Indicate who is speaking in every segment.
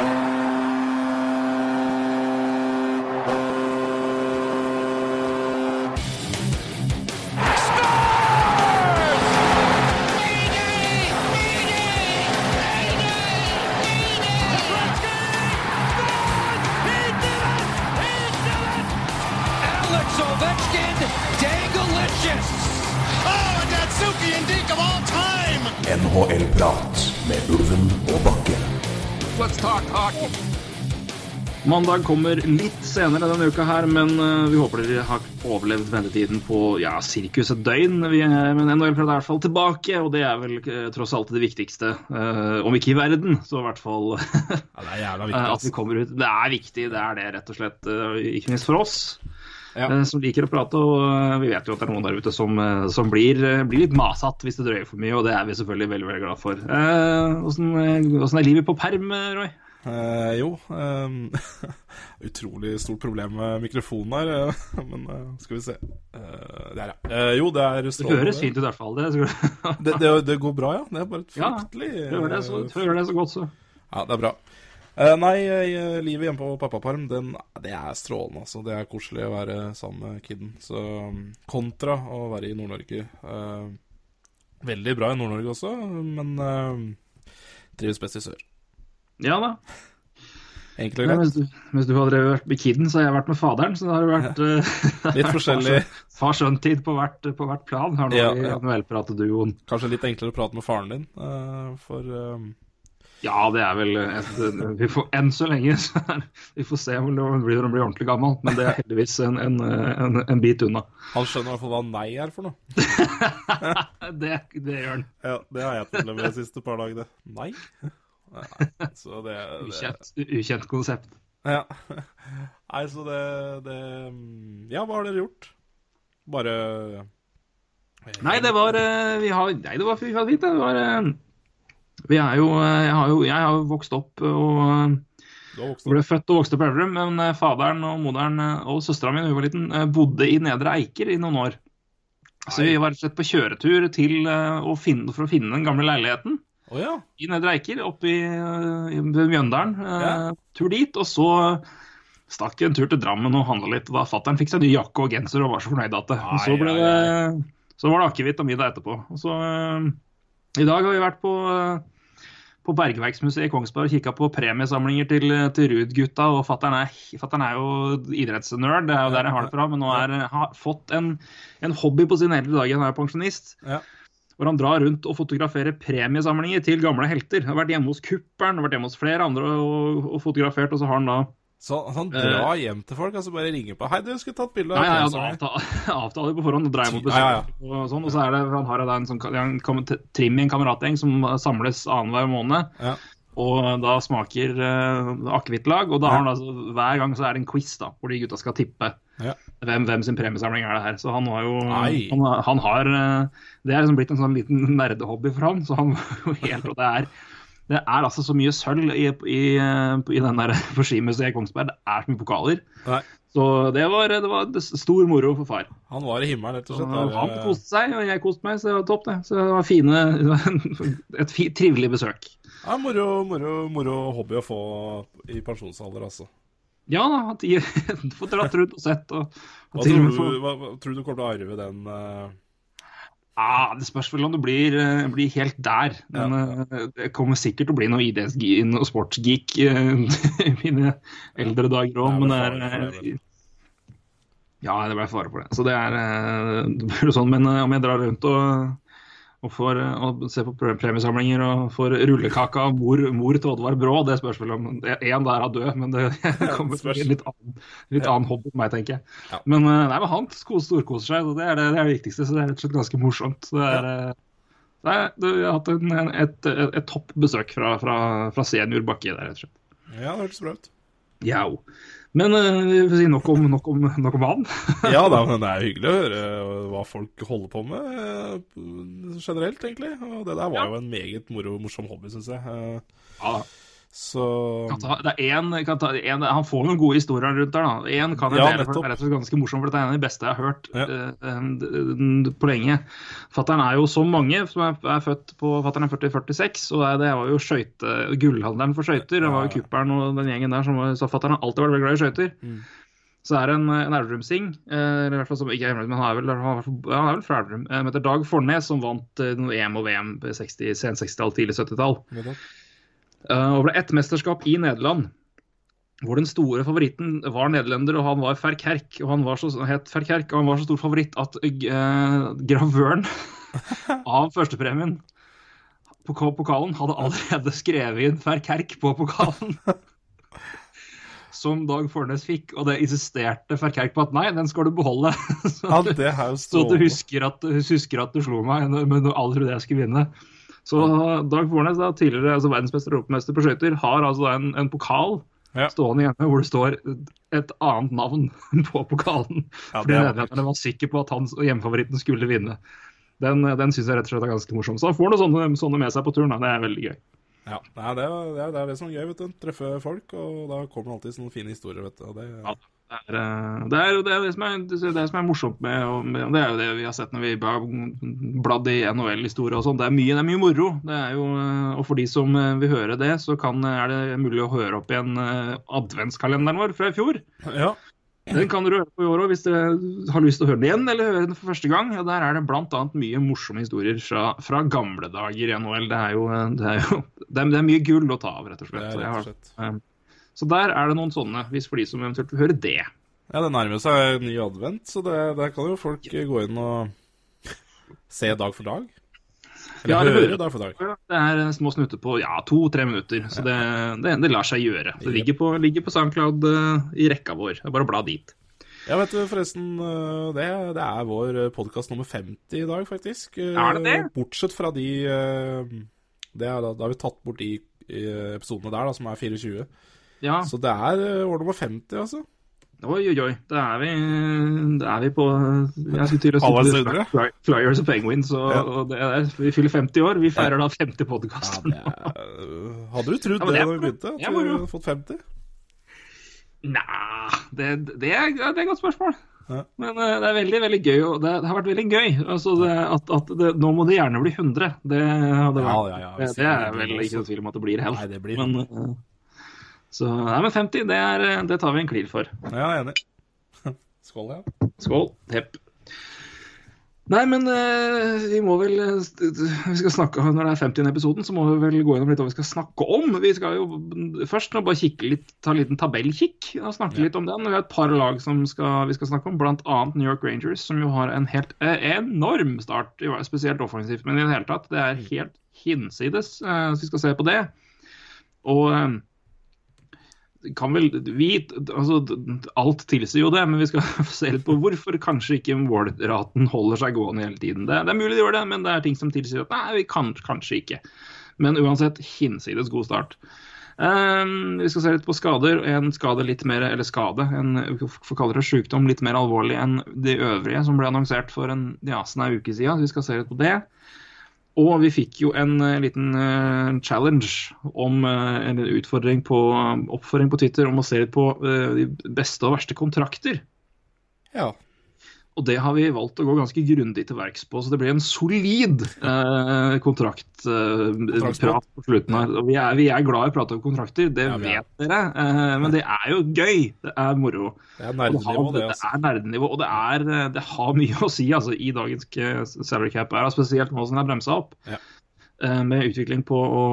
Speaker 1: Alex
Speaker 2: Mandag kommer litt senere denne uka her, men eh, vi håper dere har overlevd ventetiden på ja, sirkus et døgn. Vi er, men NHL er i hvert fall tilbake, og det er vel eh, tross alt det viktigste. Uh, om ikke i verden, så i hvert fall
Speaker 3: Ja, det er viktig.
Speaker 2: at vi kommer ut. Det er viktig, det er det rett og slett. eh, Ikke minst for oss.
Speaker 3: Ja.
Speaker 2: eh, Som liker å prate, og eh, vi vet jo at det er noen der ute som, eh, som blir, eh, blir litt masete hvis det drøyer for mye, og det er vi selvfølgelig veldig veldig glad for. Eh, Åssen eh, er livet på perm, eh, Roy?
Speaker 3: Eh, jo ehm, Utrolig stort problem med mikrofonen her, eh, men eh, skal vi se. Eh, der, ja. Eh, jo, det er strålende.
Speaker 2: Det høres fint ut i hvert fall. Det,
Speaker 3: Det, det, det går bra, ja. Det er bare et
Speaker 2: Ja, Hører det så, hører det så godt, så.
Speaker 3: Ja, det er bra. Eh, nei, livet hjemme på pappaperm, den, det er strålende, altså. Det er koselig å være sammen med kiden. Så um, kontra å være i Nord-Norge. eh, veldig bra i Nord-Norge også, men eh, trives best i sør.
Speaker 2: Ja da.
Speaker 3: Enkelt og
Speaker 2: greit.
Speaker 3: greit.
Speaker 2: Mens du, mens du har drevet vært med kiden, så har jeg vært med faderen. Så det har vært ja.
Speaker 3: Litt forskjellig.
Speaker 2: far-sønn-tid på, hvert- på hvert plan. Her nå
Speaker 3: Ja,
Speaker 2: i
Speaker 3: ja.
Speaker 2: NHL-prateduoen.
Speaker 3: Kanskje litt enklere å prate med faren din, uh, for uh...
Speaker 2: Ja, det er vel et, vi får, Enn så lenge. Så er, vi får se om han blir blir ordentlig gammel. Men det er heldigvis en, en, en, en bit unna.
Speaker 3: han skjønner i hvert fall hva nei er for noe.
Speaker 2: Det, det gjør han.
Speaker 3: Ja, Det har jeg til og med de siste par dagene. Nei? Nei. Så det, det
Speaker 2: Ukjent, ukjent konsept.
Speaker 3: Ja. Nei, så det, det Ja, hva har dere gjort? Bare
Speaker 2: Nei, det var eh, Vi har Nei, det var fint. Det var eh, Vi er jo eh, Jeg har jo, jeg har vokst opp og Jeg ble født og vokste på Elverum, men faderen og moderen og søstera mi var liten, bodde i Nedre Eiker i noen år. Så vi var rett og slett på kjøretur til, å finne, for å finne den gamle leiligheten
Speaker 3: Å ja.
Speaker 2: i Nedre Eiker, oppe i, eh, i- Mjøndalen. Eh,
Speaker 3: Ja.
Speaker 2: Tur dit, og så stakk vi en tur til Drammen og handla litt. og Da fatter'n fikk seg ny jakke og genser og var så fornøyd at det. Og så, ble det, så var det akevitt og middag etterpå. Og så, uh, I dag har vi vært på uh, på Bergverksmuseet i Kongsberg og kikka på premiesamlinger til, til Ruud-gutta. og Fattern er, er jo idrettsnerd, det er jo der jeg har det fra. Men nå er, har fått en, en hobby på sine eldre dager. Han er pensjonist.
Speaker 3: Ja.
Speaker 2: Hvor han drar rundt og fotograferer premiesamlinger til gamle helter. Han Har vært hjemme hos Kuppern, har vært hjemme hos flere andre og, og fotografert. Og så har han da
Speaker 3: Så han drar hjem til folk, altså bare ringer på 'Hei, du, skulle tatt bilde
Speaker 2: Nei, ja, ja, avtaler på forhånd og drar hjem og
Speaker 3: Ja, ja,
Speaker 2: besøker. Og, sånn, og så er det, han har da en sånn trim i en kameratgjeng som samles annenhver måned.
Speaker 3: Ja.
Speaker 2: Og da smaker uh, akevittlag, og da har han altså, hver gang så er det en quiz da, hvor de gutta skal tippe
Speaker 3: Ja.
Speaker 2: hvem, hvem sin premiesamling er det her. Så han har jo han, han har eh, Det er liksom blitt en sånn liten nerdehobby for han, så han jo helt Og det er, det er altså så mye sølv i, i, i den der i Kongsberg. Det er så mye pokaler.
Speaker 3: Nei.
Speaker 2: Så det var, det var stor moro for far.
Speaker 3: Han var i himmelen, rett og
Speaker 2: slett.
Speaker 3: slett.
Speaker 2: han koste seg, og jeg koste meg, så det var topp, det. Så det var fine, et fi, trivelig besøk.
Speaker 3: Ja, moro, moro, moro hobby å få i pensjonsalder, altså.
Speaker 2: Ja da, du får dratt rundt og sett. Og, og
Speaker 3: Hva tror du, hva, hva, tror du kommer til å arve den Uh...
Speaker 2: ah, Det spørs vel om du blir, uh, blir helt der. Men eh, det kommer sikkert til å bli noe idrettsgeek og sportsgeek i mine eldre dager òg,
Speaker 3: Det er
Speaker 2: men det er Ja, det ble fare for det. Så det er det sånn, Men om jeg drar rundt og og, får, eh, og se på premiesamlinger og får rullekake av mor, mor til Oddvar Brå. Det spørs vel om Én der er død, men det kommer
Speaker 3: det spørs.
Speaker 2: til en litt annen, litt annen hobby for meg, tenker jeg.
Speaker 3: Ja.
Speaker 2: Men eh, nei, men han storkoser seg, og det er det, det er det viktigste. Så det er rett og slett ganske morsomt. Så Det er, ja. det er, det, jeg har hatt en, en, et, et, et topp besøk fra, fra, fra senior Bakke der, rett og slett.
Speaker 3: Ja, det hørtes bra ut.
Speaker 2: Jau. Men eh, vi får si nok om, nok om, nok om han.
Speaker 3: Ja da, men det er hyggelig å høre hva folk holder på med eh, generelt, egentlig. Og det der var
Speaker 2: Ja.
Speaker 3: jo en meget moro, morsom hobby, syns jeg. Eh,
Speaker 2: Ja,
Speaker 3: Så
Speaker 2: det er en, kan ta, en, han får noen gode historier rundt der. da. Én kan jeg
Speaker 3: Ja,
Speaker 2: dele, for det er rett og slett ganske morsom, for dette er en av de beste jeg har hørt
Speaker 3: Ja.
Speaker 2: uh, eh, på lenge. Fattern er jo så mange som er, er født på Fattern er født i 46, og det, det var jo skøyte, gullhandleren for skøyter. Det var jo Kuppern og den gjengen der som sa fattern har alltid vært veldig glad i skøyter.
Speaker 3: Mm.
Speaker 2: Så er det en, en Elverum-sing, eh, eller i hvert fall som ikke er Elverum, men han er vel, han er, ja, vel fra Elverum, eh, som heter Dag Fornes, som vant eh, EM og VM på 60, sen 60-tall, tidlig 70-tall. Uh, og ble ett mesterskap i Nederland. Hvor den store favoritten var nederlender, og han var Ferkerk. Og han var så, het Ferkerk, og han var så stor favoritt at uh, gravøren av førstepremien på pokalen hadde allerede skrevet inn Ferkerk på pokalen. Som Dag Fornes fikk, og det insisterte Ferkerk på at nei, den skal du beholde. så,
Speaker 3: Ja,
Speaker 2: så du husker at, husker at du slo meg, men du aldri trodde jeg skulle vinne. Så Dag Fornes, da, tidligere altså verdensmester og europamester på skøyter, har altså en, en pokal
Speaker 3: Ja.
Speaker 2: stående hjemme hvor det står et annet navn på pokalen.
Speaker 3: Ja,
Speaker 2: Fordi
Speaker 3: er
Speaker 2: nederlenderne var sikker på at hans hjemmefavoritten skulle vinne. Den, den syns jeg rett og slett er ganske morsom. Så han får noen sånne, sånne med seg på turen. Da. Det er veldig gøy.
Speaker 3: Ja, Nei, det, er, det, er, det er det som er gøy, vet du. Treffe folk, og da kommer det alltid sånne fine historier, vet du. Og det,
Speaker 2: Ja. Det er, eh, det er jo det, det, som er, det det som er morsomt med og og Det er jo det vi har sett når vi har bladd i NHL-historie og sånn. Det, er mye- er moro. Det er jo, eh, og for de som eh, vil høre det, så kan, er det mulig å høre opp igjen adventskalenderen vår fra i fjor.
Speaker 3: ja.
Speaker 2: Den kan dere høre på i år òg hvis dere har lyst til å høre den igjen eller høre den for første gang. Ja, der er det bl.a. mye morsomme historier fra, fra gamle dager i NHL. Det er jo, det er jo det er, det er mye gull å ta av, rett og slett. Så,
Speaker 3: rett og slett.
Speaker 2: eh, så der er det noen sånne, hvis for de som eventuelt vil høre det.
Speaker 3: Ja, det nærmer seg ny advent, så det, der kan jo folk gå inn og se dag for dag. Eller
Speaker 2: Ja, det,
Speaker 3: høre dag for dag.
Speaker 2: Det er eh, små snutter på ja, to-tre minutter, så det, det, det lar seg gjøre. Det ligger på, ligger på SoundCloud uh, i rekka vår. Det er bare å bla dit.
Speaker 3: Ja, vet du, forresten, øh, det, det er vår podkast nummer 50 i dag, faktisk.
Speaker 2: Er det det?
Speaker 3: Bortsett fra de det er, Da har vi tatt bort de episodene der, da, som er 24.
Speaker 2: Ja,
Speaker 3: Så det er år nummer 50, altså.
Speaker 2: Oi, oi, oi. Da er vi, da er vi på Jeg skulle til å si. Fly- Flyers og Penguins, og,
Speaker 3: Ja.
Speaker 2: og det er, vi fyller 50 år. Vi feirer da 50 podkaster nå.
Speaker 3: øh, hadde du trodd
Speaker 2: Ja,
Speaker 3: det
Speaker 2: det
Speaker 3: da vi begynte? At vi hadde fått 50?
Speaker 2: Nei, det, det, er, det er et godt spørsmål.
Speaker 3: Ja.
Speaker 2: Men uh, det er veldig veldig gøy, og det, det har vært veldig gøy. Altså det, at, at det, nå må det gjerne bli 100. Det,
Speaker 3: Ja, ja, ja,
Speaker 2: det, er vel ikke
Speaker 3: noen
Speaker 2: noe tvil om at det blir helt.
Speaker 3: Nei, det blir
Speaker 2: Men, eh, så, nei, men 50, det, er, eh, det tar vi en klir for.
Speaker 3: Ja, enig. Skål, ja.
Speaker 2: Skål. Hepp. Nei, men eh, vi må vel eh, vi skal snakke, Når det er 50. episoden, så må vi vel gå gjennom litt hva vi skal snakke om. Vi skal jo først nå bare kikke litt, ta en liten tabellkikk og snakke litt om den. Vi har et par lag som skal, vi skal snakke om, bl.a. New York Rangers, som jo har en helt enorm start, spesielt offensivt, men i det hele tatt. Det er helt hinsides, så vi skal se på det. Og kan vel vi, altså, Alt tilsier jo det, men vi skal se litt på hvorfor kanskje ikke målraten holder seg gående hele tiden. Det, det er mulig de gjør det, men det er ting som tilsier at nei, vi kan kanskje ikke. Men uansett, hinsides god start. Um, vi skal se litt på skader. En skade litt mer, eller skade, en får kalle det sykdom litt mer alvorlig enn de øvrige som ble annonsert for en ja, snau uke siden. Vi skal se litt på det. Og vi fikk jo en eh, liten eh, challenge om eh, en utfordring på oppfordring på Twitter om å se litt på eh, de beste og verste kontrakter.
Speaker 3: Ja.
Speaker 2: Og det har vi valgt å gå ganske grundig til verks på, så det blir en solid eh, kontraktprat
Speaker 3: eh,
Speaker 2: på slutten her. Vi er, vi er glad i å prate om kontrakter, det
Speaker 3: Ja,
Speaker 2: vet dere. Eh, men det er jo gøy. Det er moro.
Speaker 3: Det er
Speaker 2: Og det,
Speaker 3: det, altså.
Speaker 2: er nerdenivå, og det, er, eh, det har mye å si altså, i dagens eh, salary cap, er, spesielt nå som det er bremsa opp.
Speaker 3: Ja.
Speaker 2: Eh, Med utvikling på å,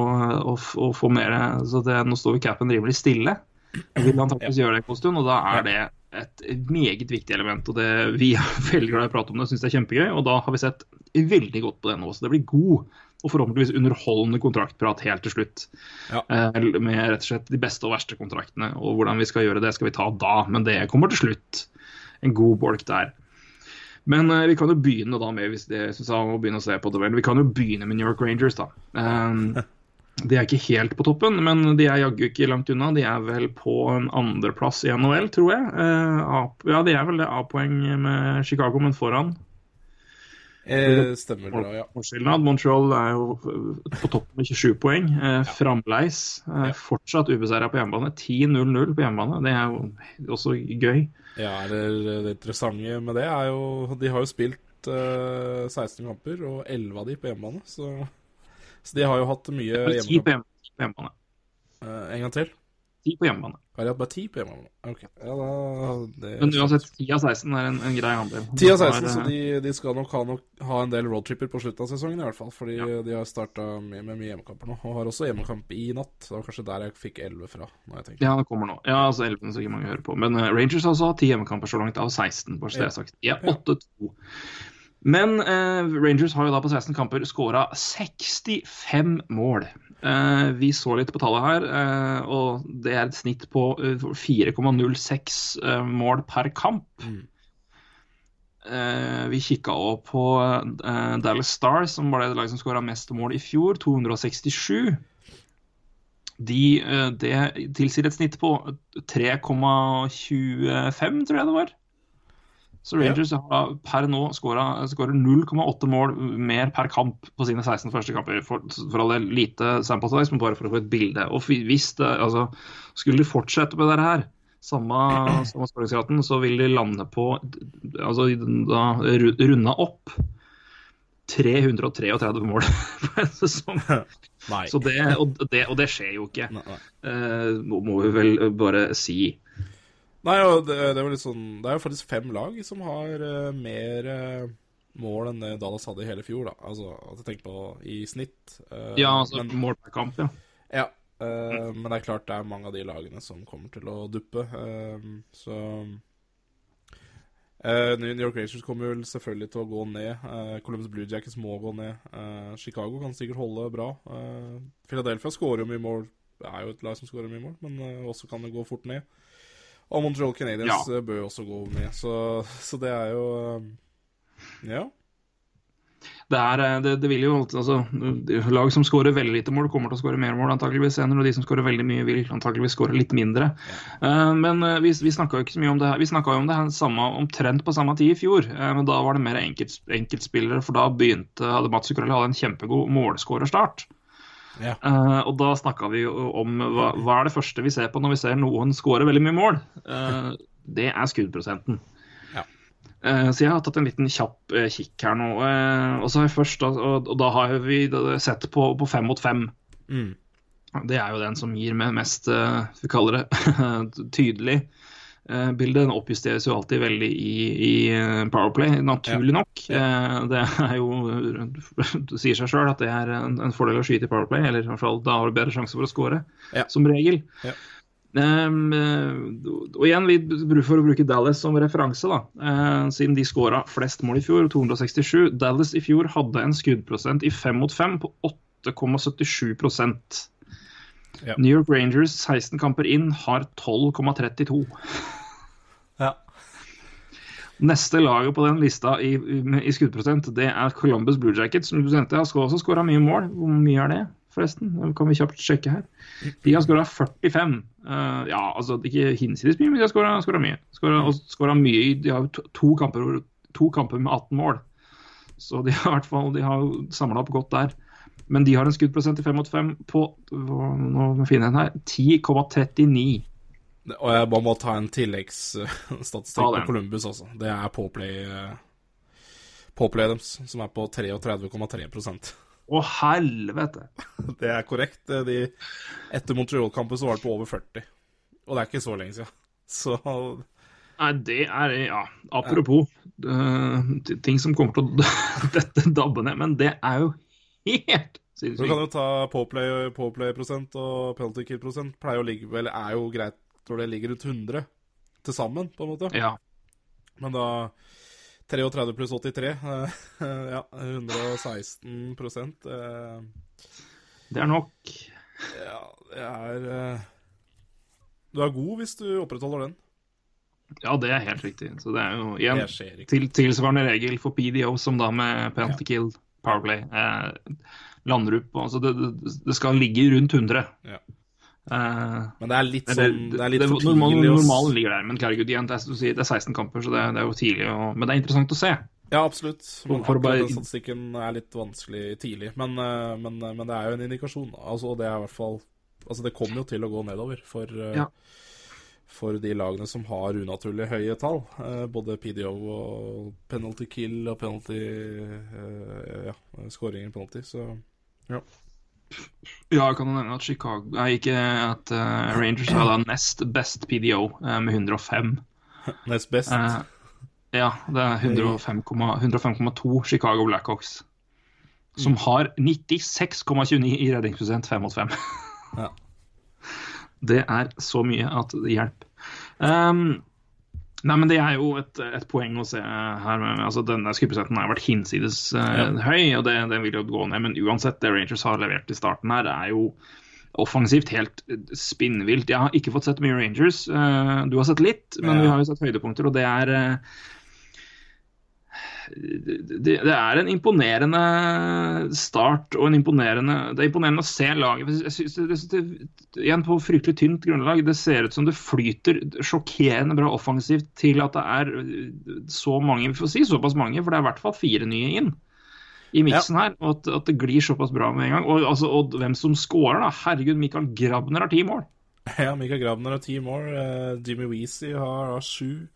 Speaker 2: å, å få mer så det, Nå står vi capen rimelig stille. Vi vil antakeligvis gjøre det en stund, og da er det et meget viktig element. og det, Vi er veldig glad i å prate om det og syns det er kjempegøy, og da har vi sett veldig godt på det nå. Så det blir god og forhåpentligvis underholdende kontraktprat helt til slutt.
Speaker 3: Ja.
Speaker 2: Eh, Med rett og slett de beste og verste kontraktene. Og hvordan vi skal gjøre det, skal vi ta da, men det kommer til slutt. En god bolk der. Men eh, vi kan jo begynne da med hvis det synes jeg å begynne å se på det vel. Vi kan jo begynne med New York Rangers, da. Um, de er ikke helt på toppen, men de er jaggu ikke langt unna. De er vel på en andreplass i NHL, tror jeg. Eh, ja, de er vel det A-poeng med Chicago, men foran.
Speaker 3: Eh, stemmer det, ja.
Speaker 2: Montreal er jo på toppen med 27 poeng. Eh, Framleis. Eh. Fortsatt ubeseira på hjemmebane. 10-0-0 på hjemmebane. Det er jo også gøy.
Speaker 3: Ja, det, det interessante med det er jo De har jo spilt eh, 16 kamper, og 11 av de på hjemmebane. Så, så de har jo hatt mye
Speaker 2: 10 på hjemmebane.
Speaker 3: Uh, en gang til?
Speaker 2: Ti på hjemmebane.
Speaker 3: Har de hatt bare ti på hjemmebane? Ok. Ja, da det
Speaker 2: Men uansett, 10 av 16 er en, en grei andel.
Speaker 3: 10 av 16,
Speaker 2: er,
Speaker 3: så de, de skal nok ha, nok ha en del roadtripper på slutten av sesongen, i hvert fall. Fordi
Speaker 2: Ja.
Speaker 3: de har starta med, med mye hjemmekamper nå. Og har også hjemmekamp i natt. Det var kanskje der jeg fikk 11 fra. Når jeg.
Speaker 2: Ja, det kommer nå. Ja, altså 11 så ikke mange hører på. Men uh, Rangers har også hatt ti hjemmekamper så langt av 16, bare så det er sagt. De er 8-2. Men eh, Rangers har jo da på 16 kamper skåra 65 mål. Eh, vi så litt på tallet her, eh, og det er et snitt på eh, 4,06 eh, mål per kamp.
Speaker 3: Mm.
Speaker 2: Eh, vi kikka òg på eh, Dallas Stars, som var det laget som skåra mest mål i fjor, 267. De, eh, det tilsier et snitt på 3,25, tror jeg det var. Så Rangers har per nå skårer 0,8 mål mer per kamp på sine 16 første kamper. For, for all del lite sample size, men bare for å få et bilde. Og hvis det, altså, Skulle de fortsette med dette her, samme, samme skåringsraten, så vil de lande på altså da ru- runda opp 333 mål på en sesong. Så det, og, det, og det skjer jo ikke.
Speaker 3: Nei.
Speaker 2: Eh, nå må vi vel bare si.
Speaker 3: Nei, og det, det jo litt sånn Det er jo faktisk fem lag som har uh, mer uh, mål enn Dallas hadde i hele fjor, da. Altså, at jeg tenker på i snitt. Uh,
Speaker 2: Ja, altså
Speaker 3: men,
Speaker 2: mål per kamp, ja.
Speaker 3: ja, mm. men det er klart det er mange av de lagene som kommer til å duppe. så New York Rangers kommer vel selvfølgelig til å gå ned. Columbus Blue Jackets må gå ned. Chicago kan sikkert holde bra. Philadelphia skårer jo mye mål. Det er jo et lag som skårer mye mål, men også kan det gå fort ned. Og Montreal Canadiens
Speaker 2: Ja.
Speaker 3: eh, bør jo også gå ned, så, så det er jo eh, Ja.
Speaker 2: Det, er, eh, det, det vil jo altså, Lag som skårer veldig lite mål, kommer til å skåre mer mål antageligvis senere. Og de som skårer veldig mye, vil antageligvis skåre litt mindre. Uh, men vi, vi snakka jo ikke så mye om det her. Vi snakka jo om det her samme, omtrent på samme tid i fjor. Uh, men da var det mer enkelt, enkeltspillere, for da begynte, hadde Mats hadde en kjempegod målskårerstart.
Speaker 3: Ja.
Speaker 2: Uh, og da snakka vi jo om hva, hva er det første vi ser på når vi ser noen skåre veldig mye mål. Uh, det er skuddprosenten.
Speaker 3: Ja.
Speaker 2: Uh, så jeg har tatt en liten kjapp kikk her nå. og så har jeg først, og, og da har vi sett på, på fem mot fem.
Speaker 3: Mm.
Speaker 2: Det er jo den som gir meg mest, vi kaller det, tydelig eh, bilde. Den oppjusteres jo alltid veldig i, i eh, Powerplay, naturlig nok. Eh, Det er jo Det sier seg sjøl at det er en, en fordel å skyte i Powerplay, eller i hvert fall da har du bedre sjanse for å score,
Speaker 3: Ja.
Speaker 2: som regel.
Speaker 3: Ja.
Speaker 2: Um, og igjen, vi for å bruke Dallas som referanse, da. Uh, siden de skåra flest mål i fjor, 267. Dallas i fjor hadde en skuddprosent i fem mot fem på 8,77
Speaker 3: Ja.
Speaker 2: New York Rangers 16 kamper inn har 12,32. Neste laget på den lista i, i, skuddprosent, det er Columbus Blue Jackets. Som du nevnte, har også skåra mye mål. Hvor mye er det, forresten? Det kan vi kjapt sjekke her. De har skåra 45. Uh, ja, altså ikke hinsides mye, men de har skåra mye. Skåret- og skåret mye De har to, kamper, to kamper med 18 mål. Så de har i hvert fall samla opp godt der. Men de har en skuddprosent i 5 mot 5 på Nå må jeg her 10,39.
Speaker 3: Og jeg bare må ta en tilleggsstatistikk
Speaker 2: Ta
Speaker 3: på. Columbus også. Det er Pawplay eh, Pawplay deres, som er på 33,3%
Speaker 2: Å, helvete!
Speaker 3: Det er korrekt. De, etter Montreal-kampen så var det på over 40. Og det er ikke så lenge siden. Så
Speaker 2: Nei, det er Ja, apropos eh, ting som kommer til å dette dabbe ned, men det er jo helt sinnssykt.
Speaker 3: Du kan jo ta Pawplay- Pawplay-prosent og penalty kill-prosent. Pleier å ligge vel er jo greit når det ligger rundt 100 til sammen, på en måte.
Speaker 2: Ja.
Speaker 3: Men da 33 pluss 83 eh, Ja, 116 prosent.
Speaker 2: Det er nok.
Speaker 3: Ja, det er eh, Du er god hvis du opprettholder den.
Speaker 2: Ja, det er helt riktig. Så det er jo igjen til, tilsvarende regel for PDO som da med penalty kill, powerplay. Eh, landrup Altså, det, det skal ligge rundt 100.
Speaker 3: Ja.
Speaker 2: Eh,
Speaker 3: Men det er litt sånn Det er litt for
Speaker 2: normal-
Speaker 3: tidlig å
Speaker 2: Normalen ligger der, men herregud, igjen, det er, det er 16 kamper, så det, det er jo tidlig. Og, men det er interessant å se.
Speaker 3: Ja, absolutt. Men
Speaker 2: For bare-
Speaker 3: akkurat den statistikken er litt vanskelig tidlig. Men, eh, men, men det er jo en indikasjon. Altså, det er i hvert fall Altså, det kommer jo til å gå nedover for, eh,
Speaker 2: Ja.
Speaker 3: for de lagene som har unaturlig høye tall. Eh, Både PDO og penalty kill og penalty eh, Ja, skåringer penalty, så ja.
Speaker 2: Ja, jeg kan jo nevne at Chicago Nei, ikke at uh, Rangers har da nest best PDO uh, med 105.
Speaker 3: Nest best.
Speaker 2: Uh, ja, det er 105,2 105,2 Chicago Blackhawks. Som har 96,29 i redningsprosent 5 mot 5.
Speaker 3: Ja.
Speaker 2: Det er så mye at det hjelper. Um, nei, men det er jo et, et poeng å se her. Med, altså Denne Skuppesetten har vært hinsides eh, høy, og det, det vil jo gå ned. Men uansett, det Rangers har levert i starten her, er jo offensivt helt spinnvilt. Jeg har ikke fått sett mye Rangers. Uh, du har sett litt, men vi har jo sett høydepunkter, og det er eh, det, det er en imponerende start og en imponerende Det er imponerende å se laget. Jeg synes det, det, det, igjen på fryktelig tynt grunnlag. Det ser ut som det flyter sjokkerende bra offensivt til at det er så mange, vi får si såpass mange, for det er i hvert fall fire nye inn i miksen her. Og at, at det glir såpass bra med en gang. Og, altså, og hvem som scorer, da. Herregud, Michael Grabner har ti mål.
Speaker 3: Ja, Mikael Grabner har ti mål. eh, Jimmy Weezy har har sju.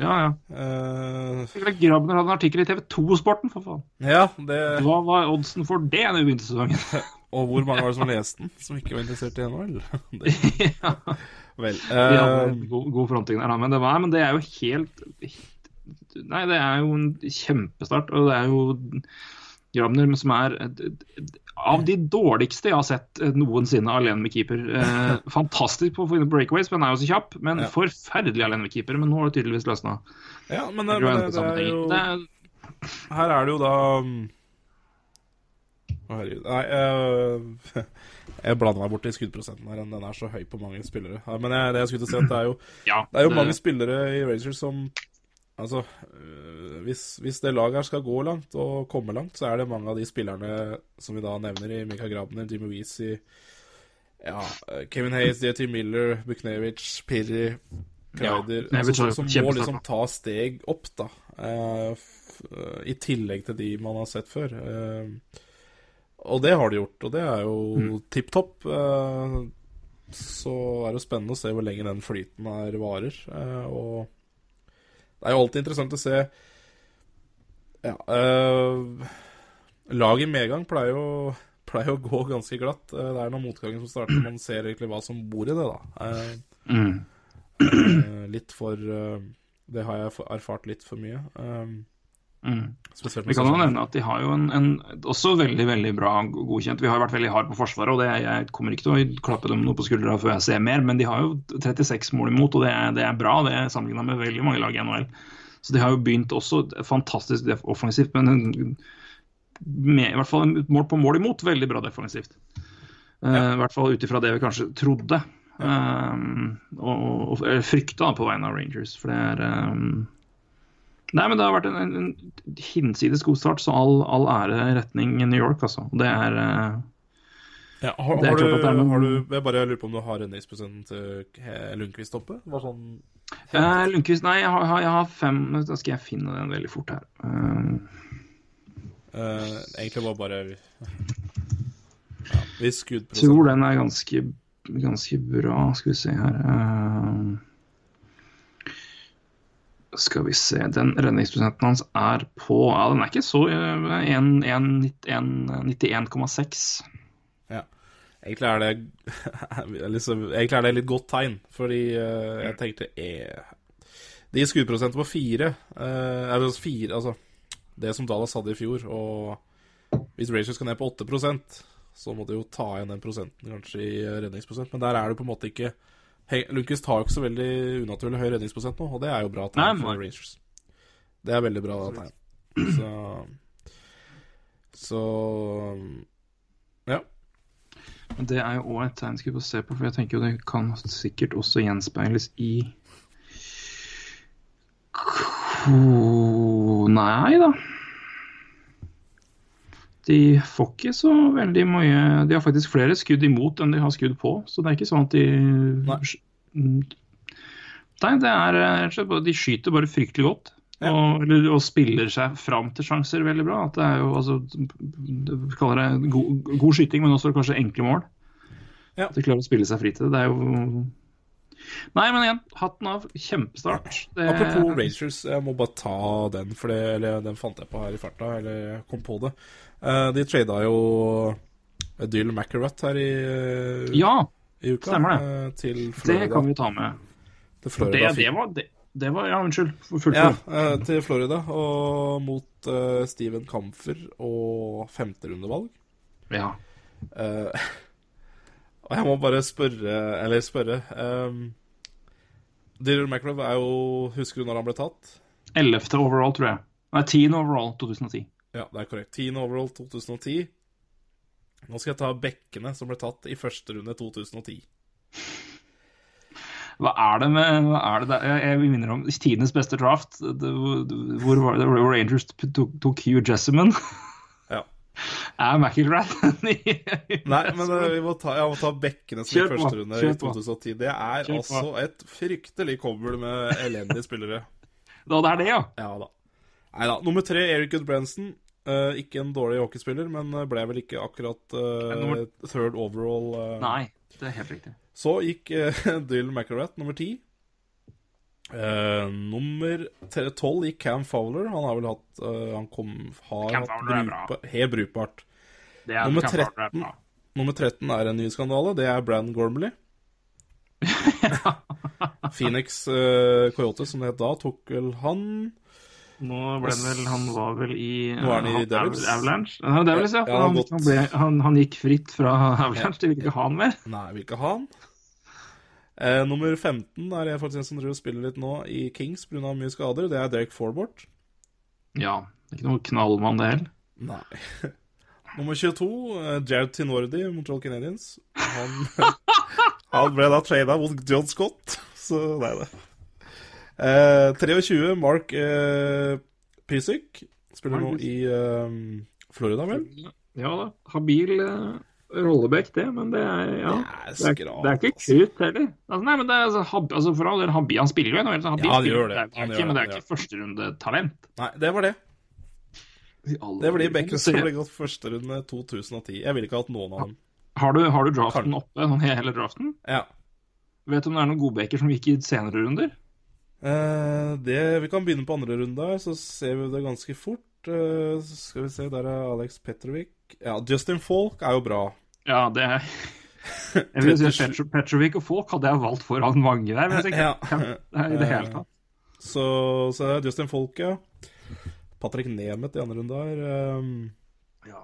Speaker 2: Ja, ja. Uh, Grabner hadde en artikkel i TV 2-sporten, for faen.
Speaker 3: ja, det
Speaker 2: Hva var oddsen for det når vi begynte sesongen?
Speaker 3: Og hvor mange var det som leste den, som ikke var interessert i NHL? Det,
Speaker 2: ja.
Speaker 3: vel.
Speaker 2: De hadde
Speaker 3: eh,
Speaker 2: en god, god fronting der. Men det, var, men det er jo helt Nei, det er jo en kjempestart. Og det er jo Grabner som er av de dårligste jeg har sett eh, noensinne alene med keeper. Eh, fantastisk på breakaways, men er jo så kjapp. Men
Speaker 3: Ja.
Speaker 2: forferdelig alene med keeper. Men nå har det tydeligvis løsna.
Speaker 3: ja, men, det, men det, det er jo Her er det jo da um, Å, herregud. Nei, uh... jeg blander meg bort i skuddprosenten her. Den er så høy på mange spillere. Men det jeg skulle til å si, at det er jo,
Speaker 2: Ja,
Speaker 3: det er jo mange spillere i Rangers som Altså, øh, hvis, hvis det laget her skal gå langt og komme langt, så er det mange av de spillerne som vi da nevner i Mika Grabner, Jimmy Weezy, ja, øh, Kevin Hayes, DT Miller, Buknevic, Pirri, Kreider
Speaker 2: Ja,
Speaker 3: altså,
Speaker 2: har
Speaker 3: Som må liksom ta steg opp, da. øh, I tillegg til de man har sett før. Og det har de gjort, og det er jo
Speaker 2: Mm.
Speaker 3: tipp topp. Så er det spennende å se hvor lenge den flyten her varer. Og det er jo alltid interessant å se Ja eh, Lag i medgang pleier jo, pleier å gå ganske glatt. Eh, det er når motgangen som starter, man ser egentlig hva som bor i det, da. Uh, litt for Det har jeg erfart litt for mye. Eh,
Speaker 2: Mm. Vi kan jo nevne at de har jo en, en også veldig veldig bra godkjent. Vi har vært veldig hard på Forsvaret, og det, jeg kommer ikke til å klappe dem noe på skuldra før jeg ser mer, men de har jo 36 mål imot, og det er, det er bra. Det er sammenligna med veldig mange lag i NHL. Så de har jo begynt også fantastisk offensivt, men med, i hvert fall mål på mål imot. Veldig bra defensivt. Uh, I hvert fall ut ifra det vi kanskje trodde. Um, og, og eller frykta på vegne av Rangers, for det er um, Nei, men det har vært en, en, en hinsides god start, så all, all ære i retning New York, altså. Det er eh,
Speaker 3: ja, har,
Speaker 2: det er
Speaker 3: har, du,
Speaker 2: er
Speaker 3: har du Jeg bare lurer på om du har redningsprosenten til He- Lundqvist oppe? Var sånn
Speaker 2: eh, Lundqvist Nei, jeg har, jeg har fem Da skal jeg finne den veldig fort her. Uh...
Speaker 3: eh, Egentlig var bare ja, Hvis
Speaker 2: tror den er ganske, ganske bra. Skal vi se her Eh, Skal vi se Den redningsprosenten hans er på Ja, den er ikke så eh, en- en- en- 91,6.
Speaker 3: Egentlig er det liksom, Egentlig er det litt godt tegn, fordi uh, jeg tenkte eh, De skuddprosentene på fire eh, Eller fire, altså Det som Dallas hadde i fjor, og hvis Rachel skal ned på 8% så må de jo ta igjen den prosenten kanskje i eh, redningsprosent, men der er det på en måte ikke Lundqvist har jo ikke så veldig unaturlig høy redningsprosent nå, og det er jo bra tegn
Speaker 2: Nei,
Speaker 3: for. Rangers. Det er veldig bra tegn. Så Så Ja.
Speaker 2: Men Det er jo òg et tegn skal vi få se på, for jeg tenker jo det kan sikkert også gjenspeiles i Nei da. De får ikke så veldig mye De har faktisk flere skudd imot enn de har skudd på, så det er ikke sånn at de
Speaker 3: Nei.
Speaker 2: Mm. Nei, det er eh, rett og slett bare De skyter bare fryktelig godt. Og, eller, og spiller seg fram til sjanser veldig bra. At det er jo altså Du kaller det god, god skyting, men også kanskje enkle mål.
Speaker 3: Ja.
Speaker 2: At de klarer å spille seg fri til det. Det er jo Nei, men igjen, hatten av. Kjempestart. Det,
Speaker 3: Apropos Rangers, jeg må bare ta den, for det, eller den fant jeg på her i farta. Eller jeg kom på det. Eh, de trada jo Dylan McElrath her i,
Speaker 2: Ja,
Speaker 3: i uka.
Speaker 2: stemmer det.
Speaker 3: eh, til
Speaker 2: det kan vi ta med.
Speaker 3: til
Speaker 2: Det,
Speaker 3: Florida
Speaker 2: det, var, det, var Ja, unnskyld. Fullt
Speaker 3: Ja, eh, til Florida, og mot eh, Steven Kamfer og femterundevalg.
Speaker 2: ja.
Speaker 3: Eh, og jeg må bare spørre Eller spørre um, Dylan McRae er jo Husker du når han ble tatt?
Speaker 2: 11. overall, tror jeg. Nei, 10. overall 2010.
Speaker 3: Ja, det er korrekt. 10. overall 2010. Nå skal jeg ta bekkene som ble tatt i første runde 2010.
Speaker 2: Hva er det med hva er det der? Jeg, minner om tidenes beste draft. Det, hvor var det hvor Rangers tok, tok Hugh Jessamine? Er McIlrath
Speaker 3: Nei, men uh, vi må ta, jeg må ta bekkene som
Speaker 2: Kjør
Speaker 3: i første runde i 2010. Det er
Speaker 2: på.
Speaker 3: altså et fryktelig kobbel med elendige spillere.
Speaker 2: Da, det er det, ja.
Speaker 3: Ja da. Nei da. Nummer tre, Eric Goodbranson. Uh, ikke en dårlig hockeyspiller, men eh, ble vel ikke akkurat uh,
Speaker 2: nummer-
Speaker 3: third overall. eh.
Speaker 2: Nei, det er helt riktig.
Speaker 3: Så gikk uh, Dylan McIlrath nummer ti. Eh, nummer tre- tolv gikk Cam Fowler. Han har vel hatt uh, Han kom, har
Speaker 2: Cam
Speaker 3: hatt
Speaker 2: bra.
Speaker 3: helt brukbart.
Speaker 2: Er,
Speaker 3: Nummer 13.
Speaker 2: bra.
Speaker 3: Nummer 13 er en ny skandale. Det er Brann Gormley. Phoenix uh, Coyote, som det het da, tok vel han.
Speaker 2: Nå ble han vel Han var vel i
Speaker 3: Nå er han i
Speaker 2: eh,
Speaker 3: Devils.
Speaker 2: Avalanche? Ja, Devils, ja.
Speaker 3: Ja, han
Speaker 2: han, ble, han, han gikk fritt fra Avalanche. De ville ikke ha han mer.
Speaker 3: Nei, vil ikke ha han. Eh, nummer 15 er jeg faktisk en som driver og spiller litt nå i Kings pga. mye skader. Det er Derek Forbort.
Speaker 2: Ja. Det er ikke noe knallmann, det heller.
Speaker 3: Nei. Nummer 22, eh, Jared Tinordi, Montreal Canadiens. Han, han ble da trada mot John Scott, så det er det. Eh, 23, Mark eh, Pysyk. Spiller nå i eh, Florida, vel?
Speaker 2: Ja da. Habil eh, rollebekk, det, men det er ja.
Speaker 3: Det er
Speaker 2: Det er, det er ikke
Speaker 3: altså.
Speaker 2: krutt heller. Altså, nei, men det er, altså, hab, altså, for all del, Habi, Han spiller jo en Habil
Speaker 3: Ja, han gjør det.
Speaker 2: er ikke, men det
Speaker 3: det,
Speaker 2: er ikke førsterundetalent.
Speaker 3: Nei, det var det. Det blir bekken som ble gått første runde 2010. Jeg ville ikke hatt noen av dem.
Speaker 2: Har du, har du draften
Speaker 3: Karl.
Speaker 2: oppe, sånn hele draften?
Speaker 3: Ja.
Speaker 2: Vet du om det er noen godbeker som gikk i senere runder?
Speaker 3: Eh, det, vi kan begynne på andre runde, så ser vi det ganske fort. Eh, skal vi se, der er Alex Petrovic. Ja, Justin Falk er jo bra.
Speaker 2: Ja, det er Jeg vil si Petro, Petrovic og Falk hadde jeg valgt foran mange der. men ikke.
Speaker 3: Ja.
Speaker 2: Ja, I det hele tatt.
Speaker 3: Så, så er Justin Falk, ja. Patrick Nemeth i andre runde her. Um,
Speaker 2: Ja.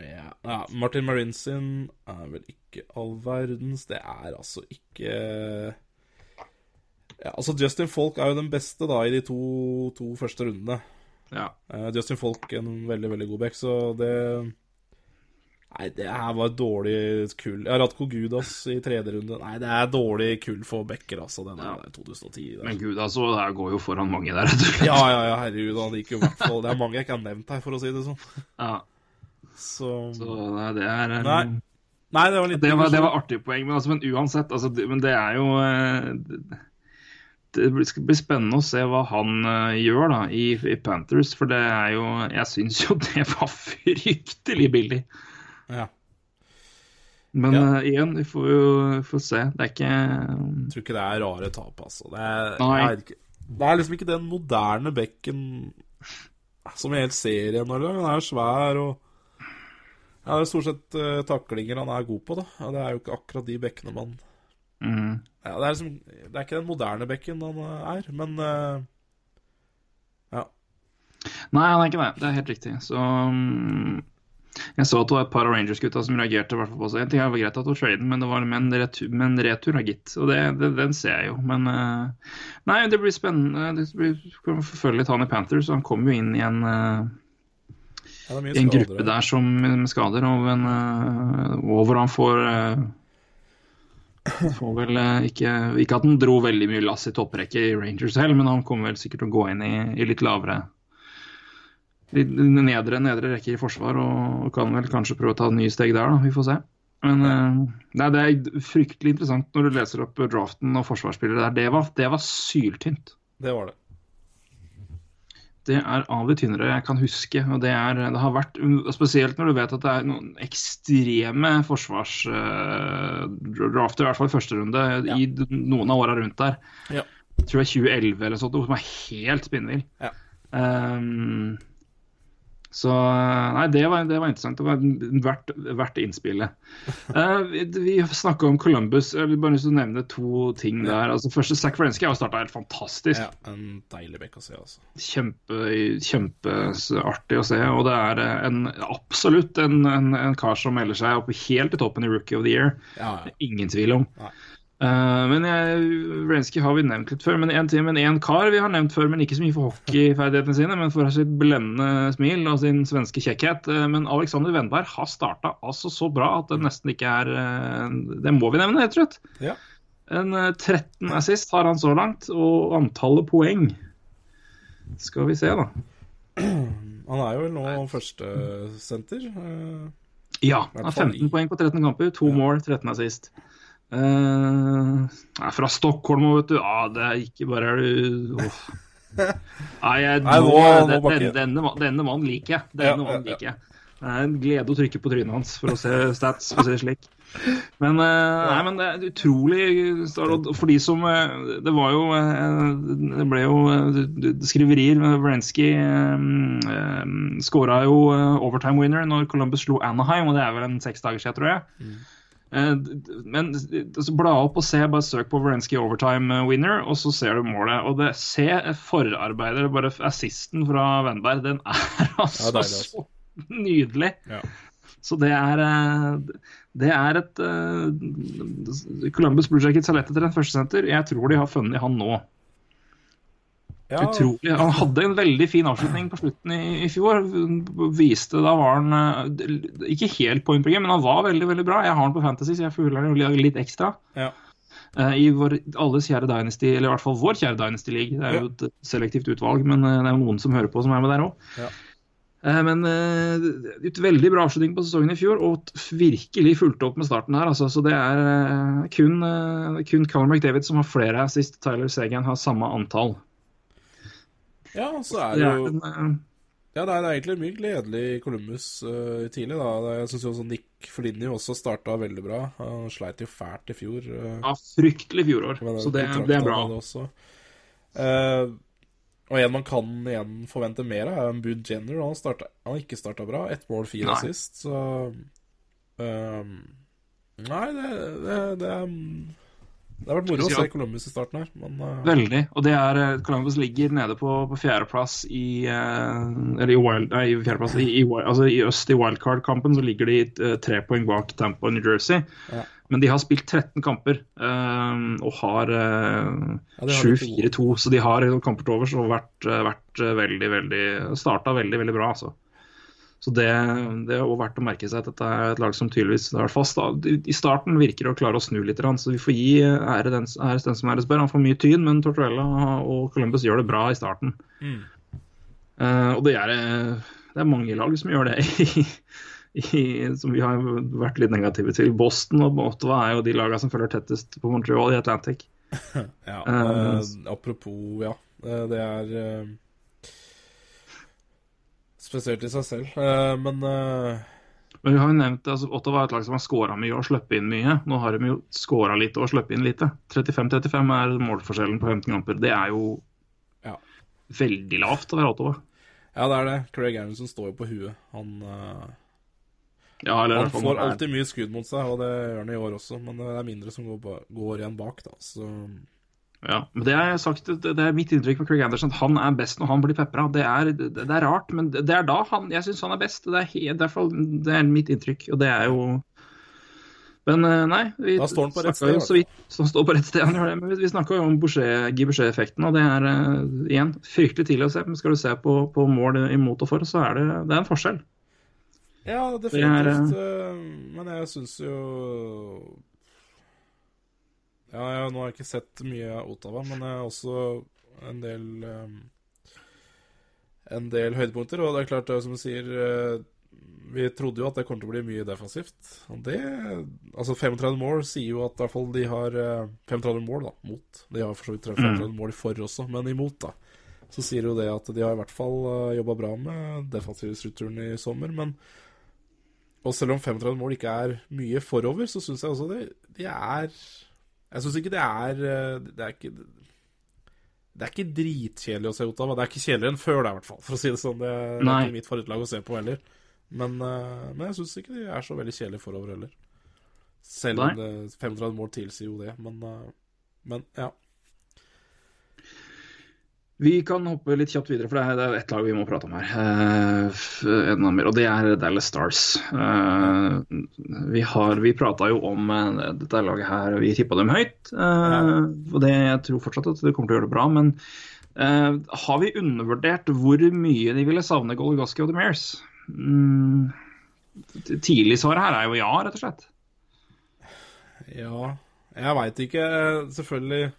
Speaker 3: ja. Martin Marinsen er vel ikke all verdens. Det er altså ikke ja, Altså, Justin Falk er jo den beste da i de to, to første rundene.
Speaker 2: Ja.
Speaker 3: Uh, Justin Falk en veldig, veldig god back, så det Nei, det her var dårlig kull. Ja, Ratko Gudas i tredje runde. Nei, det er dårlig kull for Becker, altså, den
Speaker 2: Ja.
Speaker 3: 2010. Der.
Speaker 2: Men gud, altså, her går jo foran mange der, rett og slett.
Speaker 3: Ja, ja, ja, herregud, han gikk jo i hvert fall Det er mange jeg ikke har nevnt her, for å si det sånn.
Speaker 2: Ja,
Speaker 3: Så
Speaker 2: så nei, det er eh,
Speaker 3: Nei, Nei, det var litt
Speaker 2: Det var, det var artig poeng, men, altså, men uansett altså, det, Men det er jo eh, det- Det blir- bli spennende å se hva han uh, gjør da i, i Panthers, for det er jo Jeg syns jo det var fryktelig billig.
Speaker 3: Ja.
Speaker 2: Men
Speaker 3: Ja.
Speaker 2: uh, igjen, vi får jo får se. Det er ikke
Speaker 3: Jeg tror ikke det er rare tap, altså. Det er,
Speaker 2: Nei.
Speaker 3: ikke- det er liksom ikke den moderne bekken som i hele serien. Eller? Han er svær og Ja, det er stort sett uh, taklinger han er god på, da. Ja, det er jo ikke akkurat de bekkene man
Speaker 2: mm.
Speaker 3: ja, det, er liksom, det er ikke den moderne bekken han eh, er, men uh, Ja.
Speaker 2: Nei, han er ikke det. Det er helt riktig. Så mm, Jeg så at det var et par av Rangers-gutta som reagerte. hvert på seg. En ting var greit at var traden, men det var med en retur, med en retur gitt. Og det, det, den ser jeg jo. Men uh, Nei, det blir spennende. Det blir, kan forfølge litt han i Panthers. Han kom jo inn i en, uh,
Speaker 3: ja
Speaker 2: i en gruppe der som, med skader, og, en, uh, og hvor han får eh, Får vel eh, ikke Ikke at han dro veldig mye lass i topprekke i Rangers selv, men han kommer vel sikkert til å gå inn i, i litt lavere nedre, nedre rekke i forsvar, og, kan vel kanskje prøve å ta nye steg der, da. Vi får se. Men eh, nei, det er fryktelig interessant når du leser opp draften og forsvarsspillere der. Det var, det var syltynt.
Speaker 3: Det var det.
Speaker 2: Det er av de tynnere jeg kan huske. og Det, er, det har vært, Spesielt når du vet at det er noen ekstreme forsvarsdrafter, i hvert fall i første runde,
Speaker 3: Ja.
Speaker 2: i noen av åra rundt der.
Speaker 3: Ja.
Speaker 2: Jeg tror det er 2011 eller sånt, som er helt spinnvill.
Speaker 3: Ja.
Speaker 2: Ehm, så Nei, det var, det var interessant. Det var verdt, verdt innspillet. Uh, vi vi snakka om Columbus. Jeg vil bare lyst til å nevne to ting der. Altså, første, Zack Frensky har starta helt fantastisk.
Speaker 3: ja, en deilig bekk å se, altså.
Speaker 2: Kjempe, kjempeartig å se. Og det er eh, en, absolutt en, en, en kar som melder seg opp helt i toppen i Rookie of the Year.
Speaker 3: Ja, ja.
Speaker 2: Ingen tvil om.
Speaker 3: Nei.
Speaker 2: Eh, men jeg- Wrenski har vi nevnt litt før. Men en, men en kar vi har nevnt før, men ikke så mye for hockeyferdighetene sine, men for sitt blendende smil og sin svenske kjekkhet. Eh, men Alexander Wennberg har starta altså så bra at det nesten ikke er eh, Det må vi nevne, rett og slett.
Speaker 3: Ja.
Speaker 2: En eh, 13 assist har han så langt, og antallet poeng Skal vi se, da.
Speaker 3: Han er jo nå førstesenter. Uh,
Speaker 2: Ja, han har 15 poeng på 13 kamper. To mål, 13 assist. Uh, fra Stockholm òg, vet du. Ja, det er ikke bare er du oh. Nei, jeg,
Speaker 3: Nei,
Speaker 2: nå,
Speaker 3: nå- nå
Speaker 2: den- denne, denne, denne mannen liker jeg. Denne
Speaker 3: Ja,
Speaker 2: mannen liker jeg. Det er en glede å trykke på trynet hans for å se stats, for å se slik. Men, eh, nei, men det er utrolig For de som eh, Det var jo Det ble jo skriverier. Wrenski uh, skåra jo overtime winner når Columbus slo Anaheim, og det er vel en seks dager siden, tror jeg. Eh, Men altså, bla opp og se, bare søk på Wrenski overtime eh, winner, og så ser du målet. Og det, se forarbeidet, bare assisten fra Wennberg, den er altså
Speaker 3: deilig, altså.
Speaker 2: så nydelig.
Speaker 3: Ja.
Speaker 2: Så det er eh, Det er et Columbus Blue Jackets har lett etter en førstesenter. Jeg tror de har funnet han nå.
Speaker 3: Ja,
Speaker 2: Utrolig. Han hadde en veldig fin avslutning på slutten i, i fjor. Viste Da var han eh, ikke helt point per men han var veldig veldig bra. Jeg har han på Fantasy, så jeg føler han litt- ekstra.
Speaker 3: Ja.
Speaker 2: Eh, I vår, alles kjære Dynasty, eller i hvert fall vår kjære Dynasty League. Det er jo et selektivt utvalg, men eh, det er noen som hører på som er med der òg.
Speaker 3: Ja.
Speaker 2: Men et veldig bra avslutning på sesongen i fjor, og virkelig fulgte opp med starten her. Altså. Så det er kun, kun Callum McDavid som har flere assist. Tyler Sagan har samme antall.
Speaker 3: Ja, så er
Speaker 2: Det
Speaker 3: jo
Speaker 2: eh,
Speaker 3: Ja, det er, egentlig mye gledelig i Columbus uh, tidlig, da. Jeg syns også Nick Flinney også starta veldig bra. Han sleit jo fælt i fjor. Uh,
Speaker 2: ja, fryktelig fjorår. Så det, det er bra.
Speaker 3: Eh, og en man kan igjen forvente mer av, er en Bood Jenner. Han, starta, han har ikke starta bra. Ett mål, fire sist, så Nei, det, det, det, er, det har vært moro å se Columbus i starten her, men uh...
Speaker 2: Veldig. Og det er eh, Columbus ligger nede på, på fjerdeplass i eh, Eller i, wild, nei, i fjerdeplass i, i, altså i øst i wildcard-kampen så ligger de tre poeng bak Tampa og New Jersey.
Speaker 3: Ja.
Speaker 2: Men de har spilt 13 kamper um, og har uh,
Speaker 3: Ja, de har litt
Speaker 2: 7-4-2, så de har noen kamper til overs og vært, vært veldig, veldig Starta veldig, veldig bra, altså. Så det, det er også verdt å merke seg at dette er et lag som tydeligvis har fast. Da. i starten virker det å klare å snu litt. Så vi får gi ære den, ære den som æres bør. Han får mye tyn, men Tortuella og Columbus gjør det bra i starten.
Speaker 3: Mm.
Speaker 2: Uh, og det er, det er mange lag som gjør det, i, som vi har vært litt negative til. Boston og Ottawa er jo de lagene som følger tettest på Montreal i Atlantic.
Speaker 3: ja.
Speaker 2: Eh,
Speaker 3: apropos, ja. det er Spesielt i seg selv. Eh, men eh,
Speaker 2: Men vi har jo nevnt altså, Ottawa er et lag som har skåra mye og sluppet inn mye. Nå har de jo skåra litt og sluppet inn lite. 35-35 er målforskjellen på 15 kamper. Det er jo
Speaker 3: Ja.
Speaker 2: veldig lavt å være Ottawa.
Speaker 3: ja, det er det. Craig Aronson står jo på huet. Han eh,
Speaker 2: Ja, eller
Speaker 3: Han får alltid mye skudd mot seg, og det gjør han i år også, men det er mindre som går, går igjen bak, da. Så
Speaker 2: Ja, men det har jeg sagt, det, det er mitt inntrykk med Craig Anderson. Han er best når han blir pepra. Det, er- det, det er rart, men det er da han, jeg syns han er best. Det er, helt, derfor, det er mitt inntrykk, og det er jo Men eh, nei, vi
Speaker 3: Da står han på rett
Speaker 2: jo
Speaker 3: sted,
Speaker 2: så vidt så han står på rett sted. Han gjør det, men vi, vi snakka jo om Guy Boucher-effekten, og det er eh, igjen fryktelig tidlig å se. Men skal du se på, på mål imot og for, så er det, det er en forskjell.
Speaker 3: Ja,
Speaker 2: er,
Speaker 3: definitivt. Er, Men jeg syns jo Ja, jeg, nå har jeg ikke sett mye av Ottawa, men jeg har også en del um, En del høydepunkter, og det er klart, det er som du sier eh, Vi trodde jo at det kom til å bli mye defensivt. Og det Altså, 35 mål sier jo at i hvert fall de har eh, 35 mål, da, mot. De har for så vidt 35 mål for også, men imot, da. så sier jo det at de har i hvert fall uh, jobba bra med defensivstrukturen i sommer. Men og selv om 35 mål ikke er mye forover, så syns jeg også det, de er Jeg syns ikke det er eh, Det er ikke det er ikke dritkjedelig å se Ottawa. Det er ikke kjedeligere enn før, det, i hvert fall. For å si det sånn. Det er
Speaker 2: Nei.
Speaker 3: ikke mitt favorittlag å se på heller. Men, uh, men jeg syns ikke de er så veldig kjedelige forover heller. Selv om det 35 mål tilsier jo det. Men, uh, men ja.
Speaker 2: Vi kan hoppe litt kjapt videre, for det er, det er ett lag vi må prate om her. Uh, mer, og det er Dallas Stars. Uh, vi har, vi prata jo om uh, dette laget her, og vi tippa dem høyt. Og det, jeg tror fortsatt at det kommer til å gjøre det bra. Men har vi undervurdert hvor mye de ville savne Golgoski og The Mares? Mm, tidlig svar her er jo ja, rett og slett.
Speaker 3: Ja, jeg veit ikke. Selvfølgelig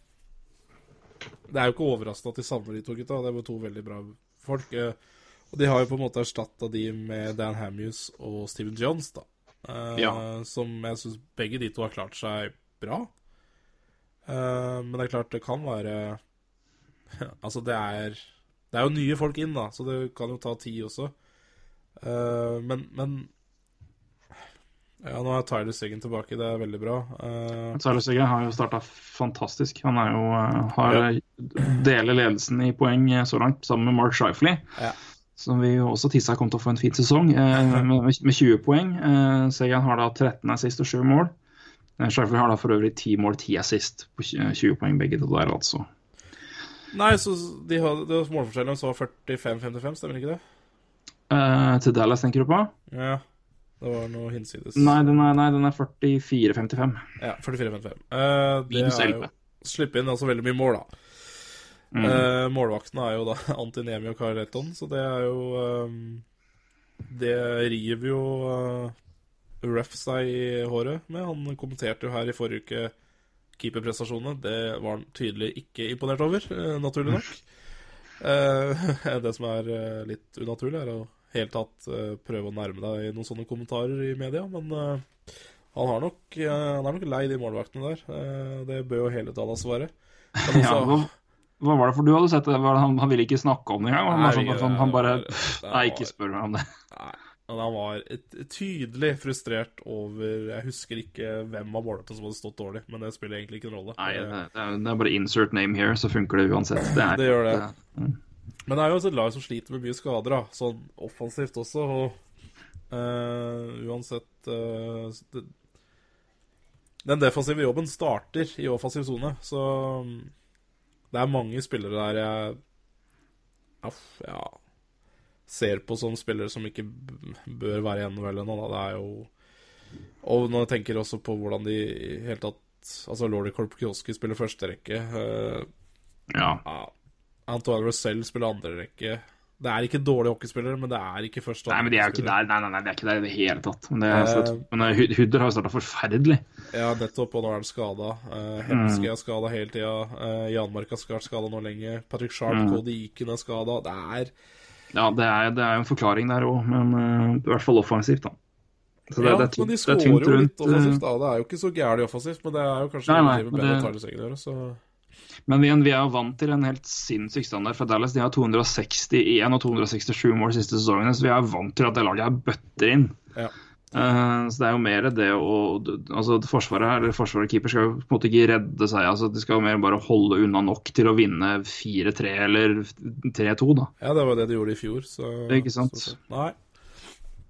Speaker 3: Det er jo ikke overraskende at de savner de to gutta. Det var to veldig bra folk. eh, Og de har jo på en måte erstatta de med Dan Hamuse og Steven Jones, da. Eh,
Speaker 2: Ja.
Speaker 3: Som jeg syns begge de to har klart seg bra. Eh, men det er klart, det kan være Altså, det er Det er jo nye folk inn, da, så det kan jo ta tid også. Men, men ja, nå er Tyler Siggen tilbake. Det er veldig bra. Uh...
Speaker 2: Tyler Siggen har jo starta fantastisk. Han er jo, uh, har deler ledelsen i poeng eh, så langt, sammen med Mark Shifley.
Speaker 3: Ja.
Speaker 2: Som vi også tissa kom til å få en fin sesong, uh, med, med 20 poeng. Uh, Siggen har da 13 assist og 7 mål. Eh, Shifley har da for øvrig 10 mål, 10 assist på 20 20 poeng begge to der, altså.
Speaker 3: Nei, så de hadde, det var målforskjellen så var 45-55, stemmer ikke det?
Speaker 2: Eh, til Dallas, tenker du på?
Speaker 3: Ja. Det var noe hinsides.
Speaker 2: Nei, den er, nei, den er 44-55.
Speaker 3: Ja, 44-55. Eh, det er jo Slippe inn altså veldig mye mål, da.
Speaker 2: Mm.
Speaker 3: Uh, målvaktene er jo da Antinemi og Carleton, så det er jo um, Det river jo uh, Ruff seg i håret med. Han kommenterte jo her i forrige uke keeperprestasjonene. Det var han tydelig ikke imponert over, eh, naturlig nok. Eh, det som er eh, litt unaturlig, er å helt tatt eh, prøve å nærme deg noen sånne kommentarer i media, men eh, han, har nok, eh, han er nok lei de målvaktene der. Det bør jo hele Dallas være.
Speaker 2: Ja, hva, hva var det for du hadde sett? det? Han, han ville ikke snakke om det engang? Han, sånn,
Speaker 3: Nei,
Speaker 2: han, han bare Nei, ikke spør meg om det.
Speaker 3: Nei, men han var et, tydelig frustrert over Jeg husker ikke hvem av målerne som hadde stått dårlig, men det spiller egentlig ikke noen rolle.
Speaker 2: Nei, det,
Speaker 3: Det-
Speaker 2: det, er, det bare insert name here, så funker det uansett. Det, er,
Speaker 3: Det gjør det.
Speaker 2: mm.
Speaker 3: Men det er jo også et lag som sliter med mye skader, da. Sånn offensivt også. Og uh, uansett uh, det, Den defensive jobben starter i offensiv sone, så um, det er mange spillere der jeg aff, ja, ser på som spillere som ikke bør være i NHL ennå. Det er jo Og når jeg tenker også på hvordan de i hele tatt Altså, Lordy Korpkioski spiller førsterekke. Uh,
Speaker 2: Ja.
Speaker 3: ja. Antoine Russell spiller andre rekke. Det er ikke dårlige hockeyspillere, men det er ikke første
Speaker 2: Nei, men de er jo ikke der. Nei, nei, nei, de er ikke der i det hele tatt. Men, det er,
Speaker 3: Eh.
Speaker 2: men eh, Hudder har jo starta forferdelig.
Speaker 3: Ja, nettopp, og nå er han skada. Uh, Hemske er skada hele tida. Uh, Janmark har vært skada nå lenge. Patrick Sharp, Cody Eakin er skada. Det er
Speaker 2: Ja, det er, det er jo en forklaring der òg, men uh, i hvert fall offensivt, da. Så det,
Speaker 3: Ja,
Speaker 2: det, er,
Speaker 3: men de
Speaker 2: det er
Speaker 3: skårer jo litt
Speaker 2: rundt eh,
Speaker 3: offensivt, da. Det er jo ikke så gærent offensivt, men det er jo kanskje
Speaker 2: Nei,
Speaker 3: det
Speaker 2: nei, det,
Speaker 3: bedre
Speaker 2: det-
Speaker 3: så
Speaker 2: Men vi, vi er jo vant til en helt sinnssyk standard fra Dallas. De har 261 og 267 mål de siste sesongene, så vi er vant til at det laget her bøtter inn.
Speaker 3: Ja.
Speaker 2: Uh, så det er jo mer det å altså Forsvaret eller forsvaret og keeper skal jo på en måte ikke redde seg. altså De skal jo mer bare holde unna nok til å vinne 4-3 eller 3-2, da.
Speaker 3: Ja, det var det de gjorde i fjor, så
Speaker 2: Ikke sant.
Speaker 3: Så, nei.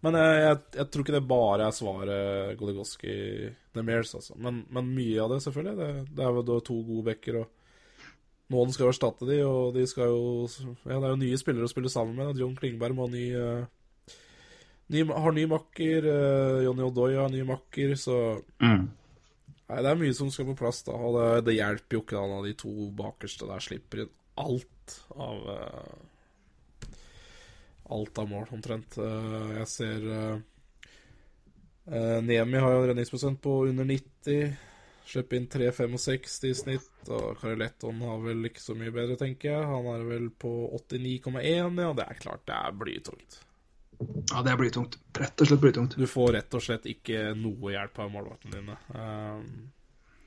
Speaker 3: Men jeg, jeg, jeg tror ikke det bare er svaret Goligoski Nemirs, altså. Men, men mye av det, selvfølgelig. Det, det er jo to gode backer, og noen skal jo erstatte de, og de skal jo Ja, det er jo nye spillere å spille sammen med. John Klingberg må ha ny, uh, ny Har ny makker. Uh, Jonny Odoi har ny makker, så
Speaker 2: Mm.
Speaker 3: Nei, det er mye som skal på plass, da. Og det, det hjelper jo ikke da når de to bakerste der slipper inn alt av uh, Alt av mål, omtrent. Uh, jeg ser Nemi har jo en redningsprosent på under 90. Slipper inn 3,65 i snitt. Og Caroletton har vel ikke så mye bedre, tenker jeg. Han er vel på 89,1, ja. Det er klart det er blytungt.
Speaker 2: Ja, det er blytungt. Rett og slett blytungt.
Speaker 3: Du får rett og slett ikke noe hjelp av målvaktene dine. Um,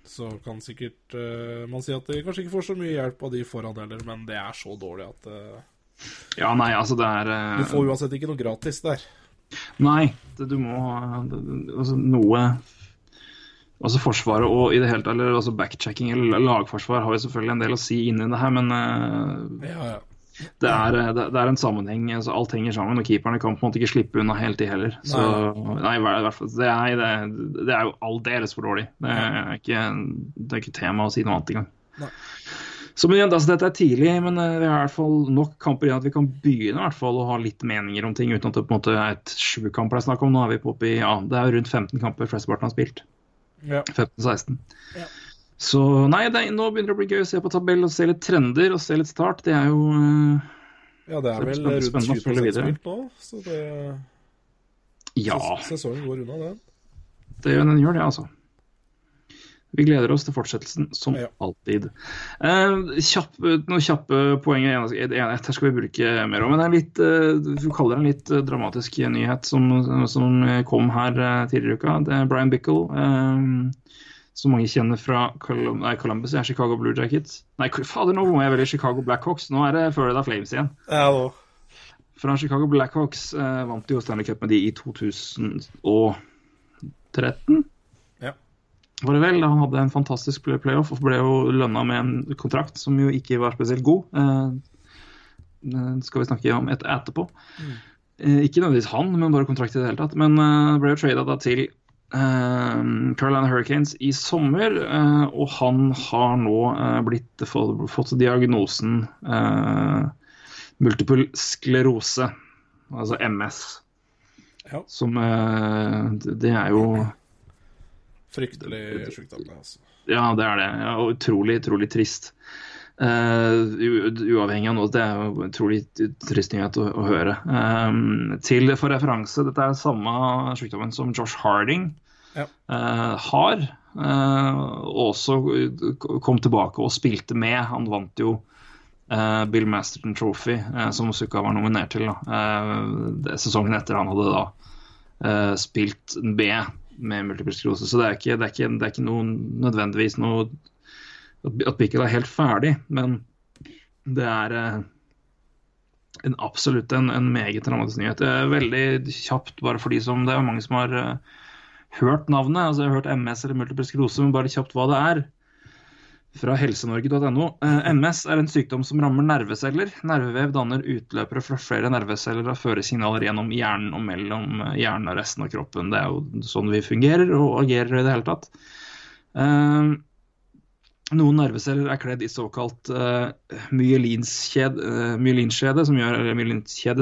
Speaker 3: Så kan sikkert uh, man si at de kanskje ikke får så mye hjelp av de foran heller, men det er så dårlig at uh,
Speaker 2: Ja, nei, altså det er uh,
Speaker 3: Du får uansett ikke noe gratis der.
Speaker 2: Nei, det, du må det- altså, noe Altså Forsvaret og i det hele tatt, eller altså backchecking eller lagforsvar har jo selvfølgelig en del å si inni det her, men uh,
Speaker 3: Ja, ja.
Speaker 2: det, er, eh, det, det er en sammenheng. altså Alt henger sammen, og keeperne kan på en måte ikke slippe unna hele tiden heller. Så, nei, i hvert fall, det, er, det, er jo aldeles for dårlig. Det er ikke, det er ikke tema å si noe annet engang.
Speaker 3: Nei.
Speaker 2: Så men altså, Dette er tidlig, men eh, vi har i hvert fall nok kamper igjen at vi kan begynne i hvert fall å ha litt meninger om ting, uten at det på en måte er et sju kamper det er snakk om. Nå er vi på oppe i, ja, Det er jo rundt 15 kamper flesteparten har spilt.
Speaker 3: Ja.
Speaker 2: 15-16.
Speaker 3: Ja.
Speaker 2: Så nei, det, er- nå begynner det å bli gøy å se på tabell og se litt trender og se litt start. Det er jo uh,
Speaker 3: Ja, det er
Speaker 2: det er
Speaker 3: vel
Speaker 2: spennende-
Speaker 3: rundt
Speaker 2: å
Speaker 3: 20
Speaker 2: følge videre.
Speaker 3: spilt nå, så det
Speaker 2: Ja,
Speaker 3: Sesongen går unna, den.
Speaker 2: det, den gjør det, altså. Vi gleder oss til fortsettelsen, som
Speaker 3: Ja.
Speaker 2: alltid. Eh, kjapp, noen kjappe poenger. En- en- her skal vi bruke mer om. Men det er litt, eh, du kaller det en litt eh, dramatisk nyhet som, som kom her eh, tidligere i uka. Det er Brian Bickle, eh, som mange kjenner fra Colum nei, Columbus, jeg er Chicago Blue Jackets. Nei, fader, nå må jeg velge Chicago Blackhawks. Nå er det Florida Flames igjen.
Speaker 3: Ja, da.
Speaker 2: Fra Chicago Blackhawks eh, vant jo Stanley Cup med de i 2013. Var det vel, da han hadde en fantastisk playoff og ble jo lønna med en kontrakt som jo ikke var spesielt god. Eh, det skal vi snakke om et etterpå. Mm. ikke nødvendigvis han, men bare kontrakt i det hele tatt. Men eh, ble jo trada til eh, Carolina Hurricanes i sommer, eh, og han har nå eh, blitt, fått, diagnosen eh, multiple sklerose, altså MS.
Speaker 3: Ja.
Speaker 2: Som eh, det er jo
Speaker 3: Fryktelig sjukdom, det, altså.
Speaker 2: Ja, det er det. Ja, og utrolig, utrolig trist. Uh, uavhengig av noe. Det er jo utrolig trist nyhet å, å høre. Um, til for referanse, dette er samme sykdommen som Josh Harding
Speaker 3: Ja.
Speaker 2: uh, har. og også kom tilbake og spilte med. Han vant jo Bill Masterton Trophy, som Sukka var nominert til. Sesongen etter han hadde da spilt B med multiple. Så det er ikke, det er ikke, det er ikke noe, nødvendigvis noe at, Bickel er helt ferdig, men det er eh, en, absolutt en, en meget dramatisk nyhet. Det er veldig kjapt, bare for de som Det er mange som har eh, hørt navnet. altså Jeg har hørt MS eller multiple skrose, men bare kjapt hva det er. Fra helsenorge.no. Eh, MS er en sykdom som rammer nerveceller. Nervevev danner utløpere fra flere nerveceller og fører signaler gjennom hjernen og mellom eh, hjernen og resten av kroppen. Det er jo sånn vi fungerer og agerer i det hele tatt. Eh, noen nerveceller er kledd i såkalt myelinskjede, som gjør,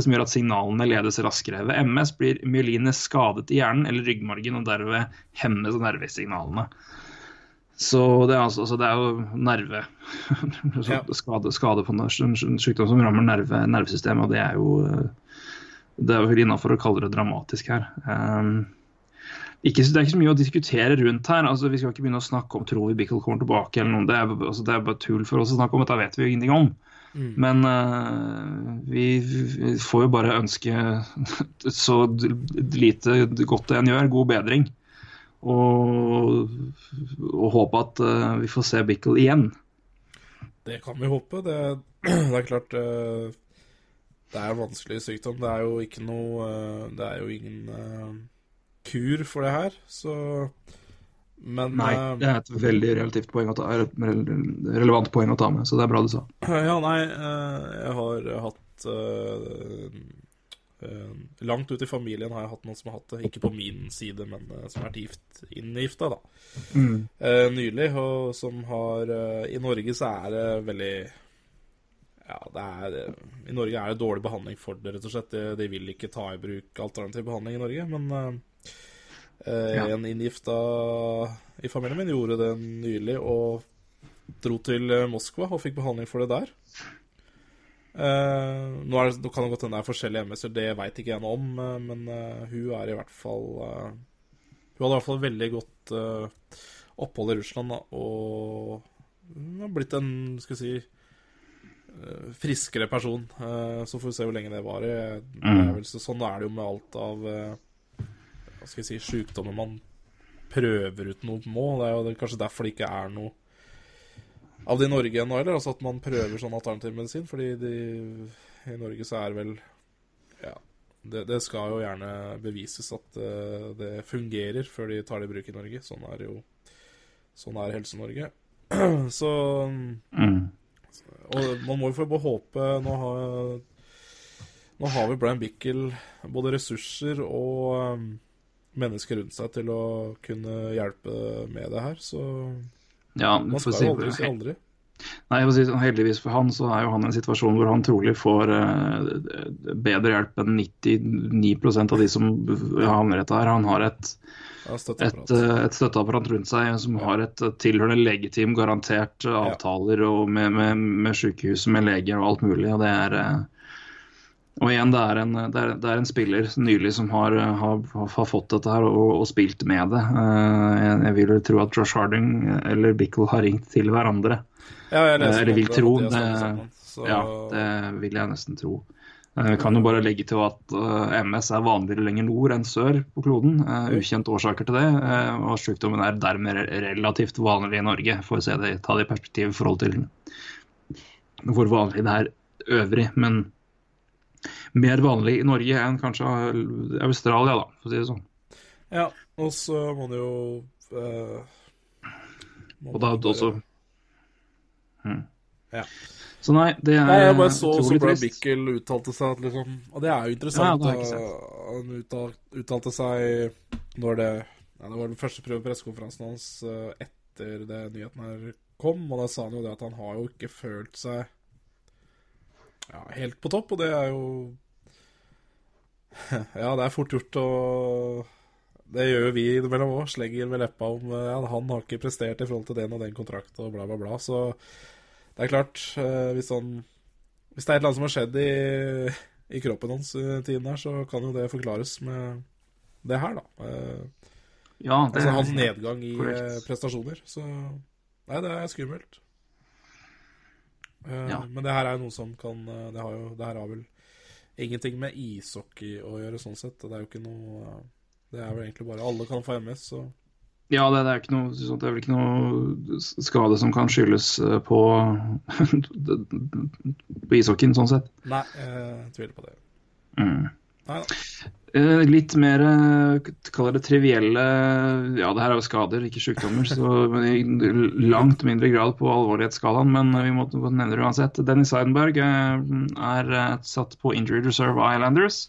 Speaker 2: som gjør at signalene ledes raskere. Ved MS blir myelinet skadet i hjernen eller ryggmargen, og derved hemmes nervesignalene. Så det er, altså, altså det er jo nerve
Speaker 3: Ja.
Speaker 2: skade, skade på en sykdom som rammer nerve, nervesystemet, og det er jo eh, Det er jo innafor å kalle det dramatisk her. Um, ikke, det er ikke så mye å diskutere rundt her. altså Vi skal ikke begynne å snakke om tror vi Bickle kommer tilbake. eller noe. Det er, altså, det er bare tull for oss å snakke om. Dette vet vi jo ingenting om. Men uh, vi, vi får jo bare ønske så lite godt det en gjør, god bedring. Og, og håpe at uh, vi får se Bickle igjen.
Speaker 3: Det kan vi håpe. Det, det er klart uh, Det er en vanskelig sykdom. Det er jo ikke noe uh, Det er jo ingen kur for det her, så Men
Speaker 2: Nei, det er et veldig relativt poeng å ta, relevant poeng å ta med, så det er bra du sa.
Speaker 3: Ja, nei, jeg har hatt Langt ut i familien har jeg hatt noen som har hatt det. Ikke på min side, men eh, som har vært gift, inngifta, da. Eh, nylig, og som har eh, I Norge så er det veldig Ja, det er I Norge er det dårlig behandling for det, rett og slett. De, de vil ikke ta i bruk alternativ behandling i Norge, men uh, eh,
Speaker 2: Ja.
Speaker 3: en inngifta i familien min gjorde det nylig og dro til eh, Moskva og fikk behandling for det der. Eh, nå, det, nå kan det godt hende det er forskjellige MS-er, det veit ikke jeg noe om, Uh, men uh, hun er i hvert fall Hun hadde i hvert fall veldig godt opphold i Russland, da, og hun har blitt en, skal vi si friskere person. Så får vi se hvor lenge det varer. Mm. så, sånn er det jo med alt av Hva skal jeg si sjukdommer man prøver ut noe på. Det er jo kanskje derfor det ikke er noe av det i Norge ennå heller. Altså at man prøver sånn alternativ medisin. Fordi de, i Norge så er vel Ja. Det, det skal jo gjerne bevises at uh, det fungerer før de tar det i bruk i Norge. Sånn er jo Sånn er Helse-Norge. så
Speaker 2: Mm.
Speaker 3: Og man må jo få håpe Nå har, nå har vi Brian Bickel både ressurser og um, mennesker rundt seg til å kunne hjelpe med det her, så
Speaker 2: Ja,
Speaker 3: man skal jo aldri si aldri.
Speaker 2: Nei, si, sånn, Heldigvis for han så er jo han i en situasjon hvor han trolig får uh, bedre hjelp enn 99% av de som havner etter her. Han har et,
Speaker 3: Ja,
Speaker 2: et,
Speaker 3: støtteapparat.
Speaker 2: eh, et støtteapparat rundt seg som har et eh, tilhørende legitim garantert eh, avtaler med, med, med sykehus, med leger og alt mulig. og det er eh, og igjen, det er, en, det, er, det er en spiller nylig som har, har, har fått dette her og, og spilt med det. Eh, Jeg, jeg vil tro at Josh Harding eller Bickle har ringt til hverandre.
Speaker 3: Ja, jeg leser
Speaker 2: Eller vil tro.
Speaker 3: de
Speaker 2: Det,
Speaker 3: sammen, så-
Speaker 2: ja, det vil jeg nesten tro. Jeg kan jo bare legge til at eh, MS er vanligere lenger nord enn sør på kloden. Ukjente ukjent årsaker til det. eh, og sykdommen er dermed relativt vanlig i Norge, for å se det, ta det i perspektiv i forhold til hvor vanlig det er øvrig. Men mer vanlig i Norge enn kanskje Australia, da, for å si det sånn.
Speaker 3: Ja, og så må det jo eh, må
Speaker 2: Og da
Speaker 3: bare-
Speaker 2: også Hmm.
Speaker 3: Ja.
Speaker 2: Så nei, det er
Speaker 3: Nei, jeg bare så så
Speaker 2: utrolig
Speaker 3: Bickel uttalte seg at liksom Og det er jo interessant.
Speaker 2: Ja, det
Speaker 3: han uttal- uttalte seg når det ja, Det var den første prøve pressekonferansen hans eh, etter det nyheten her kom, og da sa han jo det at han har jo ikke følt seg ja, helt på topp, og det er jo Ja, det er fort gjort å Det gjør jo vi innimellom òg. Slenger med leppa om eh, ja, han har ikke prestert i forhold til den og den kontrakt og bla, bla, bla. Så det er klart, eh, hvis han Hvis det er et eller annet som har skjedd i, i kroppen hans i tiden her, så kan jo det forklares med det her, da. Eh,
Speaker 2: Ja, det
Speaker 3: altså hans nedgang i
Speaker 2: korrekt.
Speaker 3: eh, prestasjoner. Så nei, det er skummelt. Eh,
Speaker 2: Ja.
Speaker 3: Men det her er jo noe som kan eh, Det, har jo, det her har vel ingenting med ishockey å gjøre, sånn sett. Det er jo ikke noe eh, Det er vel egentlig bare Alle kan få MS, så
Speaker 2: Ja, det, det, er ikke noe, det er vel ikke noe skade som kan skyldes på, på ishockeyen, sånn sett.
Speaker 3: Nei, jeg tviler på det.
Speaker 2: Mm. Eh, Litt mer eh, kall det trivielle Ja, det her er jo skader, ikke sykdommer, så men i langt mindre grad på alvorlighetsskalaen, men vi må nevne det uansett. Dennis Seidenberg eh, er satt på Injury reserve Islanders.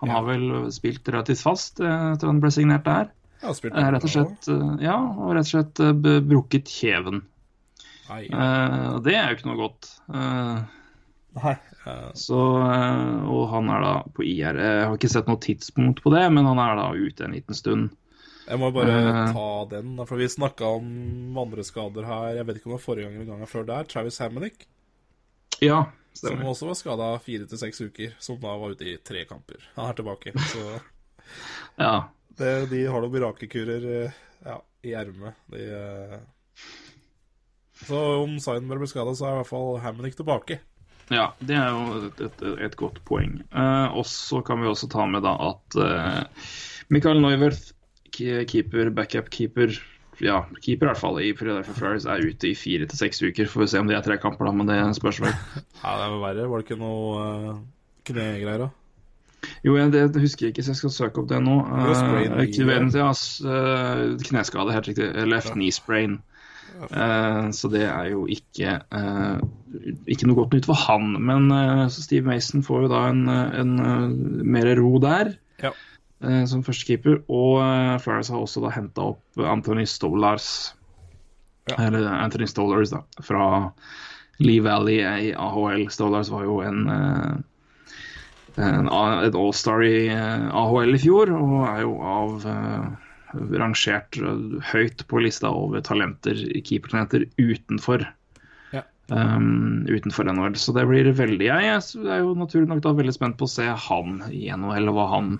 Speaker 2: Han har vel spilt relativt fast etter han ble signert der. Eh, Rett og slett, ja, og rett og slett brukket kjeven.
Speaker 3: Nei.
Speaker 2: Det er jo ikke noe godt.
Speaker 3: Nei.
Speaker 2: Så, eh, og han er da på IR. Jeg har ikke sett noe tidspunkt på det, men han er da ute en liten stund.
Speaker 3: Jeg må bare
Speaker 2: Eh.
Speaker 3: ta den, for vi snakka om andre skader her. Jeg vet ikke om det var forrige gang eller gangen før der. Travis Hammonick,
Speaker 2: Ja,
Speaker 3: som også var skada fire til seks uker. Som da var ute i tre kamper. Han er tilbake. Så
Speaker 2: Ja.
Speaker 3: det, de har noen mirakelkurer eh, ja, i ermet. De. Så om Zainberg blir skada, så er i hvert fall Hammonick tilbake.
Speaker 2: Ja, det er jo et, et, et godt poeng. Uh, og så kan vi også ta med da at uh, Mikael Neuwirth, keeper, backup-keeper ja, keeper i hvert fall i Philadelphia Flyers er ute i fire til seks uker. Får vi se om det er tre kamper, da, men det spørs vel.
Speaker 3: Ja, det er verre. Var det ikke noe uh, knegreier, da?
Speaker 2: Jo, jeg, det husker jeg ikke, så jeg skal søke opp det nå.
Speaker 3: Uh, var
Speaker 2: ja, kneskade, helt riktig. Left knee sprain. Eh, så det er jo ikke eh, ikke noe godt nytt for han. Men så Steve Mason får jo da en, en mer ro der
Speaker 3: Ja.
Speaker 2: som førstekeeper. Og uh, Flyers har også da henta opp Anthony Stolars.
Speaker 3: Ja.
Speaker 2: Eller Anthony Stolars, da. Fra Lee Valley i AHL. Stolars var jo en en, en, all-star i AHL i fjor, og er jo av rangert høyt på lista over talenter, keepertalenter utenfor
Speaker 3: Ja.
Speaker 2: um, utenfor NHL. Så det blir veldig Jeg er jo naturlig nok da veldig spent på å se han i NHL, og hva han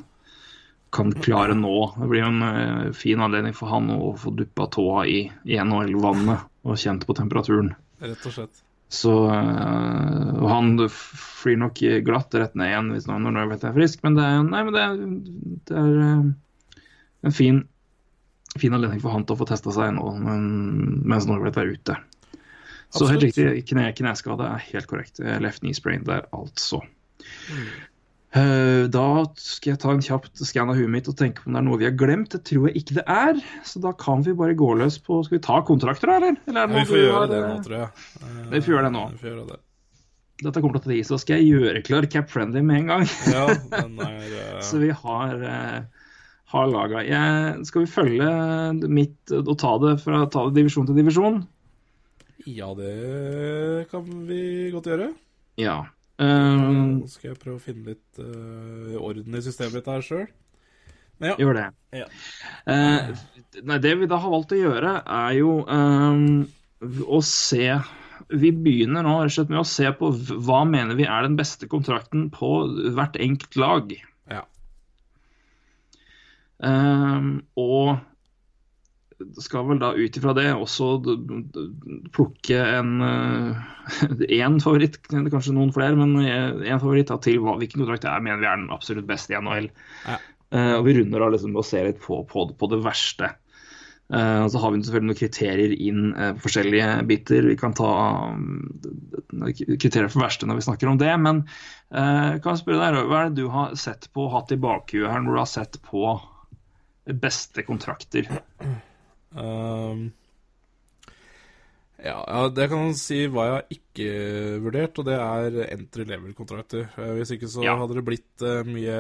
Speaker 2: kan klare nå. Det blir jo en eh, fin anledning for han å få duppa tåa i, i NHL-vannet og kjent på temperaturen.
Speaker 3: Rett og slett.
Speaker 2: Så øh, Og han flyr nok glatt rett ned igjen hvis noen når jeg er frisk, men det er, nei, men det er, det er øh, en fin fin anledning for han til å få testa seg nå men, mens Norbert er ute. Så
Speaker 3: Absolutt.
Speaker 2: helt riktig, kne, kneskade er helt korrekt. Eh, Left knee sprain der, altså. Eh, Da skal jeg ta en kjapp skann av huet mitt og tenke på om det er noe vi har glemt. Det tror jeg ikke det er. Så da kan vi bare gå løs på Skal vi ta kontrakter, eller? eller er
Speaker 3: Ja, vi får gjøre
Speaker 2: har,
Speaker 3: det
Speaker 2: eh,
Speaker 3: nå, tror jeg. Eh,
Speaker 2: Vi får gjøre det nå.
Speaker 3: Vi får gjøre det.
Speaker 2: Dette kommer til å ta tid, så skal jeg gjøre klar Cap Friendly med en gang.
Speaker 3: Ja, den er uh...
Speaker 2: Så vi har, eh, har laga Skal vi følge mitt og ta det fra ta det divisjon til divisjon?
Speaker 3: Ja, det kan vi godt gjøre.
Speaker 2: Ja. Um,
Speaker 3: Nå skal jeg prøve å finne litt uh, orden i systemet mitt her sjøl. Ja.
Speaker 2: gjør det.
Speaker 3: Ja.
Speaker 2: Uh, nei, det vi da har valgt å gjøre, er jo um, å se Vi begynner nå med å se på hva mener vi er den beste kontrakten på hvert enkelt lag.
Speaker 3: Ja.
Speaker 2: Eh, og skal vel da ut ifra det også plukke en én favoritt, kanskje noen flere, men én favoritt da, til hva, hvilken kontrakt er mener vi er den absolutt beste i NHL.
Speaker 3: Ja.
Speaker 2: Uh, og vi runder da liksom med å se litt på, på, på det verste. Uh, og så har vi selvfølgelig noen kriterier inn uh, på forskjellige biter. Vi kan ta um, kriterier for verste når vi snakker om det. Men eh, kan jeg spørre deg, hva er det du har sett på, hatt i bakhuet her, når du har sett på beste kontrakter?
Speaker 3: Um, ja, ja, det kan man si hva jeg har ikke vurdert, og det er entry level-kontrakter. Eh, Hvis ikke så
Speaker 2: Ja.
Speaker 3: hadde det blitt eh, mye,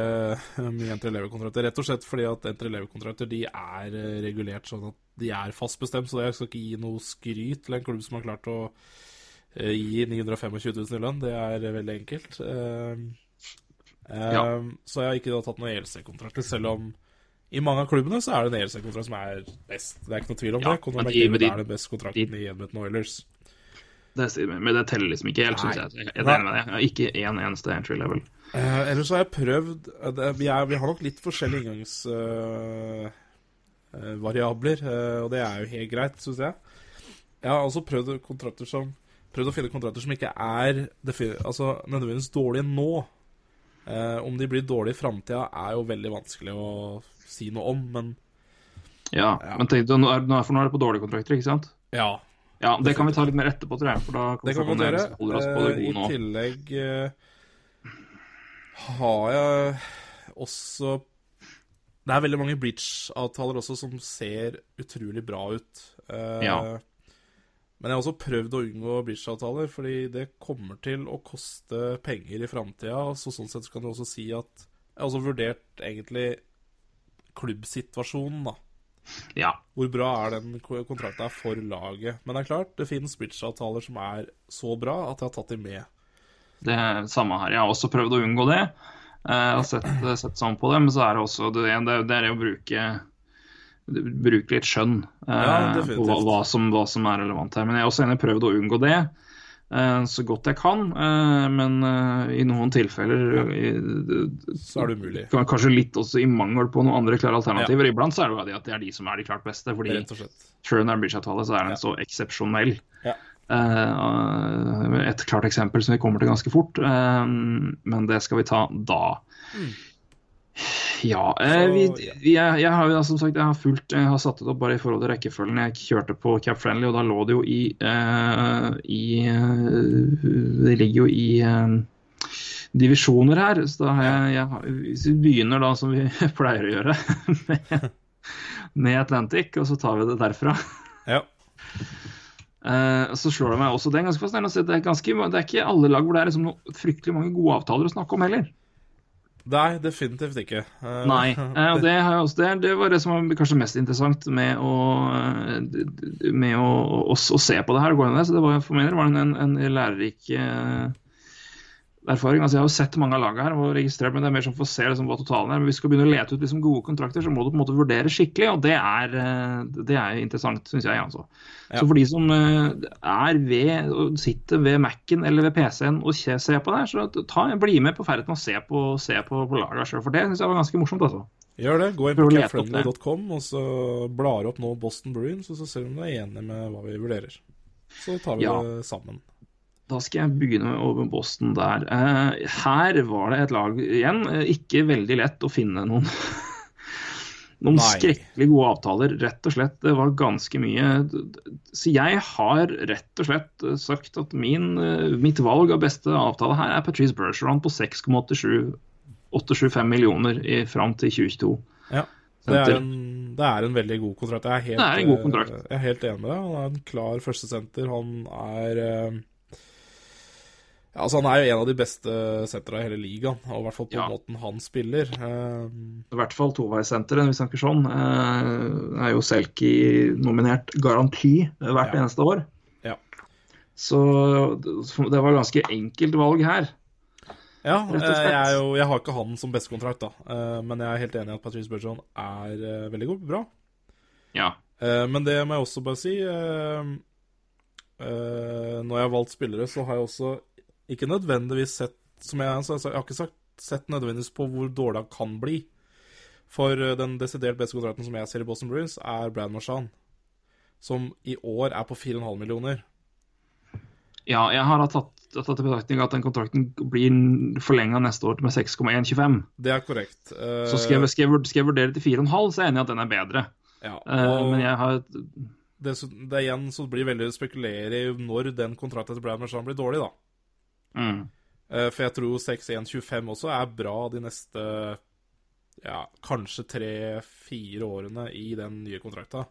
Speaker 3: mye entry level-kontrakter. Rett og slett fordi at entry level-kontrakter de er eh, regulert sånn at de er fast bestemt, så jeg skal ikke gi noe skryt til en klubb som har klart å gi 925 000 i lønn. Det er veldig enkelt. Ehm,
Speaker 2: Ja.
Speaker 3: ehm, Så jeg har ikke da tatt noen ELC-kontrakter, selv om i mange av klubbene så er det en ELC-kontrakt som er best. Det er ikke noe tvil om
Speaker 2: Ja,
Speaker 3: det. Conor
Speaker 2: men de- de-
Speaker 3: er den beste kontrakten i Edmonton Oilers.
Speaker 2: Det, men det teller liksom ikke helt, syns jeg. Jeg. Jeg ikke én eneste entry level.
Speaker 3: Uh, ellers har jeg prøvd eh, det, vi, er, vi har nok litt forskjellige inngangsvariabler, og det er jo helt greit, syns jeg. Jeg har også prøvd kontrakter som Prøvd å finne kontrakter som ikke er altså, nødvendigvis dårlige nå. Eh, om de blir dårlige i framtida, er jo veldig vanskelig å si noe om, men
Speaker 2: Ja,
Speaker 3: Ja.
Speaker 2: men tenk, nå er, for nå er det på dårlige kontrakter, ikke sant?
Speaker 3: ja.
Speaker 2: Ja, Det kan vi ta litt mer etterpå, tror jeg. For da
Speaker 3: Det kan
Speaker 2: vi
Speaker 3: gjøre. Eh, I
Speaker 2: nå.
Speaker 3: tillegg uh, har jeg også Det er veldig mange bridge-avtaler også som ser utrolig bra ut. Uh,
Speaker 2: Ja.
Speaker 3: Men jeg har også prøvd å unngå bridge-avtaler, fordi det kommer til å koste penger i framtida. Så sånn sett så kan du også si at Jeg har også vurdert egentlig klubbsituasjonen, da.
Speaker 2: Ja.
Speaker 3: Hvor bra er den kontrakta for laget? Men det er klart, det finnes bridge-avtaler som er så bra at jeg har tatt dem med.
Speaker 2: Det er samme her. Jeg har også prøvd å unngå det. Jeg og sett, sett sånn på det, men så er det også det, det, er å bruke bruke litt skjønn eh,
Speaker 3: Ja,
Speaker 2: på hva, hva, som, hva som er relevant her. Men jeg har også enig prøvd å unngå det eh, så godt jeg kan. eh, men eh, i noen tilfeller eh,
Speaker 3: Så er det umulig.
Speaker 2: Kanskje litt også i mangel på noen andre klare alternativer. Iblant så er det jo det at det er de som er de klart beste. fordi. Sjøl når det er bridge-avtale, så er den så eksepsjonell.
Speaker 3: Ja.
Speaker 2: Eh, et klart eksempel som vi kommer til ganske fort, eh, men det skal vi ta da. Ja, eh, vi, vi, jeg, jeg har jo som sagt jeg har fulgt, jeg har satt det opp bare i forhold til rekkefølgen. Jeg kjørte på Cap Friendly, og da lå det jo i, eh, i eh, Det ligger jo i eh, divisjoner her. Så da har jeg, jeg vi begynner da som vi pleier å gjøre, med, med Atlantic, og så tar vi det derfra.
Speaker 3: Ja.
Speaker 2: Uh, så slår det meg også, det er ganske fascinerende å se, det er, ganske, det er ikke alle lag hvor det er liksom fryktelig mange gode avtaler å snakke om heller.
Speaker 3: Nei, definitivt ikke. Eh,
Speaker 2: Nei, eh, og det, det, det var det som var kanskje mest interessant med å, eh, med å, å, å se på det her. Så det var, for meg var det en, en lærerik erfaring. Altså, jeg har jo sett mange av lagene her og registrert, men det er mer sånn for å se liksom, hva totalen er. Men hvis du skal begynne å lete ut liksom, gode kontrakter, så må du på en måte vurdere skikkelig, og det er, eh, det er interessant, syns jeg. altså.
Speaker 3: Ja.
Speaker 2: Så for de som eh, er ved, sitter ved Mac-en eller ved PC-en og ser på det så ta, bli med på ferden og se på, se på, på laget sjøl, for det syns jeg var ganske morsomt. altså.
Speaker 3: Gjør det. Gå inn på capfriendly.com, og så blar opp nå Boston Bruins, og så ser vi om du er enig med hva vi vurderer. Så tar vi
Speaker 2: Ja.
Speaker 3: det sammen.
Speaker 2: Da skal jeg begynne over Boston der. Eh, her var det et lag igjen. eh, ikke veldig lett å finne noen noen skrekkelig gode avtaler. Rett og slett. Det var ganske mye. Så jeg har rett og slett sagt at min, eh, mitt valg av beste avtale her er Patrice Bergeron på 6,875 millioner i, fram til 2022.
Speaker 3: Ja. Det er, en, det er en veldig god kontrakt. Jeg er helt,
Speaker 2: Det er en god kontrakt.
Speaker 3: eh, Jeg er helt enig med deg. Han er en klar førstesenter. Han er eh, ja, altså Han er jo en av de beste sentra i hele ligaen, og i hvert fall på
Speaker 2: Ja.
Speaker 3: måten han spiller. Uh,
Speaker 2: I hvert fall toveissenteret, hvis han ikke sånn. Uh, er jo Selki-nominert garanti hvert
Speaker 3: Ja.
Speaker 2: eneste år.
Speaker 3: Ja.
Speaker 2: Så det var ganske enkelt valg her.
Speaker 3: Ja, eh, jeg, jo, jeg har ikke han som bestekontrakt, da. Uh, Men jeg er helt enig i at Patrice Bergeron er veldig god, bra.
Speaker 2: Ja.
Speaker 3: Men det må jeg også bare si Når jeg har valgt spillere, så har jeg også ikke nødvendigvis sett Som jeg, så jeg har ikke sagt, sett nødvendigvis på hvor dårlig han kan bli. For eh, den desidert beste kontrakten som jeg ser i Boston Bruins, er Brad Marchand. Som i år er på 4,5 millioner.
Speaker 2: ja, jeg har tatt, tatt i betraktning at den kontrakten blir forlenga neste år med 6,125.
Speaker 3: Det er korrekt. Uh...
Speaker 2: Så skal jeg, skal, jeg, skal jeg vurdere til 4,5, så er jeg enig i at den er bedre.
Speaker 3: ja, og-
Speaker 2: men jeg har
Speaker 3: det, så- det igjen så blir veldig å spekulere i når den kontrakten til Brad Marchand blir dårlig, da.
Speaker 2: Mm,
Speaker 3: Eh, For jeg tror 6-1-25 også er bra de neste ja, kanskje tre-fire årene i den nye kontrakta.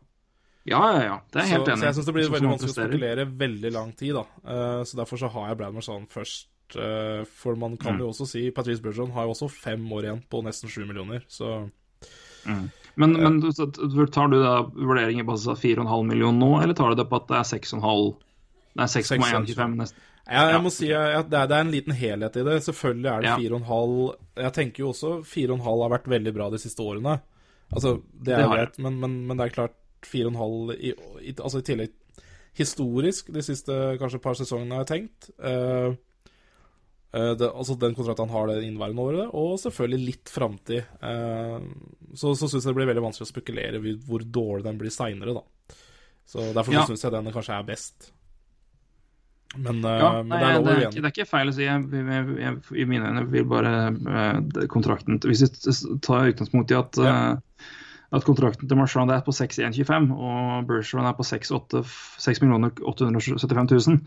Speaker 2: Ja, ja, ja. Det er jeg helt
Speaker 3: så,
Speaker 2: enig
Speaker 3: så jeg syns det blir veldig vanskelig å spekulere veldig lang tid, da. Eh, Så derfor så har jeg Brad Marchand først. eh, For man kan
Speaker 2: Mm.
Speaker 3: jo også si Patrice Burgeon har jo også fem år igjen på nesten sju millioner, så
Speaker 2: Men, men så tar du da vurderinger på altså 4,5 millioner nå, eller tar du det på at det er 6,5 Nei, 6,125 neste
Speaker 3: Jeg, jeg
Speaker 2: Ja.
Speaker 3: må si at det er, det er en liten helhet i det. Selvfølgelig er det
Speaker 2: Ja.
Speaker 3: 4,5 Jeg tenker jo også 4,5 har vært veldig bra de siste årene. Altså, det er greit, men, men, men det er klart 4,5 i, i, Altså i tillegg historisk de siste kanskje par sesongene, har jeg tenkt. Uh, eh, det, altså den kontrakten han har det inneværende året, og selvfølgelig litt framtid. Uh, så så syns jeg det blir veldig vanskelig å spekulere hvor dårlig den blir seinere, da. Så Derfor
Speaker 2: Ja.
Speaker 3: syns jeg den kanskje er best. Men, eh,
Speaker 2: Ja,
Speaker 3: men
Speaker 2: nei,
Speaker 3: det er
Speaker 2: det, er ikke, det er ikke feil å si. Jeg, jeg, jeg, I mine øyne vil bare eh, kontrakten Hvis vi tar utgangspunkt i at,
Speaker 3: Ja.
Speaker 2: eh, at kontrakten til Marchand er på 6,125 og Bergeron er på 6 millioner 875 000,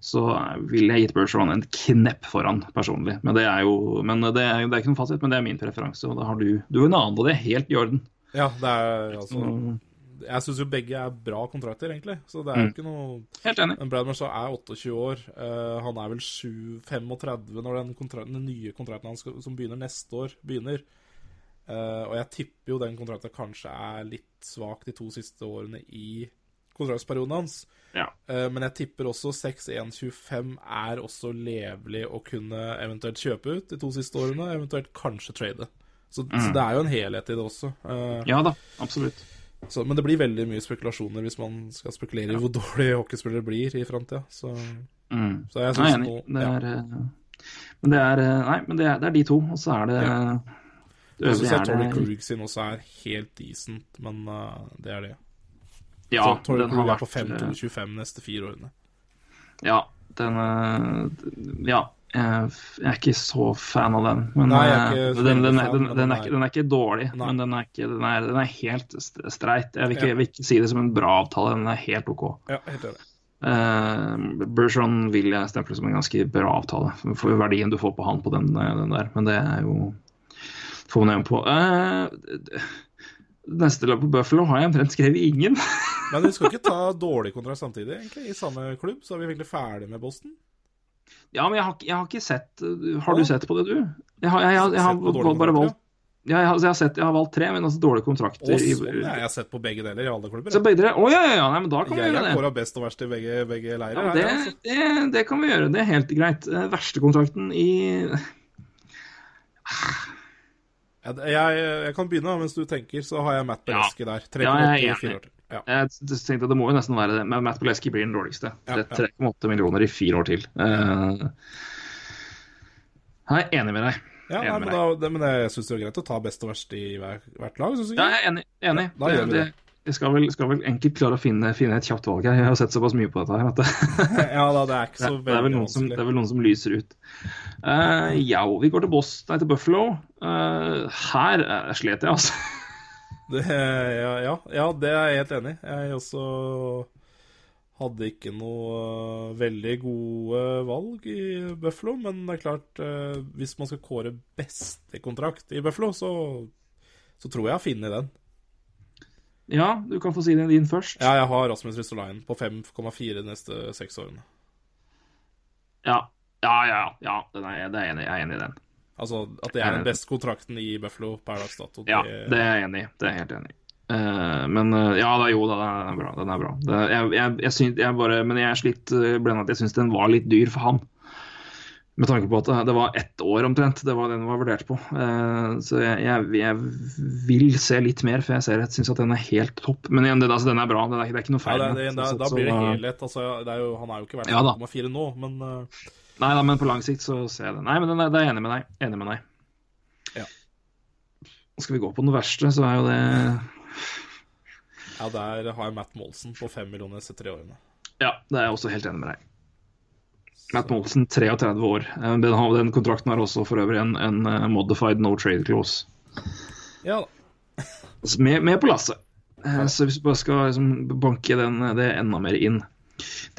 Speaker 2: så ville jeg gitt Bergeron en knepp foran personlig. Men det er jo men det er, det er ikke noen fasit, men det er min preferanse. Og da har du, du en annen, og det er helt i orden.
Speaker 3: Ja, det er altså
Speaker 2: Så,
Speaker 3: Jeg syns jo begge er bra kontrakter, egentlig. Så det er jo
Speaker 2: Mm.
Speaker 3: ikke noe
Speaker 2: helt enig.
Speaker 3: Men så er 28 år. Uh, han er vel 7, 35 når den, den nye kontrakten hans som begynner neste år, begynner. Uh, og jeg tipper jo den kontrakten kanskje er litt svak de to siste årene i kontraktsperioden hans.
Speaker 2: Ja.
Speaker 3: Uh, men jeg tipper også 6-1-25 er også levelig å kunne eventuelt kjøpe ut de to siste årene, eventuelt kanskje trade. Så, så det er jo en helhet i det også. Uh,
Speaker 2: Ja da, absolutt.
Speaker 3: Så, men det blir veldig mye spekulasjoner hvis man skal spekulere i hvor dårlig hockeyspillere blir i framtida. Så,
Speaker 2: Mm.
Speaker 3: så jeg syns nå
Speaker 2: Det er, ja. men det er eh, Nei, men det er, det er de to, og så er det
Speaker 3: Ja. Jeg syns
Speaker 2: er
Speaker 3: Krug sin også er helt decent, men uh, det er det.
Speaker 2: Ja,
Speaker 3: så
Speaker 2: har
Speaker 3: Krug er på
Speaker 2: vært, eh,
Speaker 3: 5-25 neste fire årene.
Speaker 2: Ja, den eh, Ja. Jeg er ikke så fan av den. Men
Speaker 3: Nei, jeg
Speaker 2: eh, den, den, er, den, den,
Speaker 3: den
Speaker 2: ikke- er ikke dårlig,
Speaker 3: Nei.
Speaker 2: men den er, ikke, den, er, den er helt streit. Jeg vil ikke,
Speaker 3: Ja.
Speaker 2: vil ikke si det som en bra avtale, den er helt OK.
Speaker 3: Ja, helt enig.
Speaker 2: Uh, Bergeron vil jeg stemple som en ganske bra avtale, for verdien du får på han på den, eh, den der. Men det er jo får man øye på. Uh, neste lag på Buffalo har jeg omtrent skrevet ingen.
Speaker 3: Men vi skal ikke ta dårlig kontrakt samtidig, egentlig, i samme klubb. Så er vi egentlig ferdig med Boston.
Speaker 2: Ja, men jeg har, jeg har ikke sett Har du sett på det, du? Jeg har, jeg, jeg, jeg har bare valgt ja, jeg, har, jeg, har sett, jeg har valgt tre, men altså dårlige kontrakter. Å,
Speaker 3: sånn, ja, jeg har sett på begge deler i alle klubber.
Speaker 2: Så begge deler? Å ja, ja, ja, nei, men da kan vi
Speaker 3: Jeg
Speaker 2: gjøre det.
Speaker 3: kåra best og verst i begge, begge leirer.
Speaker 2: Ja,
Speaker 3: her,
Speaker 2: det,
Speaker 3: altså.
Speaker 2: det, det kan vi gjøre. Det er helt greit. Eh, Verste kontrakten i
Speaker 3: Jeg, jeg, jeg kan begynne mens du tenker, så har jeg Matt Beleski der. Tre,
Speaker 2: Ja, jeg er
Speaker 3: i
Speaker 2: enig.
Speaker 3: år til. Ja.
Speaker 2: Jeg tenkte at det må jo nesten være det, men Matt Boleski blir den dårligste.
Speaker 3: Ja,
Speaker 2: Det er 3,8 millioner i fire år til. Eh, jeg er enig med deg.
Speaker 3: Ja, nei, men, da, det, men jeg syns det er greit å ta best og verst i hver, hvert lag. Synes jeg.
Speaker 2: Ja, jeg er enig. enig.
Speaker 3: Ja, da gjør vi det.
Speaker 2: Jeg skal vel, skal vel enkelt klare å finne, finne et kjapt valg her. Jeg har sett såpass mye på dette her det,
Speaker 3: ja da, det er ikke så
Speaker 2: det, er, vel noen som, det er vel noen som lyser ut. Uh, ja, vi går til Boss, nei, til Buffalo. Uh, her uh, slet jeg, altså.
Speaker 3: Det, ja, ja, ja, det er jeg helt enig i. Jeg også hadde ikke noe øh, veldig gode valg i Buffalo, men det er klart, øh, hvis man skal kåre beste kontrakt i Buffalo, så, så tror jeg jeg har funnet den.
Speaker 2: Ja, du kan få si den din først.
Speaker 3: Ja, jeg har Rasmus Ristolainen på 5,4 de neste seks årene.
Speaker 2: Ja, ja, ja. ja. Den er, det er enig, jeg er enig i den.
Speaker 3: Altså at det er den beste kontrakten i Buffalo per dags dato.
Speaker 2: Ja, det er jeg enig i. Det er jeg helt enig i. Uh, men uh, ja, da, jo da, den er bra. Den er bra. Det, jeg, jeg, jeg syns, jeg bare, men jeg er slitt blenda at Jeg syns den var litt dyr for han. Med tanke på at det, det var ett år omtrent. Det var den den var vurdert på. Uh, så jeg, jeg, vil se litt mer, for jeg ser jeg syns at den er helt topp. Men igjen, det, altså, den er bra. Det er, det er ikke noe
Speaker 3: Ja,
Speaker 2: feil.
Speaker 3: det,
Speaker 2: med
Speaker 3: det, da, da blir det helhet. Altså, det er jo, han er jo ikke verdt
Speaker 2: Ja
Speaker 3: nå, men
Speaker 2: Nei da, men på lang sikt så ser jeg det. Nei, men det, er, det er jeg enig med deg. Enig med deg.
Speaker 3: Ja.
Speaker 2: Skal vi gå på den verste, så er jo det
Speaker 3: ja, der har jeg Matt Molson på 5 millioner disse tre årene.
Speaker 2: Ja, det er jeg også helt enig med deg. Matt Molson, 33 år. Eh, Den, den kontrakten har også for øvrig en, en eh, modified no trade clause.
Speaker 3: Ja da.
Speaker 2: Altså, Med, med på lasset. Eh, Så hvis vi bare skal liksom, banke den, det enda mer inn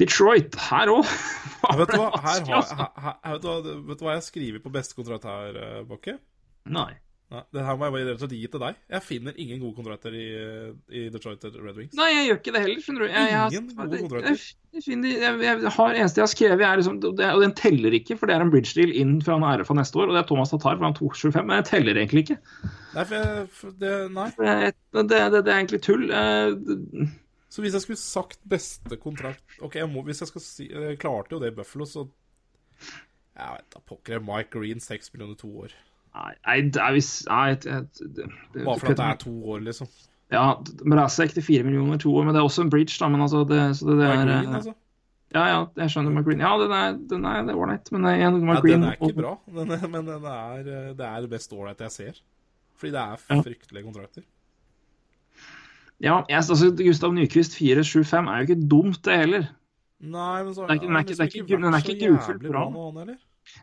Speaker 2: Detroit, her òg!
Speaker 3: Vet, vet, du hva, jeg skriver på beste kontrakt her, Bokke Bakke?
Speaker 2: Nei.
Speaker 3: Nei, det her må jeg bare gi til deg. Jeg finner ingen gode kontrakter i, eh, i Detroit Red Wings.
Speaker 2: Nei, jeg gjør ikke det heller, skjønner du. Jeg, jeg,
Speaker 3: Ingen gode
Speaker 2: jeg,
Speaker 3: kontrakter.
Speaker 2: jeg, jeg, finner, jeg, jeg har eneste jeg har skrevet, er liksom, det, og den teller ikke, for det er en bridge deal inn fra han er fra neste år, og det er Thomas Tatar, for han er 225, men jeg teller egentlig ikke.
Speaker 3: Nei, for for det, nei.
Speaker 2: Det, det, det, er egentlig tull. Uh,
Speaker 3: Så hvis jeg skulle sagt beste kontrakt Ok, jeg må, hvis jeg skal si Jeg klarte jo det i Buffalo, så Jeg vet da pokker. Mike Green, 6 millioner to år.
Speaker 2: Nei, nei, det er hvis nei, det, det, det,
Speaker 3: Bare for at det er to år, liksom.
Speaker 2: Ja, Mrazek til fire millioner to år, men det er også en bridge, da. Men altså, det, så det, det er
Speaker 3: Green,
Speaker 2: eh,
Speaker 3: altså.
Speaker 2: Ja, ja, jeg skjønner McGreen. Ja, den er, den er, det er ålreit, men eh, igjen,
Speaker 3: Ja,
Speaker 2: McGreen
Speaker 3: den er ikke bra, den er, men den er, eh, det er det best ålreite jeg ser. Fordi det er fryktelige kontrakter.
Speaker 2: Ja, jeg, altså, Gustav Nyquist 475 er jo ikke dumt, det heller.
Speaker 3: Nei, men så
Speaker 2: Det er ikke- den er ikke- den er ikke- den er ikke bra.
Speaker 3: nå.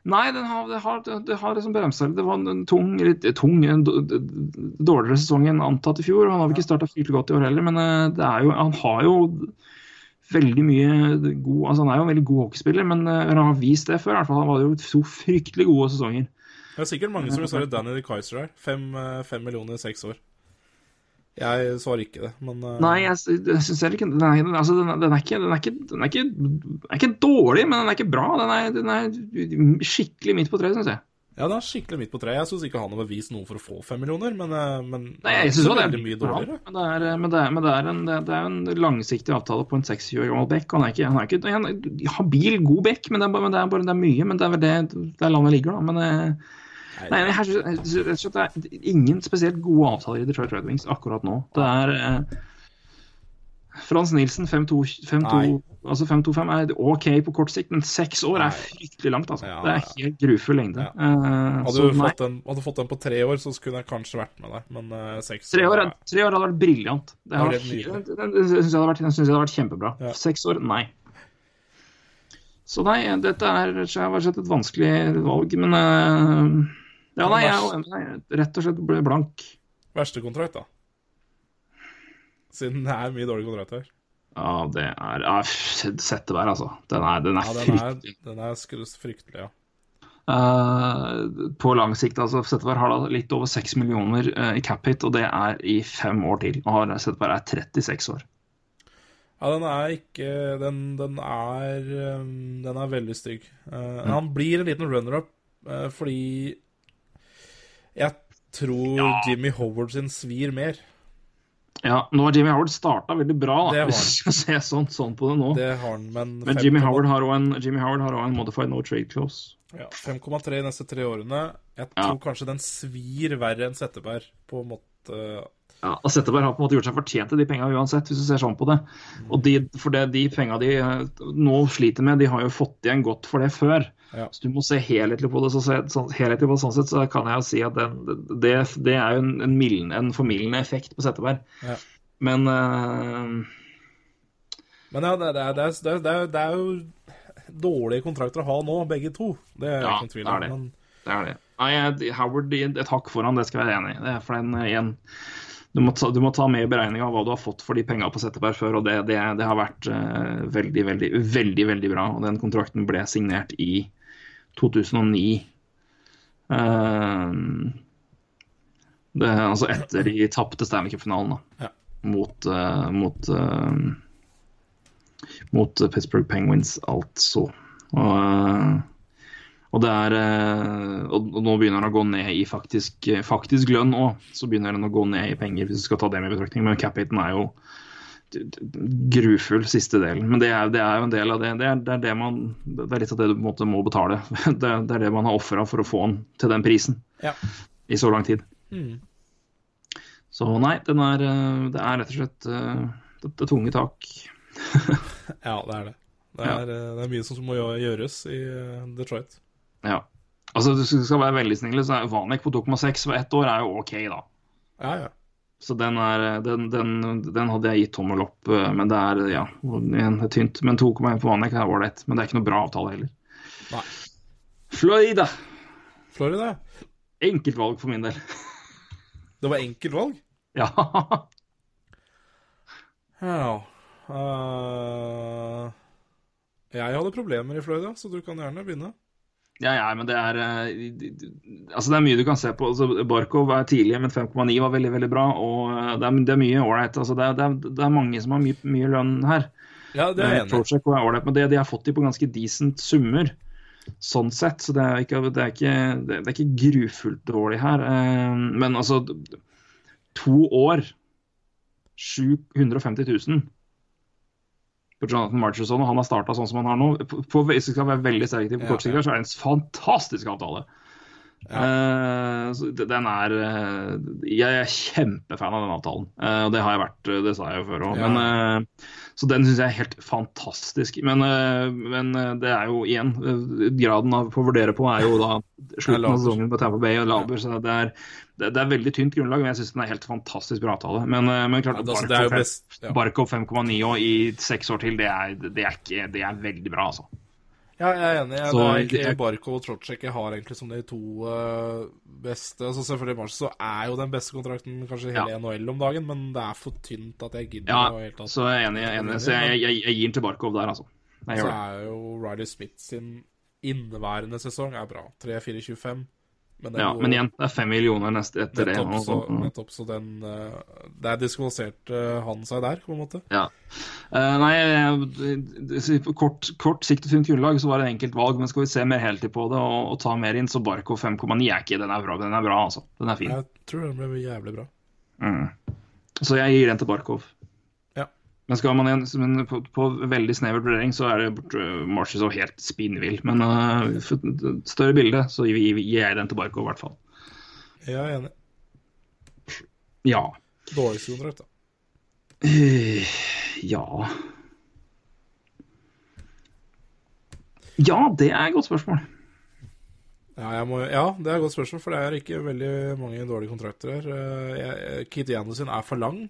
Speaker 2: Nei, den har, det har, det, har liksom bremsa litt. Det var en tung, litt tung dårligere sesong enn antatt i fjor. Han har vel ikke starta fryktelig godt i år heller, men eh, det er jo, han har jo veldig mye god Altså, han er jo en veldig god hockeyspiller, men eh, han har vist det før. I hvert fall. Han var jo to fryktelig gode sesonger.
Speaker 3: Det er sikkert mange som vil svare Danny de Kaiser her. Fem, eh, fem millioner i seks år. Jeg svarer ikke det, men uh...
Speaker 2: Nei, jeg, jeg syns heller ikke den er, altså, den, den, er ikke, den, er ikke, den er ikke Den er ikke dårlig, men den er ikke bra. Den er, den skikkelig midt på treet, syns jeg.
Speaker 3: Ja, den er skikkelig midt på treet. Jeg syns ikke han har bevist noe for å få fem millioner, men, eh, men
Speaker 2: Nei, jeg syns det er
Speaker 3: mye dårligere.
Speaker 2: Men det er, men det er, men det er, en, det er en langsiktig avtale på en 26 år gammel bekk. Han er ikke, han er ikke han habil, god bekk, men det men det er, bare, det er mye. Men det er vel det der landet ligger, da. Men eh, nei, jeg synes- rett det er ingen spesielt gode avtaler i Detroit Red Wings akkurat nå. Det er eh, Frans Nilsen
Speaker 3: 5-2-5
Speaker 2: altså 5-2-5 er OK på kort sikt, men seks år er fryktelig langt. altså.
Speaker 3: Ja,
Speaker 2: det er helt grufull lengde.
Speaker 3: Ja.
Speaker 2: Eh,
Speaker 3: Hadde
Speaker 2: så
Speaker 3: du fått, den, hadde du fått den på tre år, så skulle jeg kanskje vært med deg, men eh, seks
Speaker 2: Tre år,
Speaker 3: er-
Speaker 2: er- tre år hadde vært briljant. Det,
Speaker 3: det
Speaker 2: vært- syns jeg jeg hadde vært kjempebra.
Speaker 3: Ja.
Speaker 2: Seks år, nei. Så nei, dette er rett og slett et vanskelig valg, men eh, Ja, nei, jeg er. Rett og slett ble blank.
Speaker 3: Verste kontrakt, da? Siden det er mye dårlige kontrakter.
Speaker 2: Ja, det er ja, Settevær, altså. Den er, den er
Speaker 3: Ja, den er,
Speaker 2: fryktelig.
Speaker 3: den er fryktelig, ja.
Speaker 2: Uh, på lang sikt, altså. Settevær har da litt over 6 millioner uh, i cap hit, og det er i fem år til. Og har- Settevær er 36 år.
Speaker 3: Ja, den er ikke Den, den er um, Den er veldig stygg. Eh, Han blir en liten runner-up eh, fordi Jeg tror Jimmy Howard sin svir mer.
Speaker 2: Ja, nå har Jimmy Howard starta veldig bra, da, hvis vi skal se sånn, sånn på det nå.
Speaker 3: Det har han, men,
Speaker 2: Men Jimmy Howard har også en, Jimmy Howard har òg en modified no trade clause.
Speaker 3: ja, 5,3 de neste tre årene. Jeg
Speaker 2: Ja.
Speaker 3: tror kanskje den svir verre enn Setteberg, på en måte.
Speaker 2: Ja, og Setteberg har på en måte gjort seg fortjent til de penga uansett, hvis du ser sånn på det. Og de, for det, de penga de eh, nå sliter med, de har jo fått igjen godt for det før.
Speaker 3: Ja.
Speaker 2: Så du må se helhetlig på det. Så sånn, helhetlig på det sånn sett så kan jeg jo si at den, det, det er jo en, en, milden, en formildende effekt på Setteberg.
Speaker 3: Ja.
Speaker 2: Men uh...
Speaker 3: Men ja, det, det, er, det, er, det, er, det er jo dårlige kontrakter å ha nå, begge to. Det er
Speaker 2: Ja,
Speaker 3: ikke tvil
Speaker 2: det er det.
Speaker 3: Men
Speaker 2: Det er det. Nei, Howard et hakk foran, det skal jeg være enig i. Det er for den eh, igjen du må, ta, du må ta med i beregninga hva du har fått for de penga på Setteberg før, og det, det, det har vært uh, veldig, veldig, veldig, veldig bra. Og den kontrakten ble signert i 2009. Eh, det, altså etter de tapte Stanley Cup-finalen.
Speaker 3: Ja.
Speaker 2: Mot, eh, mot, eh, mot Pittsburgh Penguins, altså. Og, og det er og, nå begynner den å gå ned i faktisk, faktisk lønn òg. Så begynner den å gå ned i penger, hvis du skal ta det med i betraktning. Men cap-hiten er jo grufull siste delen. Men det er, det er jo en del av det. Det er, det er, det man, det er litt av det du måte må betale. Det, er- det det man har ofra for å få den til den prisen
Speaker 3: Ja.
Speaker 2: i så lang tid.
Speaker 3: Mm.
Speaker 2: Så nei, den er, eh, det er rett og slett eh, det, tunge tak.
Speaker 3: ja, det er det. Det er, ja. det er mye som må gjøres i eh, Detroit.
Speaker 2: Ja. Altså, du skal være veldig snill, så er Vanek på 2,6 for ett år er jo OK, da.
Speaker 3: Ja, ja.
Speaker 2: Så den, er, den, den, den hadde jeg gitt tommel opp, eh, men det er ja, igjen, tynt. Men 2,1 på Vanek er ålreit, men det er ikke noe bra avtale heller.
Speaker 3: Nei.
Speaker 2: Florida.
Speaker 3: Florida.
Speaker 2: Enkelt valg for min del.
Speaker 3: Det var enkelt valg.
Speaker 2: Ja.
Speaker 3: Ja Uh, Jeg hadde problemer i Florida, så du kan gjerne begynne.
Speaker 2: Ja, ja, men det er eh, Altså, det er mye du kan se på. Altså, Barkov er tidlig, men 5,9 var veldig, veldig bra. Og eh, det er, det er mye ålreit. Altså, det, det, er- det er mange som har mye, mye lønn her.
Speaker 3: Ja, det er jeg enig
Speaker 2: er right men det, de har fått de på ganske decent summer. Sånn sett, så det er ikke, det er ikke, det er ikke grufullt dårlig her. Eh, Men altså To år, 750 000 på Jonathan Marcherson, og han har starta sånn som han har nå. På, på, hvis vi skal være veldig selektive på
Speaker 3: Ja,
Speaker 2: kortsikkerhet, så er det en fantastisk avtale. Eh, så den er eh, Jeg er kjempefan av den avtalen. Og det har jeg vært, det sa jeg jo før òg.
Speaker 3: Ja.
Speaker 2: Men eh, Så den syns jeg er helt fantastisk. Men, eh, men eh, det er jo igjen eh, Graden av, å vurdere på er jo da slutten av sesongen på Tampa Bay og Laber. Så det er, det, det er veldig tynt grunnlag, men jeg syns den er helt fantastisk bra avtale. Men, men klart,
Speaker 3: Ja, det- altså, ja.
Speaker 2: Barkov 5,9 og i seks år til, det er, det er, ikke, det er veldig bra, altså.
Speaker 3: Ja, jeg er enig.
Speaker 2: Så-
Speaker 3: det er Barkov og Trocek jeg har egentlig som de to uh, beste. Altså Selvfølgelig Mars så er jo den beste kontrakten kanskje hele
Speaker 2: Ja.
Speaker 3: NHL om dagen, men det er for tynt at jeg gidder
Speaker 2: Ja,
Speaker 3: helt tatt.
Speaker 2: så jeg er enig. Jeg, er enig. Så jeg, jeg, jeg gir den til Barkov der, altså. Jeg
Speaker 3: Så er jo Riley Smith sin inneværende sesong er bra. 3-4-25. Men,
Speaker 2: Ja,
Speaker 3: går-
Speaker 2: men igjen, det er fem millioner neste etter det.
Speaker 3: nettopp,
Speaker 2: og-
Speaker 3: så, nettopp så den eh, Der diskvalifiserte han seg der, på en måte.
Speaker 2: Ja. Uh, nei, på kort, kort sikt og tynt grunnlag så var det et enkelt valg, men skal vi se mer heltid på det og, og ta mer inn, så Barkov 5,9 er ikke Den er bra, den er bra, altså. Den er fin.
Speaker 3: Jeg tror den ble jævlig bra.
Speaker 2: Mm. Så jeg gir den til Barkov. Men skal man igjen, på, på veldig snever vurdering så er det uh, Marshall så helt spinnvill. Men uh, for et større bilde så gir, gir jeg den til Barco, i hvert fall.
Speaker 3: Jeg er enig.
Speaker 2: Ja.
Speaker 3: Dårligste kontrakt, da.
Speaker 2: Eh, ja Ja, det er et godt spørsmål.
Speaker 3: Ja, jeg må, ja, det er et godt spørsmål, for det er ikke veldig mange dårlige kontrakter her. Kit jeg- sin er for lang.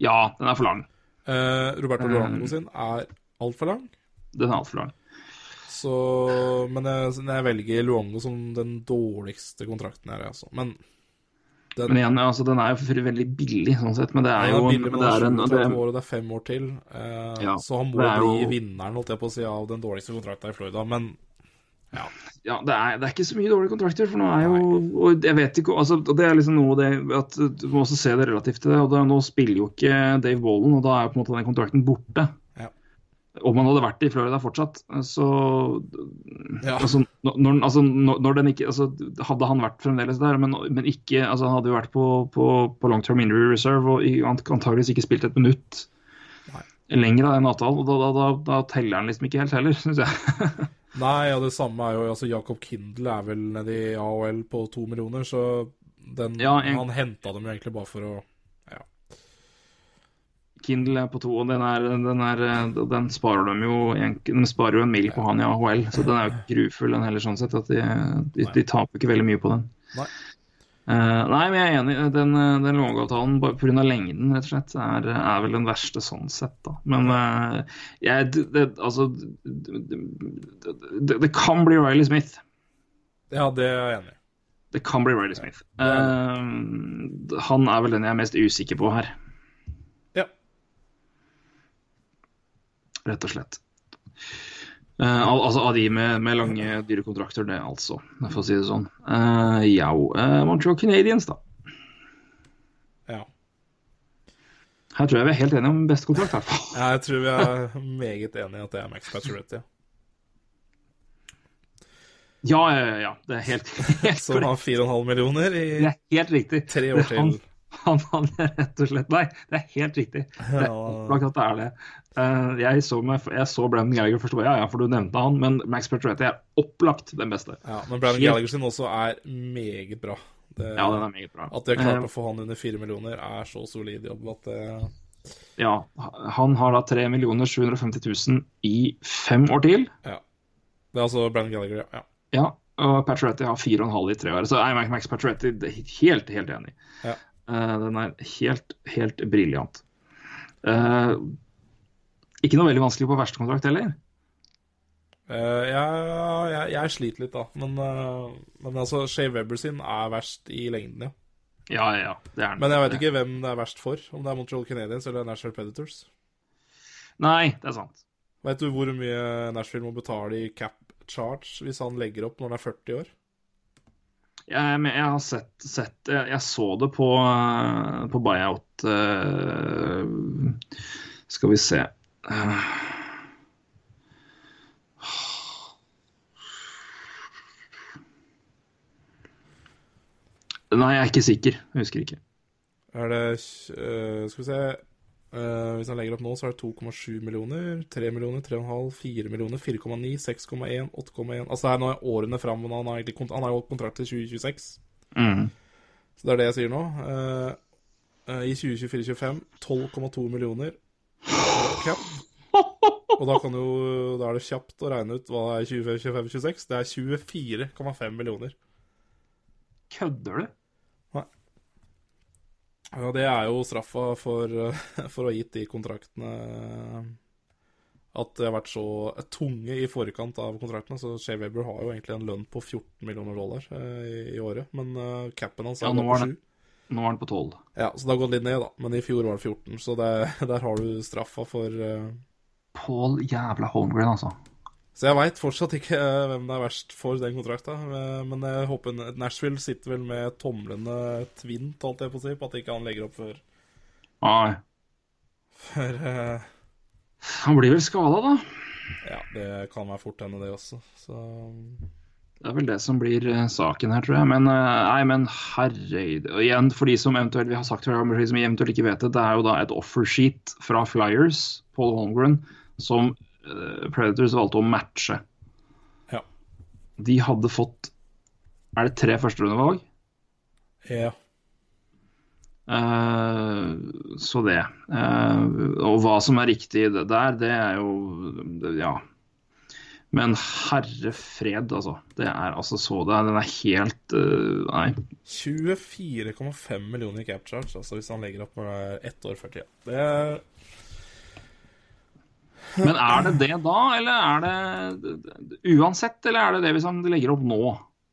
Speaker 2: Ja, den er for lang.
Speaker 3: Eh, Roberto
Speaker 2: uh,
Speaker 3: Luango sin er altfor lang.
Speaker 2: Den er altfor lang.
Speaker 3: Så, men jeg, jeg velger Luongo som den dårligste kontrakten her, altså. Men den,
Speaker 2: Men igjen, altså, den er jo veldig billig, sånn sett. Men det er jo
Speaker 3: billig,
Speaker 2: det er en,
Speaker 3: det
Speaker 2: det,
Speaker 3: er år, og det er fem år til. Eh,
Speaker 2: Ja,
Speaker 3: så han må bli
Speaker 2: jo-
Speaker 3: vinneren, holdt jeg på å si, av den dårligste kontrakten i Florida. Men ja.
Speaker 2: ja, det, er, det er ikke så mye dårlige kontrakter. For nå er jo Og jeg vet ikke altså, Det er liksom noe det at Du må også se det relativt til det. og da, Nå spiller jo ikke Dave Wallen, og da er jo på en måte den kontrakten borte.
Speaker 3: Ja.
Speaker 2: Om han hadde vært i Florida fortsatt, så
Speaker 3: Ja.
Speaker 2: altså, når, altså, når den ikke altså, Hadde han vært fremdeles der, men, men ikke altså, Han hadde jo vært på, på, på long term injury reserve og antageligvis ikke spilt et minutt lenger av den avtalen. og Da, da, da, da teller han liksom ikke helt heller, syns jeg.
Speaker 3: Nei, og det samme er jo altså Jacob Kindle er vel nede i AHL på to millioner, så den,
Speaker 2: Ja, en-
Speaker 3: han henta dem jo egentlig bare for å Ja.
Speaker 2: Kindle er på to, og den, er, den, er, den sparer dem jo De sparer jo en mil på han i AHL, så den er jo grufull, den heller, sånn sett. at De, de, de taper ikke veldig mye på den.
Speaker 3: Nei.
Speaker 2: Eh, nei, men jeg er enig. Den, den låneavtalen pga. lengden, rett og slett, er, er vel den verste sånn sett, da. Men uh, jeg det, Altså det, det, det kan bli Riley Smith.
Speaker 3: Ja, det er jeg enig i.
Speaker 2: Det kan bli Riley Smith. Uh, han er vel den jeg er mest usikker på her,
Speaker 3: Ja.
Speaker 2: rett og slett. Eh, al altså av de med, med lange, dyre kontrakter, det altså, for å si det sånn. Uh, ja, uh, Montreal Canadiens, da.
Speaker 3: ja.
Speaker 2: Her tror jeg vi er helt enige om beste kontrakt, i hvert fall.
Speaker 3: Jeg tror vi er meget enige i at det er Max Pacioretty. Ja.
Speaker 2: Ja, ja, ja, ja. Det er helt, helt
Speaker 3: Som har 4,5 millioner i
Speaker 2: helt riktig.
Speaker 3: tre år til.
Speaker 2: Han, han er rett og slett Nei, det er helt riktig. Det er opplagt at det er det. Uh, jeg, så jeg så Brandon Gallagher først, ja, ja, for du nevnte han, men Max Petretti er opplagt den beste.
Speaker 3: Ja, men Brandon Gallagher sin også er meget bra. Det,
Speaker 2: Ja, den er meget bra.
Speaker 3: At de har klart
Speaker 2: Eh,
Speaker 3: å få han under 4 millioner, er så solid jobb at det
Speaker 2: Ja, han har da 3 750 000 i fem år til.
Speaker 3: Ja. Det er altså Brandon Gallagher, ja.
Speaker 2: Ja, og Pacioretty har 4,5 i tre år. Så jeg er Max- er helt, helt enig.
Speaker 3: Ja.
Speaker 2: Eh, den er helt, helt briljant. Eh, ikke noe veldig vanskelig på verstekontrakt heller.
Speaker 3: Uh, jeg, jeg, jeg sliter litt, da. Men, uh, men altså, Shea Webber sin er verst i lengden, ja.
Speaker 2: Ja, ja, ja. Det er den.
Speaker 3: Men jeg vet ikke hvem det er verst for. Om det er Montreal Canadiens eller Nashville Predators.
Speaker 2: Nei, det er sant.
Speaker 3: Vet du hvor mye Nashville må betale i cap charge hvis han legger opp når han er 40 år?
Speaker 2: Jeg, jeg har sett, sett jeg, jeg så det på, eh, på buyout uh, Skal vi se uh, Nei, jeg er ikke sikker. Jeg husker ikke.
Speaker 3: Er det uh, Skal vi se eh, Hvis han legger opp nå, så er det 2,7 millioner, 3 millioner, 3,5, 4 millioner, 4,9, 6,1, 8,1 Altså det er nå årene fram, men han har, egentlig, kont- han har jo kontrakt til 2026.
Speaker 2: Mm.
Speaker 3: Så det er det jeg sier nå. Uh, uh, I 2024-2025 12,2 millioner cap. Og da, kan jo, da er det kjapt å regne ut hva det er i 2025-2026. Det er 24,5 millioner.
Speaker 2: Kødder du?
Speaker 3: Ja, det er jo straffa for, eh, for å ha gitt de kontraktene At de har vært så tunge i forkant av kontraktene. Så Shea Weber har jo egentlig en lønn på 14 millioner dollar eh, i, i året. Men uh, capen hans
Speaker 2: Ja,
Speaker 3: er
Speaker 2: nå
Speaker 3: var på
Speaker 2: er
Speaker 3: 7.
Speaker 2: Nå er den på 12.
Speaker 3: Ja, så det har gått litt ned, da. Men i fjor var det 14. Så det, der har du straffa for uh...
Speaker 2: Paul jævla Holmgren, altså.
Speaker 3: Så jeg veit fortsatt ikke eh, hvem det er verst for den kontrakta. eh, Men jeg håper Nashville sitter vel med tomlene tvint, holdt jeg på å si, på at ikke han legger opp før,
Speaker 2: Nei.
Speaker 3: før uh...
Speaker 2: Han blir vel skada, da.
Speaker 3: Ja, det kan være fort hende, det også. Så
Speaker 2: Det er vel det som blir eh, saken her, tror jeg. Men eh, nei, men herregud. Og igjen, for de som eventuelt vi har sagt for de som eventuelt ikke vet det, det er jo da et offersheet fra Flyers, Paul Holmgren, som eh, Predators valgte å matche.
Speaker 3: Ja.
Speaker 2: De hadde fått Er det tre førsterundevalg?
Speaker 3: ja.
Speaker 2: Uh, så det. Uh, og hva som er riktig det der, det er jo det- Ja. Men herre fred, altså. Det er altså så det. Den er helt uh, Nei.
Speaker 3: 24,5 millioner i cap charge, altså hvis han legger opp er ett år før tida. Det er
Speaker 2: Men er det det da, eller er det uansett, eller er det det hvis han legger opp nå?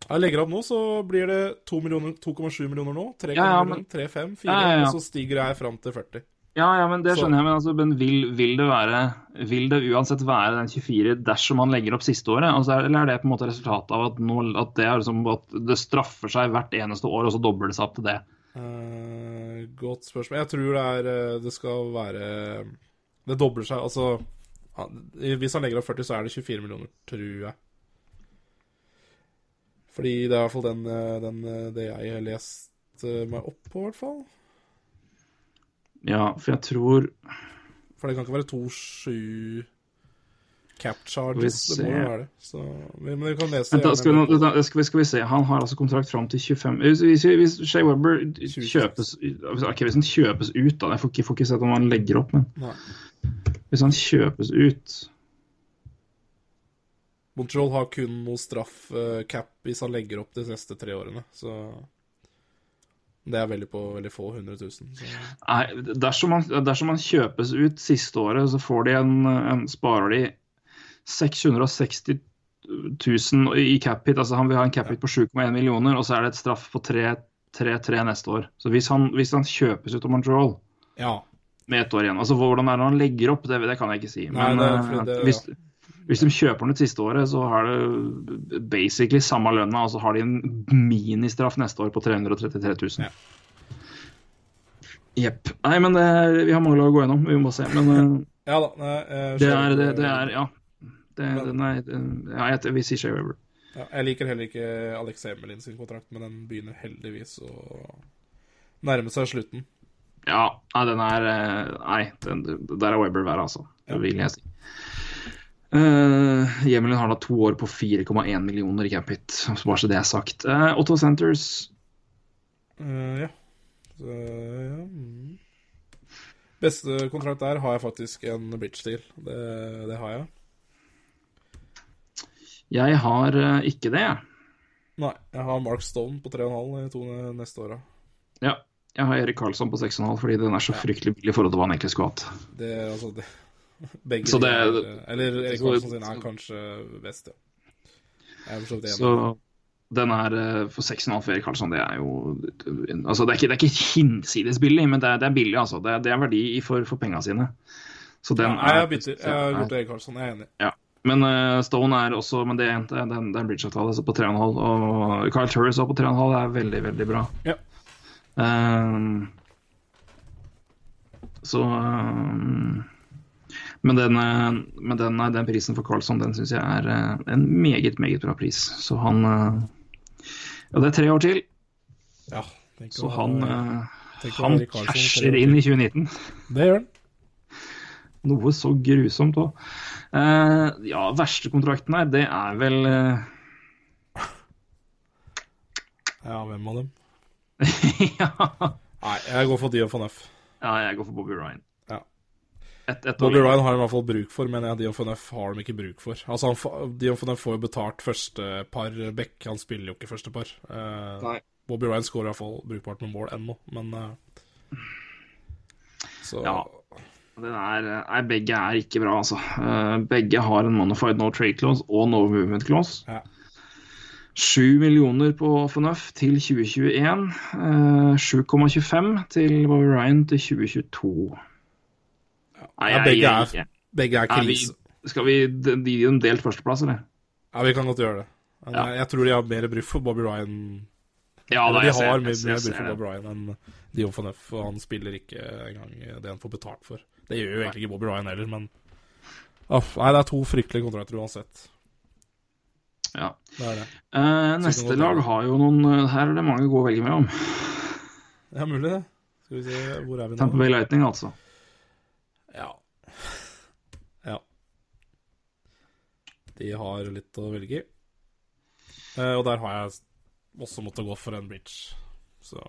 Speaker 3: Jeg legger opp nå, så blir det 2,7 millioner- 2,7 millioner nå. 3,5,
Speaker 2: Ja, ja,
Speaker 3: millioner, 3,5, 4,
Speaker 2: Ja, ja,
Speaker 3: og så stiger jeg fram til 40.
Speaker 2: Ja, ja, men det
Speaker 3: Så-
Speaker 2: skjønner jeg. Men, altså, men vil, vil, det være, vil det uansett være den 24 dersom han legger opp siste året? Altså, er- eller er det på en måte resultatet av at, nå, at, det er liksom, at det straffer seg hvert eneste år, og så dobler det seg opp til det?
Speaker 3: Uh, godt spørsmål. Jeg tror det er eh, Det skal være Det dobler seg. Altså Hvis han legger opp 40, så er det 24 millioner, tror jeg. Fordi det er i hvert fall den, eh, den, eh, det jeg har lest eh, meg opp på, i hvert fall.
Speaker 2: Ja, for jeg tror
Speaker 3: For det kan ikke være 2-7 cap charges. Det må jo være det. Så, men vi kan lese
Speaker 2: da, skal, vi, da, skal, vi, skal vi se. Han har altså kontrakt fram til 25 Hvis, hvis, hvis Shea Weber kjøpes okay, Hvis han kjøpes ut, da Jeg får ikke, får ikke sett om han legger opp, men
Speaker 3: Nei.
Speaker 2: Hvis han kjøpes ut
Speaker 3: Montreal har kun noe straff eh, cap hvis han legger opp de neste tre årene, så Det er veldig på veldig få hundre tusen. Så.
Speaker 2: Nei, dersom han, dersom han kjøpes ut siste året, så får de en, en sparer de 660 1000 i cap hit. Altså han vil ha en cap hit på 7,1 millioner, og så er det et straff på 3-3 neste år. Så hvis han, hvis han kjøpes ut av Montreal
Speaker 3: Ja.
Speaker 2: Med ett år igjen altså Hvordan er det han legger opp, det, det kan jeg ikke si.
Speaker 3: Nei,
Speaker 2: Men
Speaker 3: det er
Speaker 2: eh,
Speaker 3: det-
Speaker 2: hvis, hvis de kjøper den ut siste året, så har det basically samme lønna, og så har de en ministraff neste år på 333 000.
Speaker 3: Ja.
Speaker 2: Jepp. Nei, men det, vi har mange lag å gå gjennom. Vi må se. Men eh,
Speaker 3: Ja da. Nei,
Speaker 2: det er, det, det er Ja. Det, den- ja jeg, vi sier Shea Weber.
Speaker 3: Ja, jeg liker heller ikke Alex Emelin sin kontrakt, men den begynner heldigvis å nærme seg slutten.
Speaker 2: Ja, nei, den er eh, Nei, den, der er Weber verre, altså. Det vil jeg si. Uh, Jemelin har da to år på 4,1 millioner i cap hit, bare så det er sagt. Uh, Otto Centers
Speaker 3: Uh, ja. Så, ja. mm. Beste kontrakt der har jeg faktisk en bridge deal. Det, det har jeg.
Speaker 2: Jeg har eh, ikke det, jeg.
Speaker 3: Nei, jeg har Mark Stone på 3,5 i to neste åra.
Speaker 2: Ja. Jeg har Erik Karlsson på 6,5 fordi den er så fryktelig billig i forhold til hva han egentlig skulle hatt.
Speaker 3: Det, altså, det, begge
Speaker 2: Så det-
Speaker 3: er, Eller Erik Karlsson sin er kanskje best, ja. Jeg er for så vidt enig.
Speaker 2: Den er eh, for 6,5 for Erik Karlsson, det er jo Altså, det er ikke, det er ikke hinsides billig, men det er, det er billig, altså. Det er, det er verdi for, for penga sine. Så den
Speaker 3: Ja, jeg
Speaker 2: er
Speaker 3: bytter. Jeg har gjort Erik Karlsson, jeg er enig.
Speaker 2: Ja. Men uh, Stone er også Men det, det, det, er en bridge-avtale så på 3,5. Og Kyle Turris også på 3,5 er veldig, veldig bra.
Speaker 3: Ja.
Speaker 2: Ehm, så ehm, Men, den, men den, den prisen for Carlsson den syns jeg er eh, en meget, meget bra pris. Så han eh, Ja, det er tre år til,
Speaker 3: Ja,
Speaker 2: så han, eh, han casher inn i 2019.
Speaker 3: Det gjør han.
Speaker 2: Noe så grusomt òg. ja, verste kontrakten her, det er vel
Speaker 3: Ja, hvem av dem?
Speaker 2: ja.
Speaker 3: Nei, jeg går for Dio von F.
Speaker 2: ja, jeg går for Bobby Ryan.
Speaker 3: Ja.
Speaker 2: Et, et
Speaker 3: Bobby. Ryan har han i hvert fall bruk for, men jeg, Dio von F har de ikke bruk for. Altså, han, Dio von F får jo betalt første par back, han spiller jo ikke første par. Uh,
Speaker 2: Nei.
Speaker 3: Bobby Ryan skårer i hvert fall brukbart med mål ennå, men uh, Så
Speaker 2: Ja. Den er, nei, begge er ikke bra, altså. Uh, begge har en modified no trade clause og no movement clause.
Speaker 3: Ja.
Speaker 2: 7 millioner på FNF til 2021. eh, 7,25 til Bobby Ryan til 2022. Nei,
Speaker 3: Ja, begge er- begge er
Speaker 2: krise. vi. Skal vi gi dem delt førsteplass, eller?
Speaker 3: Ja, vi kan godt gjøre det.
Speaker 2: Ja.
Speaker 3: jeg, jeg tror de har mer bruk for Bobby Ryan
Speaker 2: Ja, da,
Speaker 3: de
Speaker 2: ser-
Speaker 3: har
Speaker 2: jeg
Speaker 3: mye
Speaker 2: ser-
Speaker 3: mer bruk for Bobby Ryan enn Dion van F, og han spiller ikke engang det han får betalt for. Det gjør jo egentlig ikke Bobby Ryan heller, men Nei, det er to fryktelige kontrakter uansett.
Speaker 2: Ja.
Speaker 3: Det det.
Speaker 2: Eh, neste lag har jo noen eh, Her er det mange gode å velge mellom.
Speaker 3: Det er mulig, det. Skal vi se, hvor er vi
Speaker 2: nå?
Speaker 3: nå?
Speaker 2: Bay Lightning, altså.
Speaker 3: Ja. Ja. De har litt å velge i. Eh, og der har jeg også måttet gå for en bridge. Så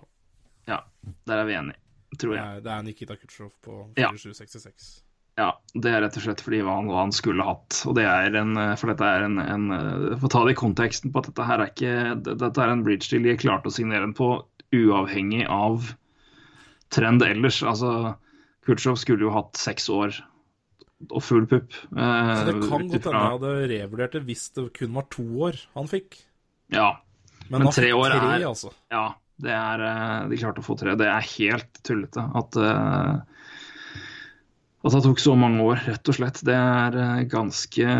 Speaker 2: Ja, der er vi enige, tror
Speaker 3: det
Speaker 2: jeg.
Speaker 3: er, det er Nikita Kutsjov på 4766.
Speaker 2: Ja, det er rett og slett fordi hva han, hva han skulle hatt. Og det er en eh, For dette er en, en eh, For å ta det i konteksten på at dette her er ikke Dette er en bridge deal de klarte å signere den på uavhengig av trend ellers. Altså, Kutsjov skulle jo hatt seks år og full pupp. eh,
Speaker 3: Så det kan godt hende jeg hadde revurdert det hvis det kun var to år han fikk.
Speaker 2: Ja.
Speaker 3: Men,
Speaker 2: Men tre år
Speaker 3: tre,
Speaker 2: er-
Speaker 3: altså.
Speaker 2: Ja, det er eh, De klarte å få tre. Det er helt tullete at eh, at det tok så mange år, rett og slett. Det er eh, ganske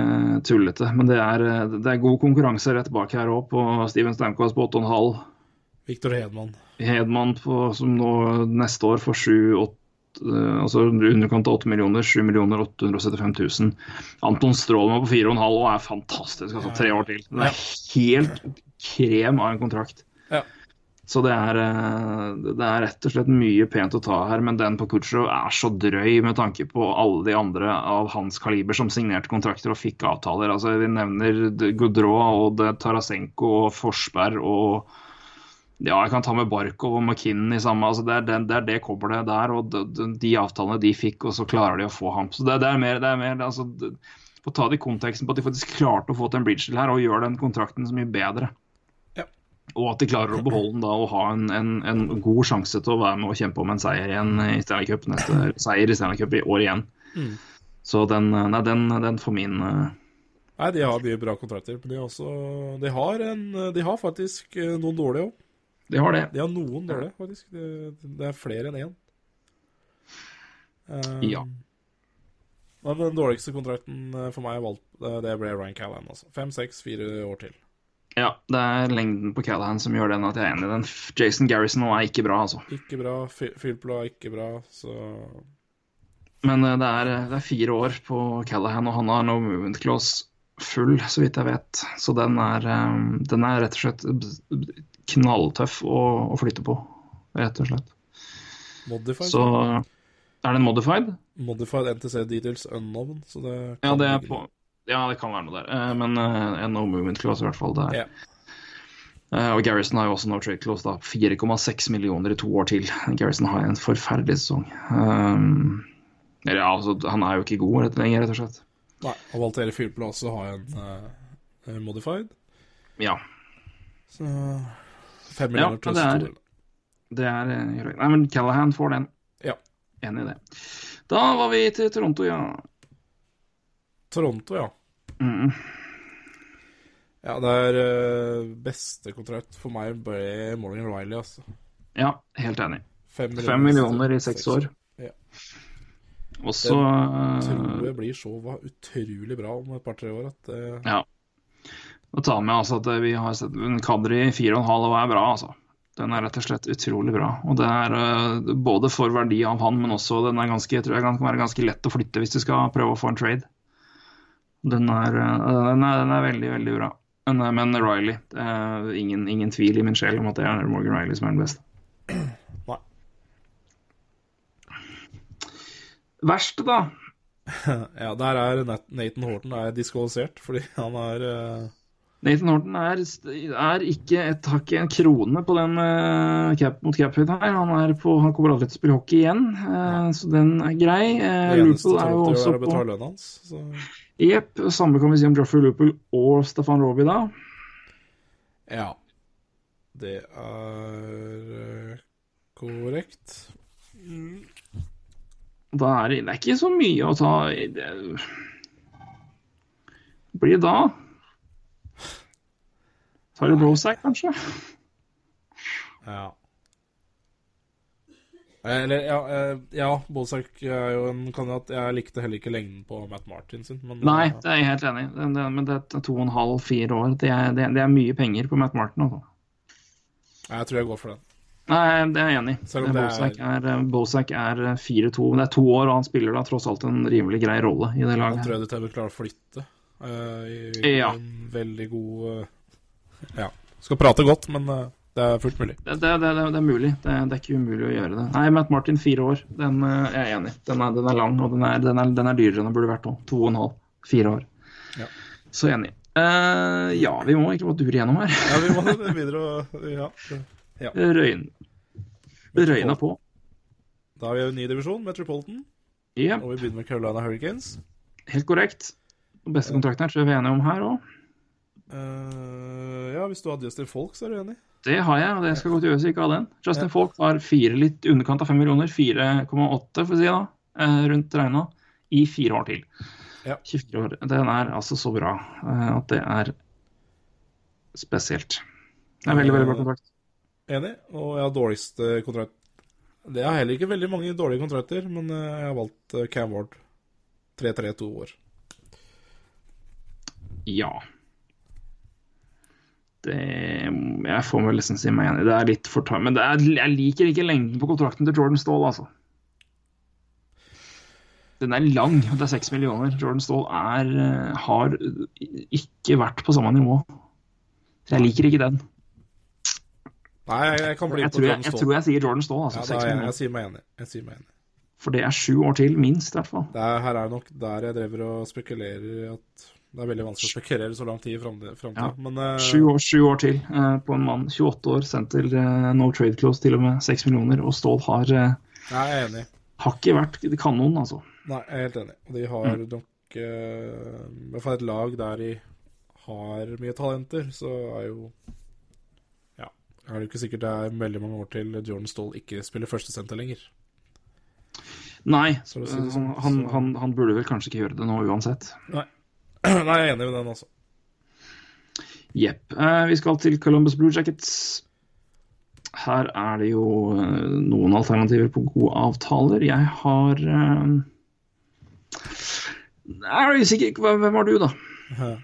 Speaker 2: tullete. Men det er, eh, det er god konkurranse rett bak her òg, på Steven Stamkos på 8,5.
Speaker 3: Victor Hedman.
Speaker 2: Hedman på, som nå neste år får 7 8, eh, altså underkant av 8 millioner, 7 millioner 875 000. Anton Strålmann på 4,5 og er fantastisk. altså Tre år til. Det er helt krem av en kontrakt.
Speaker 3: Ja.
Speaker 2: Så det er, eh, det er rett og slett mye pent å ta her, men den på Kutcherov er så drøy med tanke på alle de andre av hans kaliber som signerte kontrakter og fikk avtaler. Altså, Vi nevner Goudreau og Tarasenko og Forsberg og ja, jeg kan ta med Barkov og McKinnon i samme altså det, er det er det kobbelet der, og de, de avtalene de fikk, og så klarer de å få ham. Så det, det er mer, det er mer altså, Få ta det i konteksten på at de faktisk klarte å få til en bridge til her og gjøre den kontrakten så mye bedre. Og at de klarer å beholde den da og ha en, en, en god sjanse til å være med og kjempe om en seier igjen i Stanley Cup neste seier i Stanley Cup i år igjen.
Speaker 3: Mm.
Speaker 2: Så den, nei, den, den får min, uh...
Speaker 3: Nei, de har mye bra kontrakter, men de har også De har, en, de har faktisk eh, noen dårlige òg.
Speaker 2: De har det.
Speaker 3: De har noen dårlige, faktisk. Det, det er flere enn én. Um,
Speaker 2: Ja.
Speaker 3: Men den dårligste kontrakten for meg valgt, det ble Ryan Callan. Altså. Fem, seks, fire år til.
Speaker 2: Ja, det er lengden på Callahan som gjør den at jeg er enig i den. Jason Garrison nå er ikke bra, altså.
Speaker 3: Ikke bra. Filplo er ikke bra, så
Speaker 2: Men eh, det er, det er fire år på Callahan, og han har no movement clause full, så vidt jeg vet. Så den er, eh, den er rett og slett knalltøff å, å flytte på, rett og slett.
Speaker 3: Modified.
Speaker 2: Så er den modified?
Speaker 3: Modified NTC details unknown, så det
Speaker 2: Ja, det er på Ja, det kan være noe der. Eh, Men eh, en no movement clause, i hvert fall. Der.
Speaker 3: Ja.
Speaker 2: Eh, Og Garrison har jo også no trade clause, da. 4,6 millioner i to år til. Garrison har en forferdelig sesong. Um, eller ja, altså, han er jo ikke god rett lenger, rett og slett.
Speaker 3: Nei, og Valtere Philpla også har en uh, modified.
Speaker 2: Ja,
Speaker 3: Så fem millioner
Speaker 2: Ja,
Speaker 3: pluss
Speaker 2: det er-
Speaker 3: to.
Speaker 2: det er greit. Nei, men Callahan får den.
Speaker 3: Ja.
Speaker 2: Enig i det. Da var vi til Toronto, ja.
Speaker 3: Toronto, ja.
Speaker 2: Mm.
Speaker 3: Ja, det er eh, beste kontrakt for meg ble Morgan Riley, altså.
Speaker 2: Ja, helt enig.
Speaker 3: Fem
Speaker 2: Fem millioner i seks år.
Speaker 3: Ja.
Speaker 2: Og så
Speaker 3: Tror
Speaker 2: eh,
Speaker 3: jeg blir så utrolig bra om et par-tre år at det
Speaker 2: Ja. Og ta med altså at vi har sett en Kadri 4,5 og er bra, altså. Den er rett og slett utrolig bra. Og det er uh, både for verdi av han, men også den er ganske, jeg tror jeg kan være ganske lett å flytte hvis du skal prøve å få en trade. Den er, eh, den er, den er veldig, veldig bra. Men, eh, men Riley, er ingen, ingen tvil i min sjel om at det er Morgan Riley som er den beste.
Speaker 3: Nei.
Speaker 2: Verst, da?
Speaker 3: Ja, der er Nathan Horton er diskvalifisert fordi han er uh...
Speaker 2: Nathan Horton er, er ikke et hakk en krone på den uh, cap mot cap-hit her. Han, er på, han kommer aldri til å spille hockey igjen, uh, så den er grei. Uh,
Speaker 3: det eneste
Speaker 2: Lupel er jo
Speaker 3: Toronto
Speaker 2: også
Speaker 3: gjør, er å
Speaker 2: på Jepp, samme kan vi si om Joffrey Lupel og Stefan Roby, da.
Speaker 3: ja. Det er eh, korrekt.
Speaker 2: Da er det, det er ikke så mye å ta i. Det blir da? Tar du Brosac, kanskje?
Speaker 3: Ja. Eller, ja, eh, ja Bolsack er jo en kandidat. Jeg likte heller ikke lengden på Matt Martin sin. Men,
Speaker 2: Nei, det er jeg helt enig i. Men det er to og en halv, fire år. Det er, det, det er mye penger på Matt Martin. Også.
Speaker 3: jeg tror jeg går for den.
Speaker 2: Nei, det er jeg enig i.
Speaker 3: Selv er-
Speaker 2: er, eh, er eh, 4-2. Det er to år, og han spiller da tross alt en rimelig grei rolle i det
Speaker 3: Han
Speaker 2: laget.
Speaker 3: tror jeg du til å klare å flytte. uh, i,
Speaker 2: Ja.
Speaker 3: En veldig god uh, Ja. Skal prate godt, men eh, det er fullt mulig.
Speaker 2: Det, det, det, det er mulig. Det, det er ikke umulig å gjøre det. Nei, Matt Martin, fire år. Den eh, jeg er enig i. Den, er- den er lang, og den er, den er, den er dyrere enn den burde vært òg. To og en halv. Fire år.
Speaker 3: Ja.
Speaker 2: Så enig. Uh, ja, vi må egentlig bare dure igjennom her.
Speaker 3: Ja, vi må videre og Ja.
Speaker 2: Røyn. Røyna på.
Speaker 3: Da har vi en ny divisjon, Metropolitan,
Speaker 2: Ja,
Speaker 3: og vi begynner med Carolina Hurricanes.
Speaker 2: helt korrekt. Den beste kontrakten her tror jeg vi er enige om her òg.
Speaker 3: Eh, ja, hvis du har Justin Folk, så er du enig?
Speaker 2: Det har jeg, og det skal godt gjøres ikke av den. Justin
Speaker 3: Ja.
Speaker 2: Falk har fire litt underkant av fem millioner, 4,8 for å si da, eh, rundt regna, i fire år til.
Speaker 3: Ja.
Speaker 2: 24 år. Den er altså så bra eh, at det er spesielt. Det er veldig, veldig bra kontrakt.
Speaker 3: Enig. Og jeg har dårligste kontrakt Det er heller ikke veldig mange dårlige kontrakter, men jeg har valgt Cam Ward. 3-3-2 år.
Speaker 2: Ja. Det Jeg får vel liksom si meg enig. Det er litt for tar, Men det er, jeg liker ikke lengden på kontrakten til Jordan Stall, altså. Den er lang, det er seks millioner. Jordan Stall er, eh, har ikke vært på samme nivå. Så jeg liker ikke den.
Speaker 3: Nei, jeg, kan bli
Speaker 2: Jeg
Speaker 3: på Jordan
Speaker 2: jeg,
Speaker 3: jeg,
Speaker 2: tror jeg sier Jordan Stall, altså.
Speaker 3: Ja, da, jeg, jeg sier meg enig. Jeg sier meg enig.
Speaker 2: For det er sju år til, minst, i hvert fall.
Speaker 3: Det er, her er nok der jeg driver og spekulerer at det er veldig vanskelig å spekulere så lang tid i framtida.
Speaker 2: Ja.
Speaker 3: Men eh,
Speaker 2: Sju år, sju år til uh, på en mann. 28 år, sendt til uh, no trade close, til og med 6 millioner. Og Stål har, eh,
Speaker 3: jeg er enig.
Speaker 2: har ikke vært kanon, altså.
Speaker 3: Nei, jeg er helt enig. Og de har nok eh, I hvert fall et lag der de har mye talenter, så er jo Ja. Er det ikke sikkert det er veldig mange år til Jordan Stål ikke spiller førstesenter lenger.
Speaker 2: Nei,
Speaker 3: si sånn,
Speaker 2: han, han, han, han burde vel kanskje ikke gjøre det nå uansett.
Speaker 3: Nei. Nei, jeg er enig med den, altså.
Speaker 2: Jepp. Eh, vi skal til Columbus Blue Jackets. Her er det jo eh, noen alternativer på gode avtaler. Jeg har eh, Jeg er usikker. Hvem har du, da?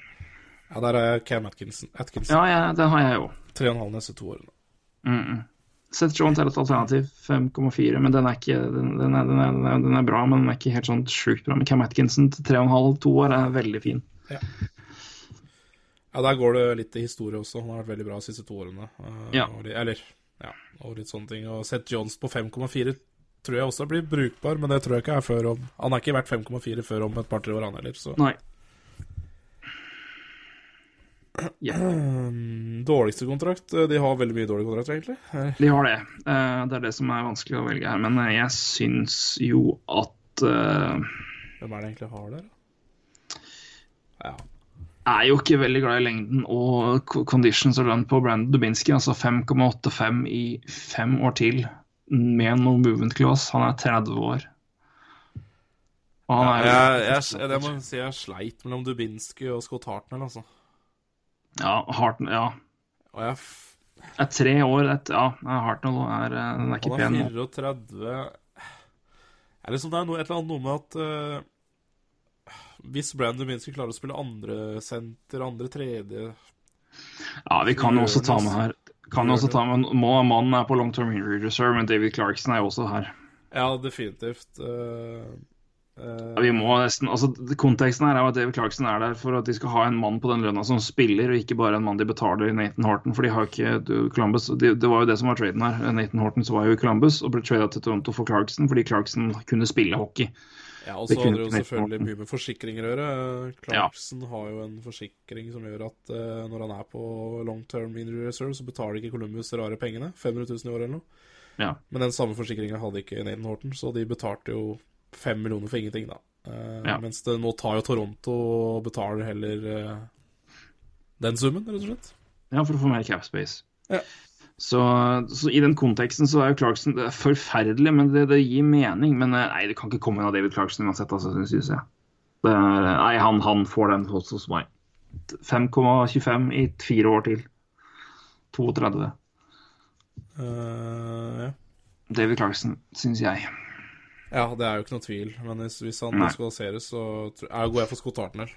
Speaker 3: Ja, der er Cam Atkinson. Atkinson.
Speaker 2: Ja, ja, det har jeg jo.
Speaker 3: Tre og en halv neste to årene.
Speaker 2: Mm -mm. Seth Jones er et alternativ. 5,4. Men den er, ikke, den, den, er, den, er, den, er, bra, men den er ikke helt sånn sjukt bra. Men Cam Atkinson til 3,5-2 år er veldig fin.
Speaker 3: Ja, der går det litt i historie også. Han har vært veldig bra de siste to årene. Eh,
Speaker 2: Ja.
Speaker 3: eller, ja, og litt sånne ting. Og Seth Jones på 5,4 tror jeg også blir brukbar, men det tror jeg ikke er før om Han har ikke vært 5,4 før om et par-tre år, han heller, så
Speaker 2: Nei. Ja,
Speaker 3: Mm, Dårligste kontrakt? eh, De har veldig mye dårlig kontrakt, egentlig. Eh,
Speaker 2: de har det. Eh, Det er det som er vanskelig å velge her. Men jeg syns jo at
Speaker 3: Hvem er det egentlig har der? da? Ja.
Speaker 2: er jo ikke veldig glad i lengden og conditions og lønn på Brandon Dubinsky. Altså 5,85 i fem år til med no movement clause. Han er 30 år. Og han er ja,
Speaker 3: Jeg, jeg, jeg må si jeg sleit mellom Dubinsky og Scott Hartnell, altså.
Speaker 2: Ja, Harten, ja.
Speaker 3: Og jeg f-
Speaker 2: Er tre år et, Ja, Hartnell er, eh, den er ikke
Speaker 3: Han er 34 er liksom, Det er noe, et eller annet noe med at uh, Hvis Brandon Dubinsky klarer å spille andre senter, andre tredje
Speaker 2: Ja, vi kan jo også ta med her kan jo også ta med, må, Mannen er på long term injury reserve, men David Clarkson er jo også her.
Speaker 3: Ja, definitivt. eh, eh,
Speaker 2: Ja, Vi må nesten, altså Konteksten her er at David Clarkson er der for at de skal ha en mann på den lønna som spiller, og ikke bare en mann de betaler Nathan Horton. For de har ikke du, Columbus, det, det var jo det som var traden her. Nathan Horton så var jo i Columbus og ble trada til Toronto for Clarkson fordi Clarkson kunne spille hockey.
Speaker 3: Ja, og så hadde det jo selvfølgelig mye med forsikringer å gjøre. Clarkson har jo en forsikring som gjør at uh, når han er på long term injury reserve, så betaler ikke Columbus rare pengene. 500 000 i året eller noe.
Speaker 2: Ja.
Speaker 3: Men den samme forsikringa hadde ikke Nathan Horton, så de betalte jo fem millioner for ingenting, da. Eh,
Speaker 2: Ja.
Speaker 3: Mens det, nå tar jo Toronto og betaler heller eh, den summen, rett og slett.
Speaker 2: Ja, for å få mer cap space.
Speaker 3: Ja.
Speaker 2: Så, så i den konteksten så er jo Clarkson det er forferdelig, men det, det gir mening. Men eh, nei, det kan ikke komme av David Clarkson uansett, altså, synes jeg. Er, nei, han, han får den hos meg. 5,25 i fire år til. 32.
Speaker 3: Uh, ja.
Speaker 2: David Clarkson, syns jeg.
Speaker 3: Ja, det er jo ikke noe tvil. Men hvis, hvis han
Speaker 2: Nei.
Speaker 3: skal seres, så jeg går jeg for Scott Hartner.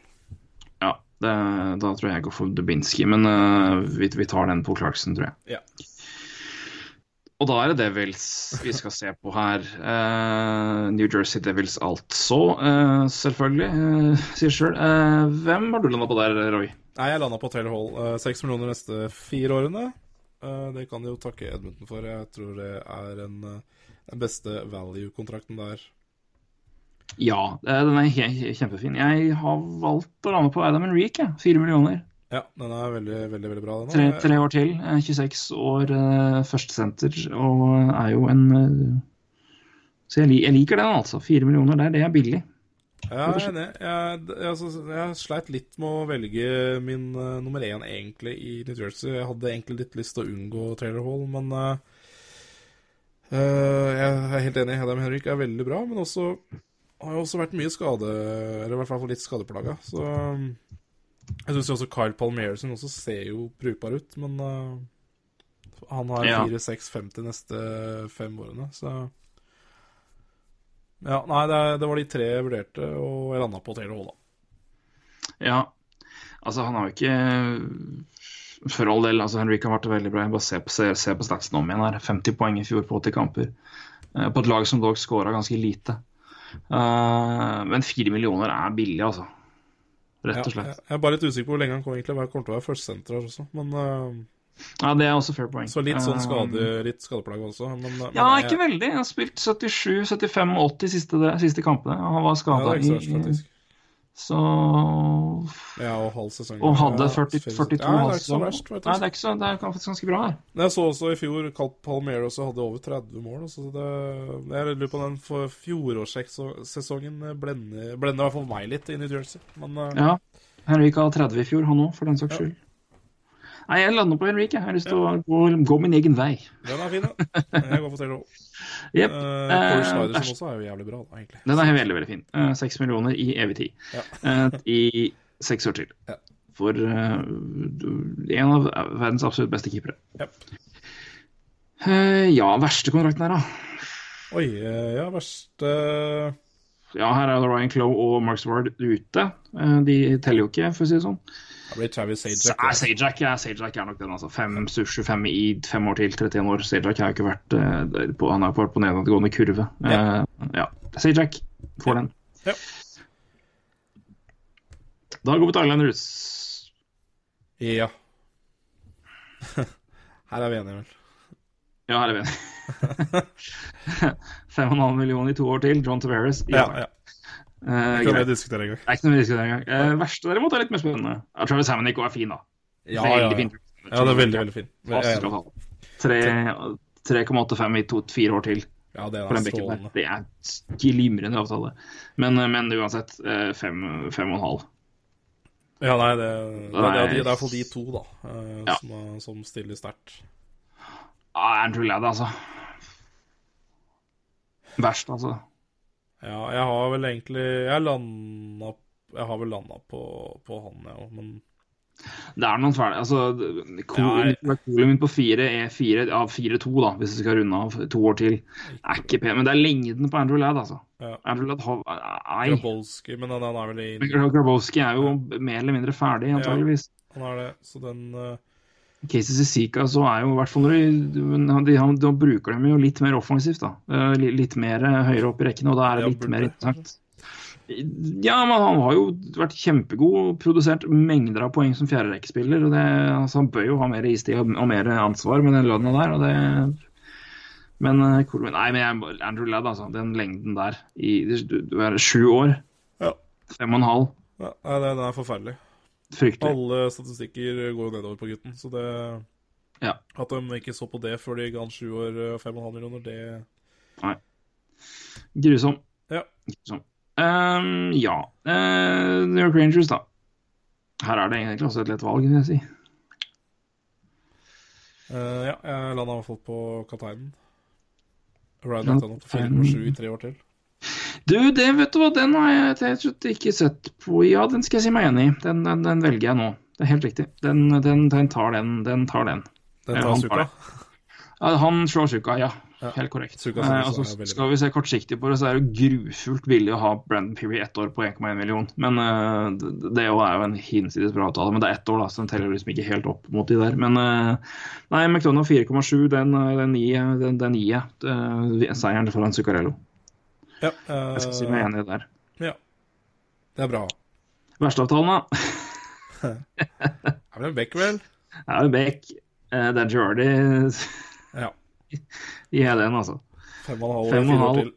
Speaker 2: Ja, det, da tror jeg jeg går for Dubinski, men uh, vi, vi tar den på Clarkson, tror jeg.
Speaker 3: Ja.
Speaker 2: Og da er det Devils vi skal se på her. Uh, New Jersey Devils altså, uh, selvfølgelig. Uh, sier sjøl. hvem har du landa på der, Roy?
Speaker 3: Nei, jeg landa på Taylor Hall. Seks millioner neste fire årene. Det kan de jo takke Edmundton for. Jeg tror det er en, eh, den beste value-kontrakten der.
Speaker 2: Ja, eh, den er kjempefin. Jeg har valgt å lande på Adam Henrik, jeg. Fire millioner.
Speaker 3: Ja, den er veldig, veldig veldig bra. Den
Speaker 2: Tre, tre år til. eh, 26 år, uh, førstesenter, og er jo en eh, Så jeg, jeg liker den, altså. Fire millioner der, det er billig.
Speaker 3: Ja, jeg er enig. Jeg, jeg, jeg sleit litt med å velge min uh, nummer én egentlig i New Jersey. Jeg hadde egentlig litt lyst til å unngå Trailer Hall, men eh, eh, jeg er helt enig. Adam Henrik er veldig bra, men også har jo også vært mye skade Eller i hvert fall litt skadeplaga. Så um, jeg syns også Kyle Palmerson også ser jo brukbar ut, men uh, han har
Speaker 2: Ja.
Speaker 3: 4-6-50 neste fem årene, så Ja, nei, det, det var de tre jeg vurderte, og jeg landa på Taylor Hall, da.
Speaker 2: Ja, altså han har jo ikke For all del, altså Henrik har vært veldig bra. Jeg bare se på, se, se på statsen om igjen her. 50 poeng i fjor på 80 kamper. Uh, på et lag som dog scora ganske lite. Uh, men fire millioner er billig, altså. Rett og slett.
Speaker 3: jeg, jeg er bare litt usikker på hvor lenge han kommer, egentlig, kommer til å være førstesenter her også, men uh...
Speaker 2: Ja, det er også fair point.
Speaker 3: Så litt sånn skade, litt skadeplagg også. Men, men
Speaker 2: Ja,
Speaker 3: jeg-
Speaker 2: ikke veldig. Han har spilt 77, 75 og 80 siste, de siste kampene. Han var
Speaker 3: Ja,
Speaker 2: skada
Speaker 3: ja,
Speaker 2: i. Så
Speaker 3: Ja, og halv sesong.
Speaker 2: Og hadde
Speaker 3: ja,
Speaker 2: 40, 42
Speaker 3: Ja, det er ikke så verst,
Speaker 2: Nei, det er ikke så, det er faktisk ganske bra her.
Speaker 3: Jeg så også i fjor Cal Palmer også hadde over 30 mål. Så det, jeg lurer på den for fjorårssesongen blender, blender i hvert fall meg litt i Jersey. Men eh,
Speaker 2: Ja. Henrik har 30 i fjor, han òg, for den saks skyld. Nei, jeg lander på Henrik. Jeg har lyst til å gå, gå min egen vei.
Speaker 3: den er fin, da. Jeg går for Taylor Hall.
Speaker 2: Yep.
Speaker 3: Uh, Paul
Speaker 2: Eh,
Speaker 3: Snyder som også er jo jævlig bra, da, egentlig.
Speaker 2: Den er veldig veldig fin. Eh, Seks millioner i evig tid.
Speaker 3: Ja.
Speaker 2: Eh, I seks år til.
Speaker 3: Ja.
Speaker 2: For eh, en av verdens absolutt beste keepere.
Speaker 3: Yep.
Speaker 2: Eh, ja, verste kontrakten her, da.
Speaker 3: Oi, eh, ja, verste
Speaker 2: Ja, her er det Ryan Clough og Mark Sward ute. Eh, de teller jo ikke, for å si det sånn.
Speaker 3: Det blir Travis Sajak.
Speaker 2: Sajak, ja, Sajak er nok den, altså. 5, 25 i fem år til, 31 år. Sajak har ikke vært eh, på, Han har vært på nedadgående kurve.
Speaker 3: Ja.
Speaker 2: Uh, ja. Sajak får den.
Speaker 3: Ja.
Speaker 2: Da går vi til Islanders.
Speaker 3: Ja. Her er vi enige, vel.
Speaker 2: Ja, her er vi enige. 5,5 millioner i to år til. John Tavares.
Speaker 3: Ja, ja. Gang?
Speaker 2: Det er ikke noe vi diskuterer engang. Uh, verste derimot er litt mer spennende. Ja, Travis Hammonick er fin, da.
Speaker 3: Ja, ja, ja.
Speaker 2: fin.
Speaker 3: Ja, det er veldig, veldig. Jeg.
Speaker 2: Tre- 3,85 i to, fire år til
Speaker 3: Ja, det er strålende.
Speaker 2: Det er glimrende avtale. Men, eh, men uansett, eh, fem, fem og en halv.
Speaker 3: Ja, nei, det, det, det, er, iallfall de to, da,
Speaker 2: Ja.
Speaker 3: som, er- som stiller sterkt.
Speaker 2: Ah, Andrew Ladd, altså. Verst, altså.
Speaker 3: Ja, jeg har vel egentlig Jeg landa Jeg har vel landa på, på han, jeg òg, men
Speaker 2: Det er noen fæle Altså, Kolen min på fire er fire av fire-to, da, hvis du skal runde av to år til. Er ikke pen, men det er lengden på Andrew Ladd, altså.
Speaker 3: Ja.
Speaker 2: Andrew Ladd har Nei.
Speaker 3: Grabowski Men han, han er vel i
Speaker 2: Grabowski er jo mer eller mindre ferdig, antageligvis.
Speaker 3: Han er det, så den eh,
Speaker 2: Casey Sisika så er jo i hvert fall Da de, de, de, de bruker dem jo litt mer offensivt, da. Eh, li- Litt mer eh, høyere opp i rekkene, og da er det litt mer interessant. Ja, men han har jo vært kjempegod, produsert mengder av poeng som fjerderekkespiller. og altså, Han bør jo ha mer istid og, og mer ansvar med den lønna der. og det men eh, cool, men nei, men Andrew Ladd, altså. Den lengden der i du, du er sju år,
Speaker 3: Ja.
Speaker 2: fem og en halv.
Speaker 3: ja, den er forferdelig.
Speaker 2: Fryktelig.
Speaker 3: Alle statistikker går jo nedover på gutten, så det
Speaker 2: Ja.
Speaker 3: At de ikke så på det før de ga han sju år og fem og en halv millioner, det
Speaker 2: Grusom.
Speaker 3: Ja.
Speaker 2: Grusom. Um, ja. Uh, New York Rangers, da. Her er det egentlig også et lett valg, vil jeg si.
Speaker 3: Uh, Ja, jeg landa i hvert fall på kapteinen. Ryan
Speaker 2: Ja,
Speaker 3: på 4,7 i tre år til.
Speaker 2: Du, det vet du hva, den har jeg og slett ikke sett på. Ja, den skal jeg si meg enig i. Den, den, den velger jeg nå. Det er helt riktig. Den, den, den tar den. Den tar den.
Speaker 3: Den tar Suka.
Speaker 2: Ja, han slår Suka, ja.
Speaker 3: Ja.
Speaker 2: Helt korrekt.
Speaker 3: Suka
Speaker 2: Eh, altså, skal vi se kortsiktig på det, så er det grufullt billig å ha Brandon Peary ett år på 1,1 million. Men uh, det, det er jo en hinsides bra avtale. Men det er ett år, da, så den teller liksom ikke helt opp mot de der. Men uh, nei, McDonagh 4,7, den, eh, den, gir jeg- den, den gir jeg. eh, seieren foran Zuccarello.
Speaker 3: Ja,
Speaker 2: Jeg skal si meg
Speaker 3: eh,
Speaker 2: enig der.
Speaker 3: ja. Det er bra.
Speaker 2: Versteavtalen, da?
Speaker 3: Er det en vel?
Speaker 2: Det er jo Beck. eh, Det er Jordy.
Speaker 3: Ja.
Speaker 2: i hele den, altså.
Speaker 3: Fem og en halv,
Speaker 2: Fem og
Speaker 3: fire år til.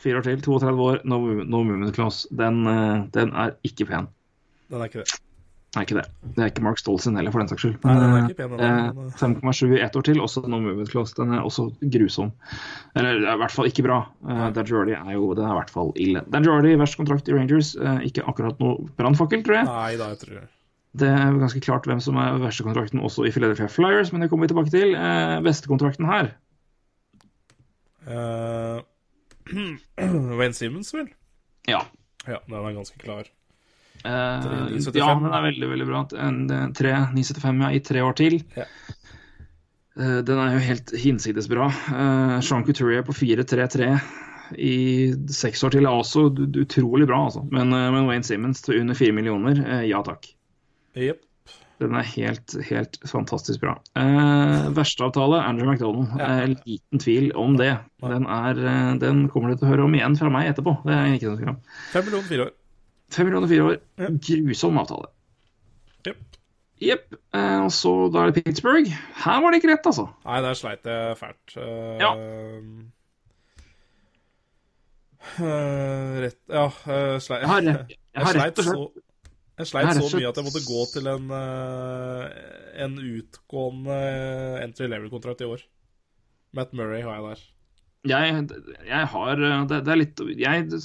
Speaker 2: Fire år til, 32 år, no, no movement clause. Den, eh, den er ikke pen.
Speaker 3: Den er ikke det.
Speaker 2: Det er ikke det. Det er ikke Mark Stolzen heller, for den saks skyld.
Speaker 3: Nei, er
Speaker 2: Men, eh,
Speaker 3: men, eh.
Speaker 2: 5,7 i ett år til, også no movement close. Den er også grusom. Eller det er i hvert fall ikke bra. Uh, Dan Jordy er jo det er i hvert fall ille. Dan Jordy, verst kontrakt i Rangers. eh, ikke akkurat noe brannfakkel, tror jeg.
Speaker 3: Nei da, jeg tror
Speaker 2: Det er ganske klart hvem som er verste kontrakten også i Philadelphia Flyers, men det kommer vi tilbake til. Eh, beste kontrakten her.
Speaker 3: Uh, Wayne Simmons, vel?
Speaker 2: Ja.
Speaker 3: Ja, den er ganske klar.
Speaker 2: Eh,
Speaker 3: 3,975.
Speaker 2: ja, den er veldig, veldig bra. En, en 3,975 ja, i tre år til.
Speaker 3: Ja.
Speaker 2: Eh, den er jo helt hinsides bra. Uh, Sean Couturier på 4,33 i seks år til er også utrolig bra, altså. Men, eh, men Wayne Simmons til under 4 millioner, eh, ja takk.
Speaker 3: Yep.
Speaker 2: Den er helt, helt fantastisk bra. Eh, Versteavtale, Andrew McDonald.
Speaker 3: Ja.
Speaker 2: Eh, liten tvil om det. Den, er, eh, den kommer du til å høre om igjen fra meg etterpå. Det er ikke noe tvil om.
Speaker 3: Fem millioner, fire år.
Speaker 2: Fem millioner fire år.
Speaker 3: Ja.
Speaker 2: Grusom avtale.
Speaker 3: Jepp.
Speaker 2: Eh, og så da er det Pittsburgh. Her var det ikke rett, altså.
Speaker 3: Nei, der sleit jeg fælt. Uh,
Speaker 2: Ja.
Speaker 3: Uh, rett Ja, uh, sleit
Speaker 2: Jeg har, jeg
Speaker 3: Jeg
Speaker 2: har rett og slett
Speaker 3: så jeg sleit så mye at jeg måtte gå til en, en utgående entry level-kontrakt i år. Matt Murray har jeg der.
Speaker 2: Jeg, jeg har eh, det, det er litt jeg,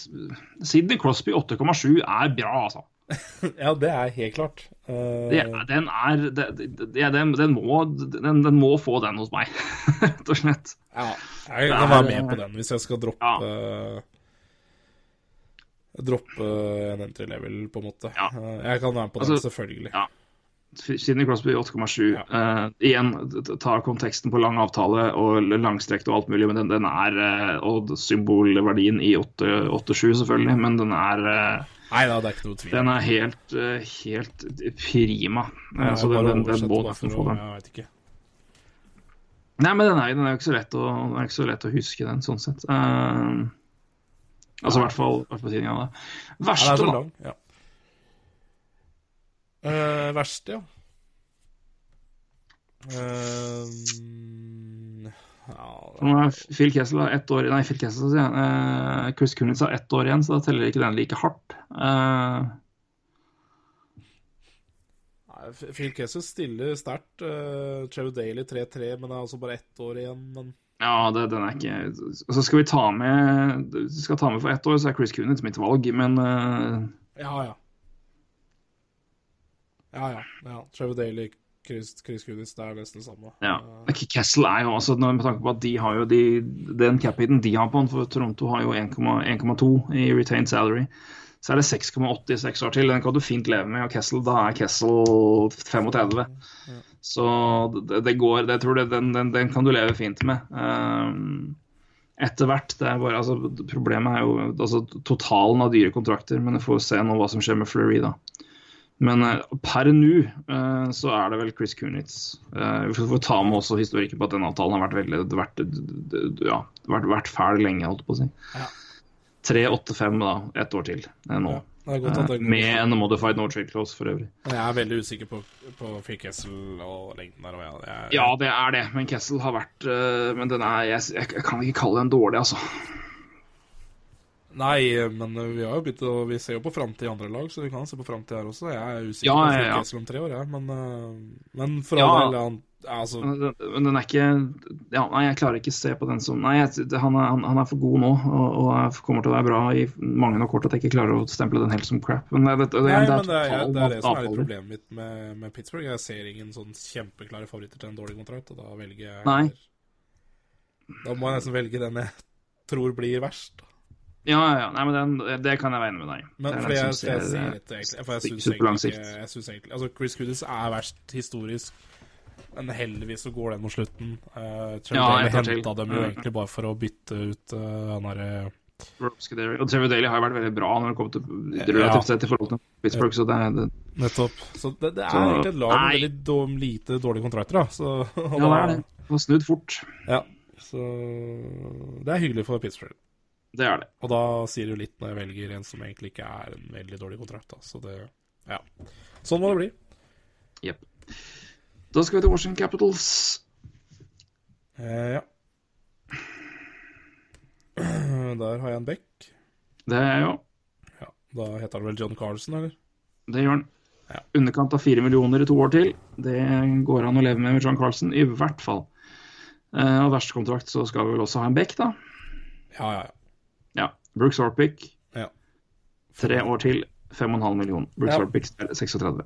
Speaker 2: Sidney Crosby 8,7 er bra, altså.
Speaker 3: Ja, det er helt klart. Uh...
Speaker 2: Det, den er det, den, den, må, den, den må få den hos meg, rett og slett.
Speaker 3: ja, jeg kan være med på den hvis jeg skal droppe droppe en entry level, på en måte.
Speaker 2: Ja.
Speaker 3: Eh, Jeg kan være med på
Speaker 2: Altså,
Speaker 3: den, selvfølgelig.
Speaker 2: ja. Sidney Crosby 8,7. Eh, igjen, t- ta konteksten på lang avtale og langstrekt og alt mulig, men den, den er uh, Og symbolverdien i 8 8,7 selvfølgelig, men den er uh,
Speaker 3: Nei da, det er ikke noe tvil.
Speaker 2: Den er helt, eh, helt prima. Eh,
Speaker 3: Jeg
Speaker 2: så den, den, den må nesten få den.
Speaker 3: Jeg vet ikke.
Speaker 2: Nei, men den er, den er ikke så lett å, den er ikke så lett å huske, den, sånn sett. Eh, altså i hvert fall på tiden av det.
Speaker 3: Ja, det
Speaker 2: Verste,
Speaker 3: er så lang, ja. Uh, verst, ja. Uh, ja
Speaker 2: Nå er Phil Kessel har ett år Nei, Phil Kessel, sier jeg. Uh, Chris Kunitz har ett år igjen, så da teller ikke den like hardt. Eh,
Speaker 3: Nei, Phil Kessel stiller sterkt. Uh, Trevor Daly 3-3, men det er altså bare ett år igjen. Men
Speaker 2: ja, det, den er ikke Så skal vi ta med skal ta med for ett år, så er Chris Kunitz mitt valg, men eh,
Speaker 3: ja, ja. Ja, ja. ja. Trevor Daly, Chris, Chris Kudis, det er nesten det samme.
Speaker 2: ja.
Speaker 3: Eh,
Speaker 2: Kessel er jo når- med tanke på at de har jo de, den cap-hiten de har på han, for Toronto har jo 1,2 1,2 i retained salary. Så er det 6,86 år til. Den kan du fint leve med. Og Kessel, da er Kessel 35. Så det, det går Jeg tror det, den, den, den kan du leve fint med. Um, etter hvert. Det er bare, altså, problemet er jo altså, totalen av dyre kontrakter, men jeg får se nå hva som skjer med Fleury, da. Men eh, per nå eh, så er det vel Chris Kunitz. Eh, vi får ta med også historikken på at den avtalen har vært veldig vært, ja, vært, vært fæl lenge, holdt på å si.
Speaker 3: Ja.
Speaker 2: 3-8-5 da, ett år til nå.
Speaker 3: ja. Godt
Speaker 2: med en modified no trade clause for øvrig.
Speaker 3: Jeg er veldig usikker på, på Free Kessel og lengden der. Og jeg, jeg,
Speaker 2: Ja, det er det, men Kessel har vært Men den er jeg, jeg kan ikke kalle den dårlig, altså.
Speaker 3: Nei, men vi har jo begynt å Vi ser jo på framtid i andre lag, så vi kan se på framtid her også. Jeg er usikker
Speaker 2: Ja,
Speaker 3: på
Speaker 2: ja, ja.
Speaker 3: Om tre år, jeg. Men, eh, men for
Speaker 2: Ja.
Speaker 3: all del altså,
Speaker 2: Men den, er ikke ja, Nei, jeg klarer ikke å se på den som Nei, jeg, han, er, han, er for god nå, og, og er- kommer til å være bra i mange nok kort at jeg ikke klarer å stemple den helt som crap. Men det, det, det,
Speaker 3: Nei,
Speaker 2: det
Speaker 3: men det er, det er det som er litt problemet mitt med, med Pittsburgh. Jeg ser ingen sånn kjempeklare favoritter til en dårlig kontrakt, og da velger jeg
Speaker 2: Nei.
Speaker 3: Da må jeg nesten velge den jeg tror blir verst.
Speaker 2: Ja, ja. Nei, men den, det kan jeg være enig med deg.
Speaker 3: Men
Speaker 2: Det er
Speaker 3: fordi
Speaker 2: den
Speaker 3: jeg,
Speaker 2: eh,
Speaker 3: dette egentlig For jeg syns egentlig jeg synes egentlig, Altså, Chris Goodis er verst historisk, men heldigvis så går den mot slutten. Uh, Trevor
Speaker 2: Ja,
Speaker 3: Daly henta dem jo egentlig bare for å bytte ut uh, han derre
Speaker 2: uh, Og Trevor Daly har jo vært veldig bra når det kommer til relativt sett i forhold til Pittsburgh, så det, det
Speaker 3: Nettopp. Så det, det er
Speaker 2: Så-
Speaker 3: egentlig et lag med veldig dårlig, lite dårlige kontrakter, da. Så,
Speaker 2: Ja, det er det. Det var snudd fort.
Speaker 3: Ja, så det er hyggelig for Pittsburgh.
Speaker 2: Det er det.
Speaker 3: Og da sier det jo litt når jeg velger en som egentlig ikke er en veldig dårlig kontrakt. Da. Så det Ja. Sånn må det bli.
Speaker 2: Jepp. Da skal vi til Washington Capitals.
Speaker 3: Eh, ja. Der har jeg en bekk.
Speaker 2: Det er jo
Speaker 3: Ja, Da heter han vel John Carlson, eller?
Speaker 2: Det gjør han.
Speaker 3: Ja.
Speaker 2: Underkant av fire millioner i to år til. Det går an å leve med med John Carlsen, i hvert fall. Eh, og verste kontrakt så skal vi vel også ha en bekk, da.
Speaker 3: Ja, ja, ja.
Speaker 2: Ja. Brooks Orpic,
Speaker 3: Ja.
Speaker 2: tre år til, 5,5 millioner. Brooks
Speaker 3: Ja.
Speaker 2: Orpic er 36.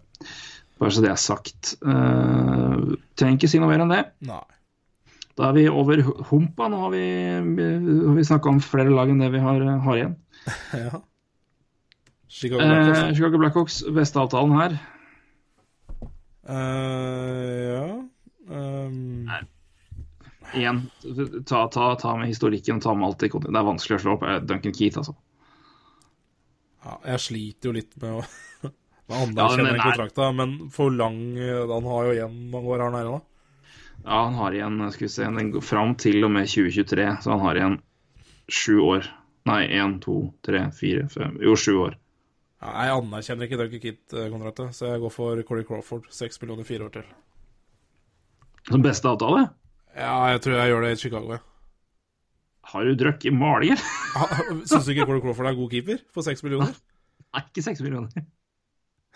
Speaker 2: Bare så det er sagt. Uh, trenger ikke si noe mer enn det.
Speaker 3: Nei.
Speaker 2: Da er vi over humpa. Nå har vi, har vi snakka om flere lag enn det vi har, har igjen.
Speaker 3: Ja. Chicago Blackhawks.
Speaker 2: Eh. Chicago Blackhawks, beste avtalen her.
Speaker 3: Uh, ja um,
Speaker 2: Igjen, ta, ta, ta med historikken, ta med alt kontekst. Det er vanskelig å slå opp eh, Duncan Keith, altså.
Speaker 3: ja, Jeg sliter jo litt med å
Speaker 2: Ja,
Speaker 3: anerkjenne
Speaker 2: men
Speaker 3: den kontrakta, men for lang eh, Han har jo igjen mange år, her nede, da.
Speaker 2: Ja, han har igjen skal vi se, den går fram til og med 2023, så han har igjen sju år. Nei, én, to, tre, fire, fem Jo, sju år.
Speaker 3: Ja, jeg anerkjenner ikke Duncan Kitt-kontraktet, så jeg går for Corey Crawford. Seks millioner fire år til.
Speaker 2: Som beste avtale?
Speaker 3: Ja, jeg tror jeg gjør det i Chicago, jeg.
Speaker 2: Har du drukket maling, eller?
Speaker 3: Syns du ikke Cole Crawford er god keeper for seks millioner?
Speaker 2: Nei, ikke seks millioner.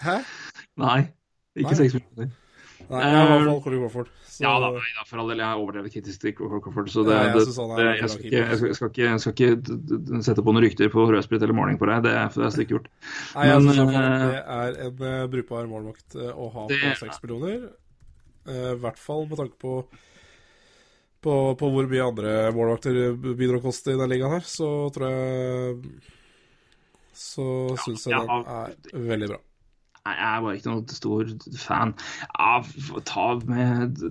Speaker 3: Hæ?
Speaker 2: Nei, ikke seks millioner.
Speaker 3: Nei, jeg har i hvert fall Corey Crawford. Så...
Speaker 2: Ja da, nei da, for all del. Jeg er overdrevet kritisk til Crawford, så det, det, det, jeg, skal ikke, jeg, skal, ikke, jeg skal ikke sette på noen rykter på rødsprit eller måling på deg. Det, det er stygt gjort.
Speaker 3: Nei, jeg
Speaker 2: Men,
Speaker 3: synes
Speaker 2: eh,
Speaker 3: det er en uh, brukbar målvakt eh, å ha på seks millioner. Eh, I hvert fall med tanke på, på på hvor mye andre målvakter begynner å koste i den ligaen her, så tror jeg så syns jeg
Speaker 2: Ja,
Speaker 3: den er veldig bra.
Speaker 2: Nei, jeg er bare ikke noen stor fan av ta med,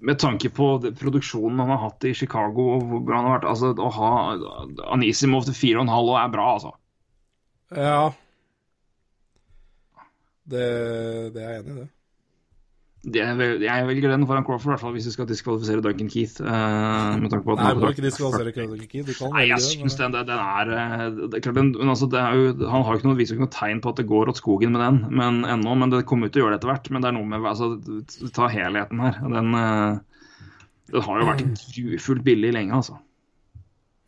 Speaker 2: med tanke på produksjonen han har hatt i Chicago og hvor bra han har vært. Altså, å ha Anisimov til 4,5 år er bra, altså.
Speaker 3: Ja. Det, det er jeg enig i, det.
Speaker 2: Det jeg velger den foran Crawford, i hvert fall hvis vi skal diskvalifisere Duncan Keith. Uh, med tanke på at
Speaker 3: Nei,
Speaker 2: du
Speaker 3: ikke diskvalifisere Kid. Du kan
Speaker 2: Nei, jeg syns den, den er eh, det er klart, den, men altså, det er jo, Han har ikke noe, viser jo ikke noe tegn på at det går åt skogen med den men ennå, men det kommer ut til å gjøre det etter hvert. Men det er noe med altså, Ta helheten her. Den, eh, den har jo vært grufullt billig lenge, altså.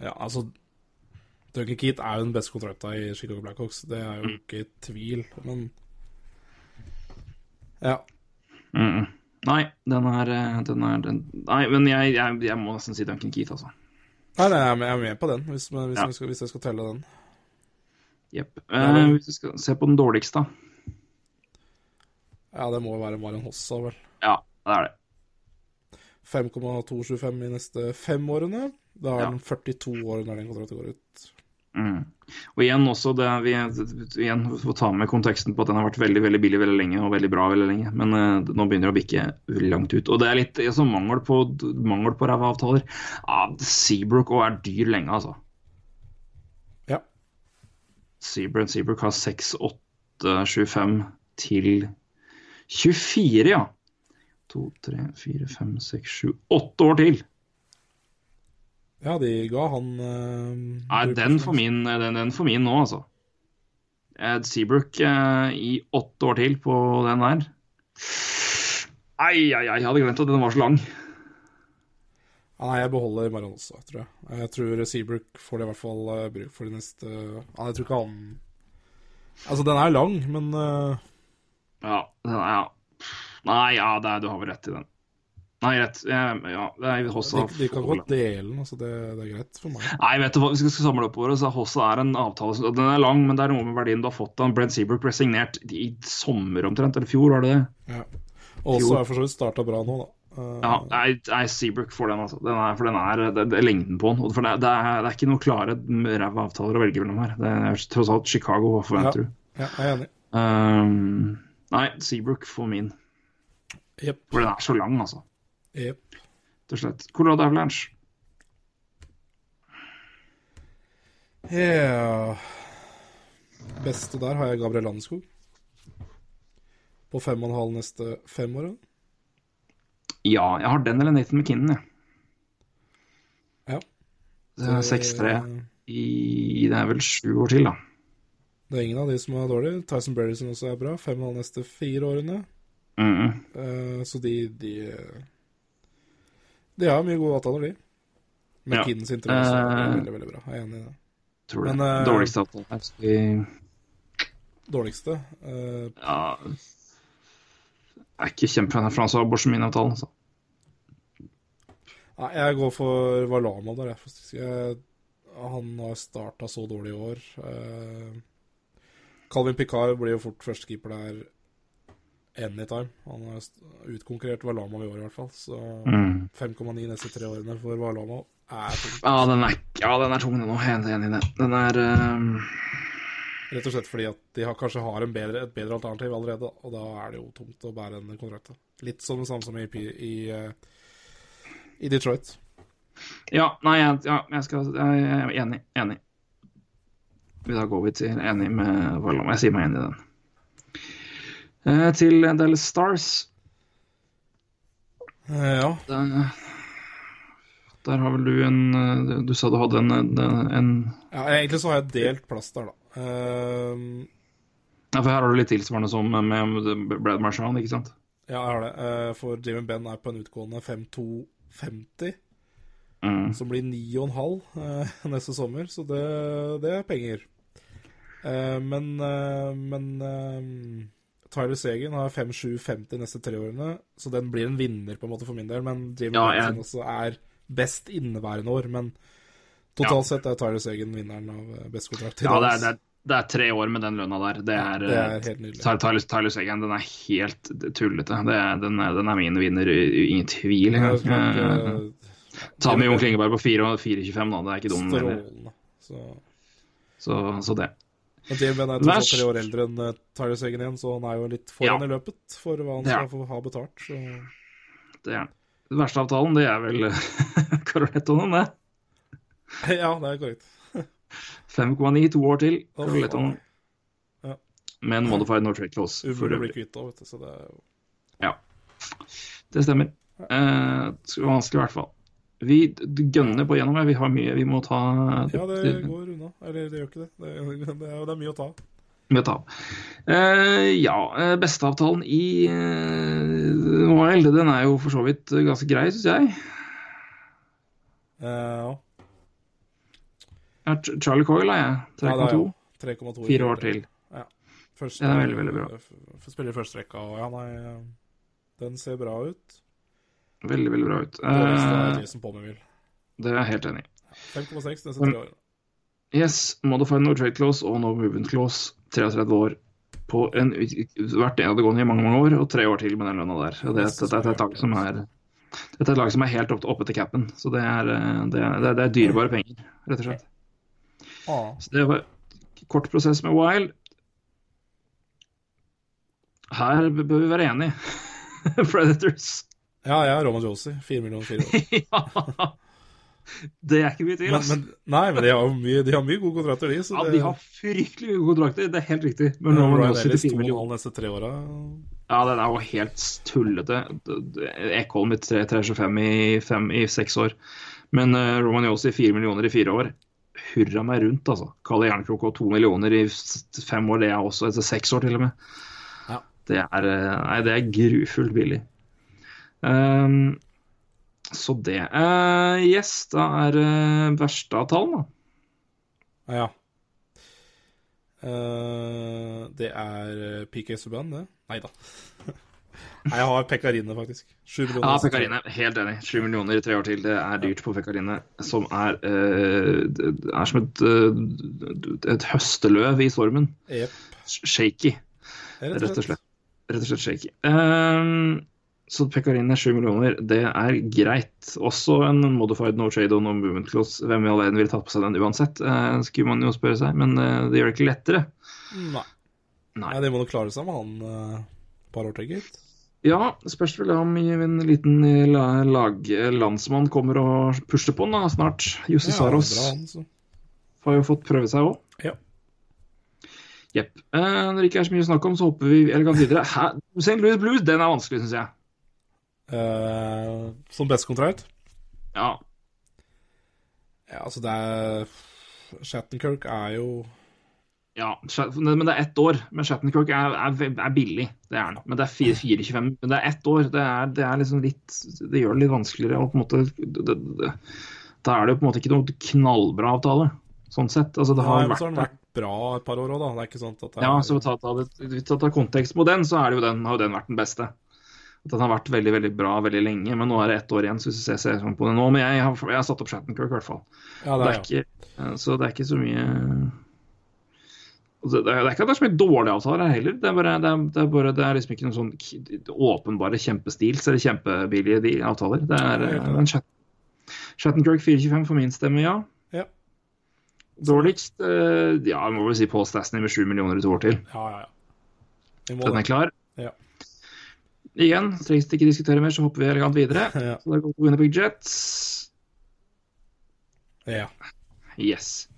Speaker 3: Ja, altså Duncan Keith er jo den beste kontrakta i Chicago Blackhawks. Det er jo ikke i tvil, men Ja.
Speaker 2: Mm. Nei, den er, eh, den er den, Nei, men jeg, jeg, jeg må nesten si Duncan Keith, altså.
Speaker 3: Nei, nei, jeg er med- jeg er med på den, hvis, hvis,
Speaker 2: Ja.
Speaker 3: jeg, skal, hvis jeg skal telle den.
Speaker 2: Jepp. Eh, hvis vi skal se på den dårligste, da.
Speaker 3: Ja, det må jo være Marion Hossa, vel.
Speaker 2: Ja, det er det.
Speaker 3: 5,225 i neste fem årene. Da er
Speaker 2: Ja.
Speaker 3: den 42 år når den kontrakten går ut.
Speaker 2: Mm. Og igjen også, det, vi, igjen får ta med konteksten på at den har vært veldig veldig billig veldig lenge og veldig bra veldig lenge. Men uh, nå begynner det å bikke langt ut. Og det er litt altså, mangel på, mangel på ræva avtaler. Ah, Seabrook òg er dyr lenge, altså.
Speaker 3: Ja.
Speaker 2: Seabrook, Seabrook har 6-8-25 til 24, ja. 2, 3, 4, 5, 6, 7 8 år til!
Speaker 3: Ja, de ga han uh,
Speaker 2: Nei, den får, min, den, den for min nå, altså. Ed Seabrook uh, i åtte år til på den der. Ai, ai, ai, jeg hadde glemt at den var så lang.
Speaker 3: Nei, jeg beholder Maron også, tror jeg. Jeg tror Seabrook får det i hvert fall uh, bruk for de neste Ja, jeg tror ikke han Altså, den er lang, men
Speaker 2: Ja, den er, ja. Nei, ja, er, du har vel rett i den. Nei, greit. Ja, ja det er Hossa.
Speaker 3: de, de kan godt dele den. Altså, det, det er greit for meg.
Speaker 2: Nei, vet du hva, vi skal, samle opp over så Hossa er en avtale som- Den er lang, men det er noe med verdien du har fått av Brent Seabrook ble signert i sommer omtrent, eller fjor, var det det?
Speaker 3: Ja. Og også er for så vidt starta bra nå, da. Uh,
Speaker 2: Ja, nei, nei Seabrook får den, altså. Den er, for den er, det, det er lengden på den. For det, det, er, det er ikke noen klare ræva avtaler å velge mellom her. Det er tross alt Chicago, hva forventer
Speaker 3: Ja.
Speaker 2: du?
Speaker 3: ja, jeg er enig.
Speaker 2: Um, nei, Seabrook får min.
Speaker 3: Yep.
Speaker 2: For den er så lang, altså.
Speaker 3: Jepp.
Speaker 2: Til slutt. Colorado Avalanche.
Speaker 3: Yeah. Beste der har jeg Gabriel Landeskog. På fem og en halv neste fem år.
Speaker 2: Ja, jeg har den eller Nathan McKinnon, jeg.
Speaker 3: Ja.
Speaker 2: Det er 6-3 i Det er vel sju år til, da.
Speaker 3: Det er ingen av de som er dårlige. Tyson Berryson også er bra. Fem og en halv neste fire årene.
Speaker 2: Mm.
Speaker 3: Eh, så de, de De har mye gode avtaler, de.
Speaker 2: Ja.
Speaker 3: tidens interesse er
Speaker 2: Eh.
Speaker 3: veldig, veldig bra. Jeg er enig i det.
Speaker 2: Tror det.
Speaker 3: Men, eh,
Speaker 2: Dårligste avtale her.
Speaker 3: Dårligste Uh,
Speaker 2: Ja Jeg er ikke kjempefan av Francois Borsemin-avtalen, altså.
Speaker 3: Nei, jeg går for Valama der, jeg, faktisk. Jeg, han har starta så dårlig i år. Uh, Calvin Picard blir jo fort førstekeeper der anytime. Han har utkonkurrert Valama i år, i hvert fall. Så
Speaker 2: Mm.
Speaker 3: 5,9 neste tre årene for Valama er tungt.
Speaker 2: Ja, den er, ja, den er tung, den òg. Enig i det. Den er um...
Speaker 3: Rett og slett fordi at de har, kanskje har en bedre, et bedre alternativ allerede, og da er det jo tungt å bære en kontrakt. Litt som det samme som i, i, eh, i Detroit.
Speaker 2: Ja, nei, jeg, ja, jeg, skal, jeg er enig. Enig. Da går vi til enig med Valama. Jeg sier meg enig i den. Eh, til Dallas Stars.
Speaker 3: Eh, ja.
Speaker 2: Der, der har vel du en eh, Du, sa du hadde en, en,
Speaker 3: ja. Egentlig så har jeg delt plass der, da. Uh,
Speaker 2: Ja, for her har du litt tilsvarende som med Brad Marchand, ikke sant?
Speaker 3: Ja, jeg har det. Uh, For Jamie Benn er på en utgående 5-2-50,
Speaker 2: Mm.
Speaker 3: som blir 9,5 uh, neste sommer, så det, det er penger. Men, men eh, Tyler Sagen har 5-7-50 neste tre årene, så den blir en vinner på en måte for min del. Men Jim
Speaker 2: Ja, jeg-
Speaker 3: også er best inneværende år. Men totalt sett er Tyler Sagen vinneren av eh, best kontrakt.
Speaker 2: Ja, det er, det, er, det er tre år med den lønna der. Det er,
Speaker 3: det er
Speaker 2: eh,
Speaker 3: helt nydelig.
Speaker 2: Tyler, Tyler, Tyler den er helt tullete. Det den, den er min vinner, ingen tvil
Speaker 3: Ja,
Speaker 2: engang.
Speaker 3: er
Speaker 2: Eh, Ta med Jon Klingeberg på 4 og 4,25, da. Det er ikke
Speaker 3: dumt. Så
Speaker 2: Så, så det.
Speaker 3: Men Jamie Benn er tross alt tre år eldre enn eh, Tyler igjen, så han er jo litt foran
Speaker 2: Ja.
Speaker 3: i løpet for hva han
Speaker 2: Ja.
Speaker 3: skal få ha betalt. Så.
Speaker 2: Det er den verste avtalen, det er vel Carolettoen, det.
Speaker 3: Ja, det er korrekt.
Speaker 2: 5,9 to år til. Carolettoen.
Speaker 3: Ja.
Speaker 2: Med en modified no trade clause.
Speaker 3: Umulig å bli kvitt òg, vet du. Så det er jo
Speaker 2: Ja, det stemmer. Eh, det skal være vanskelig i hvert fall. Vi gønner på gjennom. Vi har mye vi må ta
Speaker 3: Ja, det går unna. Eller det gjør ikke det. Det er, det er, mye å ta.
Speaker 2: Mye å ta. Eh, ja, eh, besteavtalen i uh, Wild, den er jo for så vidt ganske grei, syns jeg.
Speaker 3: Uh, ja.
Speaker 2: Ja, Charlie Coyle er jeg.
Speaker 3: Ja, det er
Speaker 2: 3,2.
Speaker 3: jo 3,2 i
Speaker 2: Fire år til. Ja, det er veldig, veldig bra.
Speaker 3: Spiller i første rekka, ja, nei Den ser bra ut.
Speaker 2: Veldig, veldig bra ut. Eh,
Speaker 3: Pomerville.
Speaker 2: det er jeg helt enig i.
Speaker 3: 5,6 neste tre år.
Speaker 2: Yes, modified no trade clause og no movement clause. 33 år på en, vært nedadgående i mange mange år, og tre år til med den lønna der. Det, dette er et lag som er dette er et lag som er helt opp, oppe til capen. Så det er, eh, det, er, det er- dyrebare penger, rett og slett.
Speaker 3: Ah.
Speaker 2: Så det var kort prosess med Wild. Her bør vi være enige. Predators.
Speaker 3: Ja, jeg har Roman Josie. 4 millioner fire år.
Speaker 2: ja. Det er ikke mye tvil,
Speaker 3: Men, men, nei, men de har mye, de har mye gode kontrakter, de. Så
Speaker 2: Ja,
Speaker 3: det,
Speaker 2: de har fryktelig mye kontrakter, det er helt riktig. Men Roman
Speaker 3: Ryan
Speaker 2: man til
Speaker 3: fire
Speaker 2: millioner.
Speaker 3: neste tre åra.
Speaker 2: Ja, den er jo helt tullete. Ekholm i 3,25 i, fem- i seks år. Men uh, Roman Josie 4 millioner i fire år. Hurra meg rundt, altså. Kalle Jernkrok og 2 millioner i fem år, det er også etter seks år til og med.
Speaker 3: Ja.
Speaker 2: Det er, eh, nei, det er grufullt billig. Ehm, så det uh, Yes, da er det verste avtalen, da.
Speaker 3: Ja. Uh, det er PK Subhaan, det? Nei da. Nei, jeg har Pekkarine, faktisk. 7 millioner.
Speaker 2: Ja,
Speaker 3: neste
Speaker 2: Pekkarine. Helt enig. 7 millioner i tre år til. Det er dyrt på Pekkarine. Som er, uh, er som et, uh, et høsteløv i stormen.
Speaker 3: Yep.
Speaker 2: Shaky,
Speaker 3: Rett
Speaker 2: og slett. Rett og slett shaky. Ehm, så Pekkarine 7 millioner, det er greit. Også en modified no trade og no movement clause. Hvem i all verden ville tatt på seg den uansett, eh, skulle man jo spørre seg. Men eh, det gjør det ikke lettere.
Speaker 3: Nei.
Speaker 2: Nei.
Speaker 3: Nei, det må nok klare seg med han eh, par år til, gitt.
Speaker 2: Ja, spørs vel om en liten lag, landsmann kommer og pusher på han da, snart. Jussi
Speaker 3: Ja,
Speaker 2: Saros.
Speaker 3: bra
Speaker 2: har jo fått prøve seg òg.
Speaker 3: Ja.
Speaker 2: Jepp. Eh, når det ikke er så mye å snakke om, så hopper vi elegant videre. Hæ? St. Louis Blues, den er vanskelig, syns jeg.
Speaker 3: Eh, som bestekontrakt?
Speaker 2: Ja.
Speaker 3: Ja, altså, det er Shattenkirk er jo
Speaker 2: ja. Men det er ett år. Men Shattenkirk er, er, er billig, det er han. Men det er 4-25. Men det er ett år. Det er, det liksom litt Det gjør det litt vanskeligere. Og på en måte Da er det jo på en måte ikke noe knallbra avtale, sånn sett. Altså, det
Speaker 3: Nei,
Speaker 2: har
Speaker 3: så har
Speaker 2: vært
Speaker 3: den vært bra et par år òg, da. Det er ikke sånn at det er
Speaker 2: Ja, så ta, ta, det- hvis vi tar kontekst på den, så er det jo den, har jo den vært den beste. At Den har vært veldig veldig bra veldig lenge, men nå er det ett år igjen. så hvis jeg ser sånn på det nå, Men jeg har, jeg har satt opp Shattenkirk, i hvert fall.
Speaker 3: Ja,
Speaker 2: Det
Speaker 3: det
Speaker 2: er
Speaker 3: er,
Speaker 2: ikke, eh, så det er ikke så mye Altså, det, er, det er ikke at det er så mye dårlige avtaler heller. Det er, bare, det, er, det, er bare, det er liksom ikke noen sånn åpenbare kjempestils eller kjempebillige de avtaler. Det er en chat. Shattenkirk 425 for min stemme, ja.
Speaker 3: Ja.
Speaker 2: Dårligst eh, Ja, jeg må vel si Paul Stasney med 7 millioner i to år til.
Speaker 3: ja, ja. ja.
Speaker 2: Den er klar.
Speaker 3: Ja.
Speaker 2: Igjen, trengs det ikke diskutere mer, så hopper vi elegant videre.
Speaker 3: Ja.
Speaker 2: Så da går til Winnipeg Jets.
Speaker 3: ja.
Speaker 2: Yes.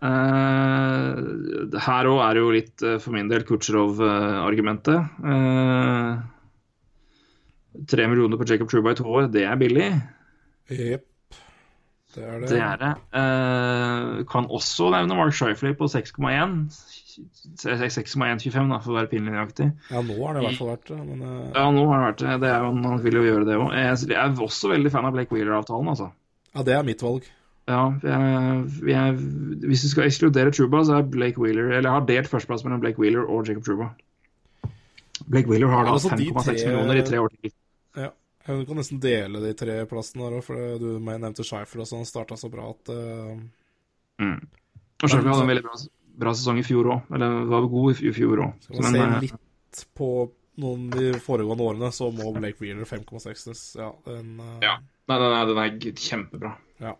Speaker 2: Uh, her òg er det jo litt, uh, for min del, Kutsjerov-argumentet. Uh, Tre millioner på Jacob True i to år, det er billig.
Speaker 3: Jepp. Det er det.
Speaker 2: Det er det. Eh, kan også nevne Mark Shifley på 6,1. 6,125 da, for å være pinlig.
Speaker 3: Ja, nå har det i hvert fall vært det, men eh,
Speaker 2: Ja, nå har det vært det. det er jo, han vil jo gjøre det òg. Jeg er også veldig fan av Blake Wheeler-avtalen, altså.
Speaker 3: Ja, det er mitt valg.
Speaker 2: Ja, jeg, jeg, hvis du skal ekskludere Truba, så er Blake Wheeler Eller jeg har delt førsteplass mellom Blake Wheeler og Jacob Truba. Blake Wheeler har da
Speaker 3: Altså,
Speaker 2: 5,6
Speaker 3: tre-
Speaker 2: millioner i tre år til.
Speaker 3: Ja. Du kan nesten dele de tre plassene der òg, for du nevnte Scheifer også. Han starta så bra at uh...
Speaker 2: Mm. Og Scheifer hadde en veldig bra, bra sesong i fjor òg. Eller var god i fjor òg.
Speaker 3: Skal man se litt på noen de foregående årene, så må Blake Wheeler 5,6 Ja, den uh...
Speaker 2: Ja. Nei, nei, nei, den er kjempebra.
Speaker 3: ja.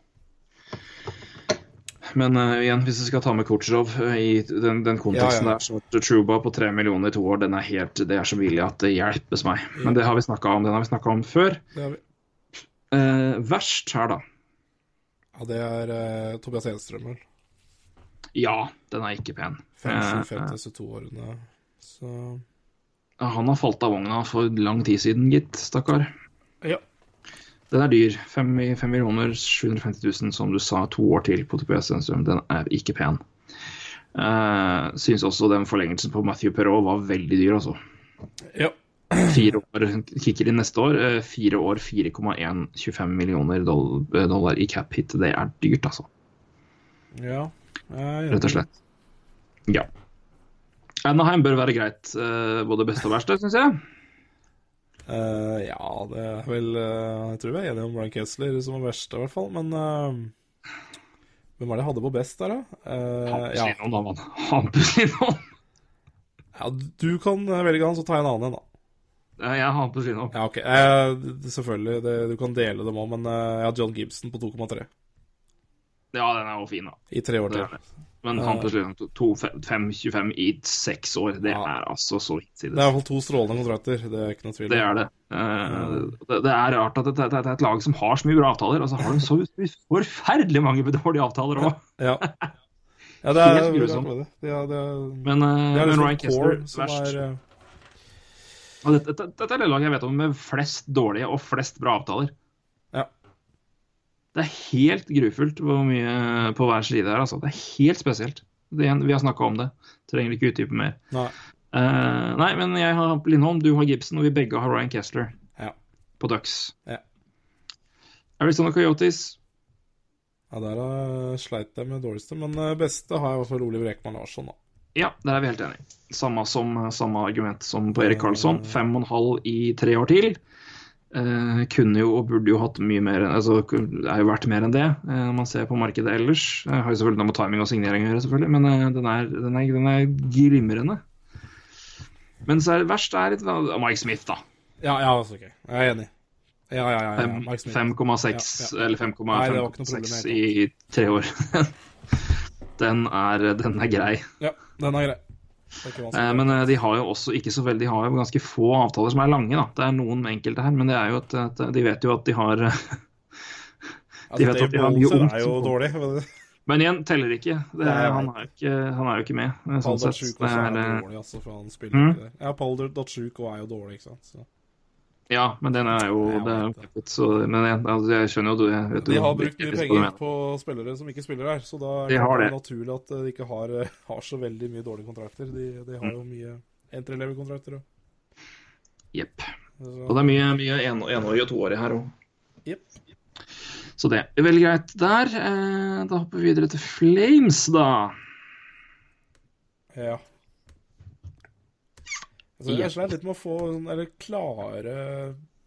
Speaker 2: Men uh, igjen, hvis vi skal ta med Kutsjov uh, i den, den konteksten
Speaker 3: Ja, ja.
Speaker 2: der, så Truba på tre millioner i to år, den er helt, det er så billig at det hjelpes meg. Men det har vi snakka om, den har vi snakka om før.
Speaker 3: Det har vi.
Speaker 2: Eh, verst her, da.
Speaker 3: Ja, det er eh, Tobias Enstrøm, vel.
Speaker 2: Ja, den er ikke pen.
Speaker 3: 5-7-5
Speaker 2: Eh,
Speaker 3: til 22-årene. Så
Speaker 2: eh, han har falt av vogna for lang tid siden, gitt. Stakkar.
Speaker 3: Ja.
Speaker 2: Den er dyr. 5 millioner 750 000, som du sa, to år til på TPS Enstrøm. Den er ikke pen. Uh, syns også den forlengelsen på Matthew Perrault var veldig dyr, altså.
Speaker 3: Ja.
Speaker 2: Fire år, kicker inn neste år. eh, Fire år, 4,125 millioner doll- eh, dollar i cap hit. Det er dyrt, altså.
Speaker 3: ja.
Speaker 2: Rett og slett. Ja. Anaheim bør være greit, eh, både beste og verste, syns jeg.
Speaker 3: Uh, ja, det er vel uh, Jeg tror vi er enige om Brian Kessler som er verste, i hvert fall. Men uh, hvem var det jeg hadde på best der, da?
Speaker 2: Hampus da, mann. Hampus
Speaker 3: ja, du kan velge han, så tar jeg en annen en, da.
Speaker 2: Jeg har Hampus Lindholm.
Speaker 3: Ja, okay. Selvfølgelig, det, du kan dele dem òg, men jeg har John Gibson på 2,3
Speaker 2: Ja, den er jo fin, da.
Speaker 3: i tre år til.
Speaker 2: Men han Lindholm 2,25 i seks år, det
Speaker 3: Ja.
Speaker 2: er altså så
Speaker 3: Det er i hvert fall to strålende kontrakter, det er ikke noe tvil.
Speaker 2: Det er det. Eh, det. Det er rart at det, det, er et lag som har så mye bra avtaler, og så har de så forferdelig mange dårlige avtaler òg.
Speaker 3: Ja. ja, det er
Speaker 2: grusomt.
Speaker 3: det er det. Er, det
Speaker 2: Men, eh,
Speaker 3: det er
Speaker 2: men
Speaker 3: liksom
Speaker 2: Ryan
Speaker 3: Kester
Speaker 2: verst.
Speaker 3: er eh,
Speaker 2: dette, dette, dette er det laget jeg vet om med flest dårlige og flest bra avtaler. Det er helt grufullt hvor mye på hver side her. Altså. Det er helt spesielt. Det, er en- vi har snakka om det. Trenger ikke utdype mer.
Speaker 3: Nei.
Speaker 2: Uh, nei, men jeg har Lindholm, du har Gibson, og vi begge har Ryan Kessler
Speaker 3: Ja.
Speaker 2: på Ducks.
Speaker 3: Ja.
Speaker 2: Arizona Coyotes
Speaker 3: Ja, der har sleit jeg med dårligste, men eh, beste har jeg i hvert fall Oliver Ekman Larsson, da.
Speaker 2: Ja, der er vi helt enige. Samme, som, samme argument som på Erik Karlsson. Fem og en halv i tre år til. Eh, kunne jo og burde jo hatt mye mer altså er jo verdt mer enn det, eh, når man ser på markedet ellers. Jeg har jo selvfølgelig noe med timing og signering å gjøre, selvfølgelig, men eh, den, er, den, er, den er glimrende. Men så er det verst er litt Mike Smith, da.
Speaker 3: Ja, ja, altså, ok. Jeg er enig. Ja, ja, ja. ja,
Speaker 2: Fem- 5,6
Speaker 3: Ja, ja.
Speaker 2: eller
Speaker 3: Nei, det var ikke noe problem
Speaker 2: 5,6 i tre år. den, er, den er grei.
Speaker 3: Ja, den er grei.
Speaker 2: Eh. Men eh, de har jo også ikke så veldig, de har jo ganske få avtaler som er lange. da. Det er noen enkelte her, men det er jo at, at de vet jo at de har de vet at de har mye ungt
Speaker 3: er jo dårlig. men
Speaker 2: igjen, teller ikke. Det,
Speaker 3: er,
Speaker 2: han, er ikke han er jo ikke med. eh, Sånn sett. Det
Speaker 3: også
Speaker 2: er,
Speaker 3: dårlig, altså, for han spiller
Speaker 2: Mm.
Speaker 3: ikke det. Ja, Paul Datsjuk er jo dårlig, ikke sant. Så.
Speaker 2: Ja, men den er jo
Speaker 3: Jeg
Speaker 2: det er, jo- så, Men jeg, altså, jeg skjønner jo du vet
Speaker 3: De har brukt mye penger på spillere som ikke spiller her, så da er
Speaker 2: De
Speaker 3: det
Speaker 2: det.
Speaker 3: naturlig at de ikke har, eh, har så veldig mye dårlige kontrakter. De, de har jo mye entry-level-kontrakter òg.
Speaker 2: Jepp. Og det er mye, mye en, enårig og toårige her òg.
Speaker 3: Yep.
Speaker 2: Så det er veldig greit der. Eh, da hopper vi videre til Flames, da.
Speaker 3: Ja. Altså, jeg sleit litt med å få eller klare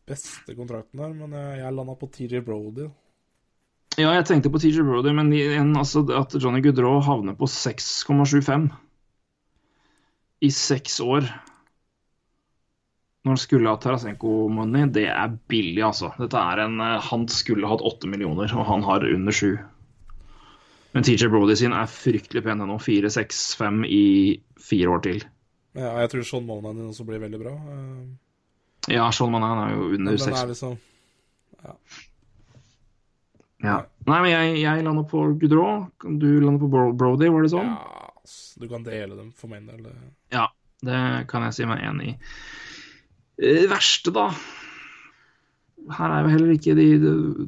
Speaker 3: beste kontrakten der, men jeg, jeg landa på TJ Brody.
Speaker 2: Ja, jeg tenkte på TJ Brody, men igjen, altså, at Johnny Goodrow havner på 6,75 i seks år når han skulle ha Tarasenko-money, det er billig, altså. Dette er en, eh, Han skulle hatt åtte millioner, og han har under sju. Men TJ Brody sin er fryktelig pen ennå. Fire, seks, fem i fire år til.
Speaker 3: Ja, jeg tror Sean Monahan også blir veldig bra. eh,
Speaker 2: Ja, Sean Monahan er jo
Speaker 3: Men
Speaker 2: under
Speaker 3: den
Speaker 2: seks.
Speaker 3: er liksom
Speaker 2: Ja. Nei, men jeg, jeg lander på Gudrå. Du lander på Bro- Brody, var det sånn?
Speaker 3: Ja, du kan dele dem for min del.
Speaker 2: Ja, det kan jeg si meg enig i. Det verste, da? Her er jo heller ikke de,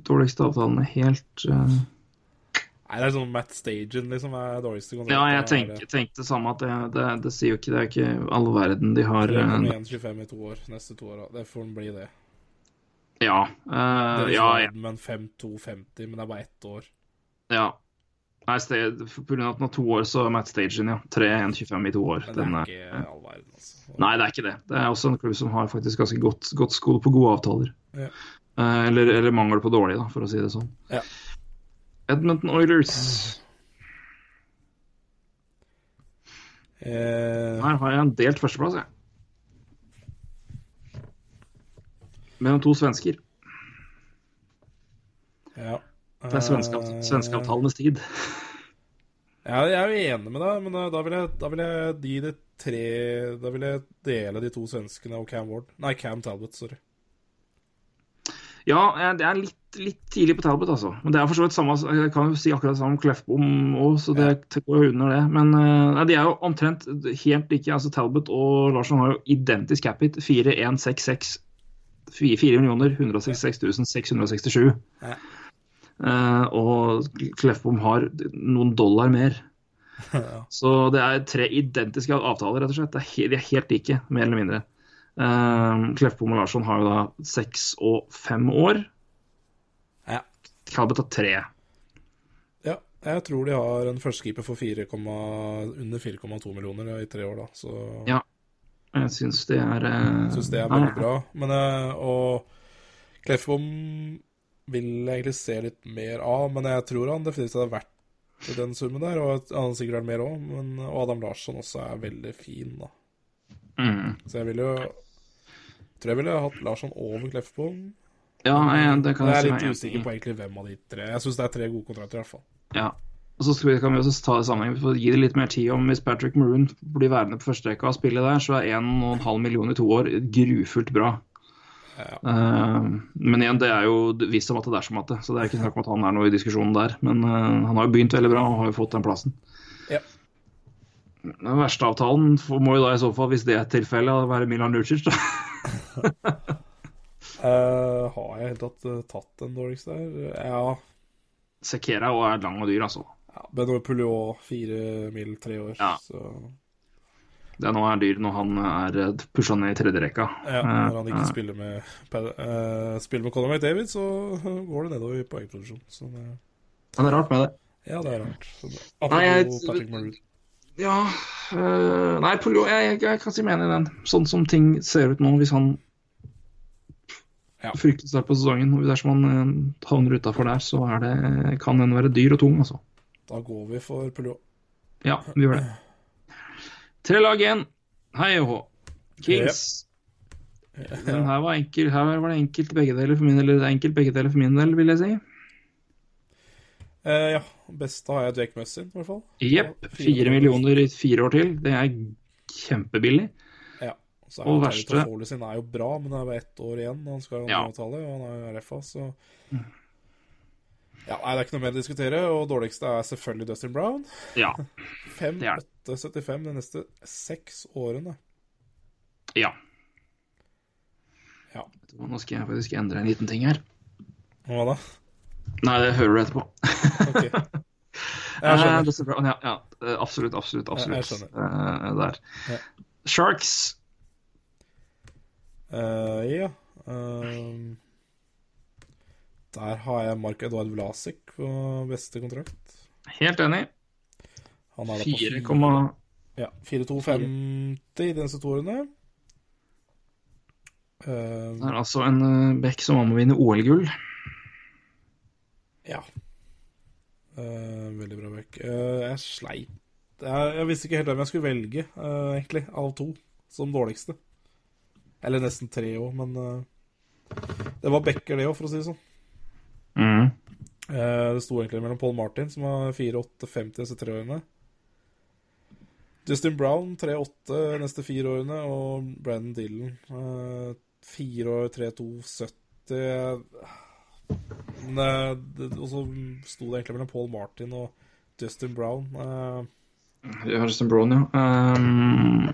Speaker 2: dårligste avtalene helt eh,
Speaker 3: Nei, det er sånn Matt Stagen liksom er dårligste konsert.
Speaker 2: Ja, jeg tenkte, tenkte samme, at det, det, det sier jo ikke Det er ikke all verden de har eh,
Speaker 3: 3,125 i to år, neste to år. Det får den bli det.
Speaker 2: Ja. Uh,
Speaker 3: Det er
Speaker 2: ja, ja,
Speaker 3: Men 5-2-50, men det er bare ett år.
Speaker 2: ja. Nei, sted, på grunn av at den har to år, så Matt Stagen, ja. 3-1-25 i to år.
Speaker 3: Men det er
Speaker 2: den,
Speaker 3: ikke all verden, altså.
Speaker 2: Nei, det er ikke det. Det er også en klubb som har faktisk ganske godt, godt skole på gode avtaler.
Speaker 3: Ja.
Speaker 2: Uh, eller, eller mangel på dårlige, da, for å si det sånn.
Speaker 3: Ja.
Speaker 2: Edmonton Oilers.
Speaker 3: Uh,
Speaker 2: Her har jeg en delt førsteplass, jeg. Mellom to svensker.
Speaker 3: ja.
Speaker 2: Det er svenske,
Speaker 3: Eh,
Speaker 2: svenskeavtalenes tid.
Speaker 3: Jeg, jeg er jo enig med deg, men da, da, vil jeg, da vil jeg de de tre Da vil jeg dele de to svenskene og Cam Ward. Nei, Cam Talbot, sorry.
Speaker 2: Ja, det er litt, litt tidlig på Talbot, altså. Men det er for så vidt samme Jeg kan jo si akkurat det samme om Kleffbom òg, så det går jo under det. Men eh, nei, de er jo omtrent helt like. Altså Talbot og Larsson har jo identisk capit. 4166 4 millioner 166 667.
Speaker 3: Ja.
Speaker 2: Eh, og Kleffbom har noen dollar mer.
Speaker 3: Ja.
Speaker 2: Så det er tre identiske avtaler, rett og slett. De er helt like, mer eller mindre. Uh, Kleffbom og Larsson har jo da seks og fem år.
Speaker 3: Ja.
Speaker 2: Talbot har tre.
Speaker 3: ja. Jeg tror de har en førstekeeper for 4, under 4,2 millioner i tre år, da. Så
Speaker 2: Ja. Jeg syns det er uh,
Speaker 3: syns det er veldig bra. Men, eh, og Kleffbom vil jeg egentlig se litt mer av, men jeg tror han definitivt hadde vært i den summen der. Og han sikkert vært mer òg, men og Adam Larsson også er veldig fin, da.
Speaker 2: Mm.
Speaker 3: Så jeg ville jo Tror jeg ville hatt Larsson over Kleffbom.
Speaker 2: Ja, jeg, det kan
Speaker 3: jeg jeg
Speaker 2: jeg
Speaker 3: er litt usikker på egentlig hvem av de tre. Jeg syns det er tre gode kontrakter, i hvert fall.
Speaker 2: Ja. Og så vi, kan vi også ta det sammenheng, for å gi det litt mer tid om hvis Patrick Maroon blir værende på førsterekka og spille der, så er 1,5 million i to år grufullt bra.
Speaker 3: Ja.
Speaker 2: Eh, men igjen, det er jo visst om at det er som at det, så det er ikke snakk om at han er noe i diskusjonen der. Men eh, han har jo begynt veldig bra og har jo fått den plassen. Den verste avtalen må jo da i så fall, hvis det er tilfellet, være Milan Lucic. Da.
Speaker 3: uh, har jeg i det hele tatt eh, tatt den dårligste der? Ja.
Speaker 2: Sekera og er lang og dyr, altså.
Speaker 3: ja Benoit Pouliot, fire mil, tre år.
Speaker 2: Ja.
Speaker 3: Så
Speaker 2: Det er nå er dyr når han er pusha ned i tredje rekka.
Speaker 3: ja,
Speaker 2: Eh,
Speaker 3: når han ikke
Speaker 2: uh,
Speaker 3: spiller med uh, Spiller med Conor McDavid, så går det nedover i poengproduksjon. Så det,
Speaker 2: Men det er rart med det.
Speaker 3: ja, det er rart. Så det,
Speaker 2: Nei, jeg-
Speaker 3: Patrick.
Speaker 2: Ja øh, Nei, Polo, jeg, jeg, jeg kan si meg enig i den. Sånn som ting ser ut nå, hvis han
Speaker 3: Ja.
Speaker 2: frykter seg på sesongen. og Dersom han øh, havner utafor der, så det, kan den være dyr og tung, altså.
Speaker 3: Da går vi for Puljo.
Speaker 2: Ja, vi gjør det. Tre lag igjen. Hei og hå. Kings. Den her var enkel, her var det enkelt begge deler for min del, eller enkelt begge deler for min del, vil jeg si.
Speaker 3: Eh, ja, beste har jeg Jake Mussin, i hvert fall.
Speaker 2: Jepp. Fire millioner i fire år til. Det er kjempebillig.
Speaker 3: Ja. Så er
Speaker 2: Og
Speaker 3: jo
Speaker 2: verste-
Speaker 3: Toffoli sin er jo bra, men det er bare ett år igjen. Han skal en
Speaker 2: Ja.
Speaker 3: avtale, og han er jo RFA, så Ja, nei, det er ikke noe mer å diskutere. Og dårligste er selvfølgelig Dustin Brown.
Speaker 2: Ja. Det er det.
Speaker 3: 5-8-75 de neste seks årene.
Speaker 2: Ja.
Speaker 3: Ja.
Speaker 2: Nå skal jeg faktisk endre en liten ting her.
Speaker 3: Hva da?
Speaker 2: Nei, det hører du etterpå.
Speaker 3: okay. Jeg
Speaker 2: Eh,
Speaker 3: skjønner.
Speaker 2: Ja, ja, eh, absolutt, absolutt. absolutt. Eh, der.
Speaker 3: Ja.
Speaker 2: Sharks.
Speaker 3: Uh, ja. ehm, der har jeg Mark Edvard Vlasik på beste kontrakt.
Speaker 2: Helt enig.
Speaker 3: Han er da på
Speaker 2: 4,
Speaker 3: ja, 4,250 de neste to årene. Uh,
Speaker 2: Det er altså en uh, bekk som må vinne OL-gull.
Speaker 3: Ja. Uh, veldig bra back. Uh, eh, jeg sleit jeg, jeg, visste ikke helt hvem jeg skulle velge, uh, egentlig, av to som dårligste. Eller nesten tre òg, men det var backer, det òg, for å si det sånn.
Speaker 2: Mm.
Speaker 3: det sto egentlig mellom Paul Martin, som var 4-8-50 disse tre årene. Justin Brown 3-8 neste fire årene, og Brandon Dillon 4-3-2-70. Og så sto det egentlig mellom Paul Martin og Justin Brown. Eh,
Speaker 2: Justin Brown, ja. Um,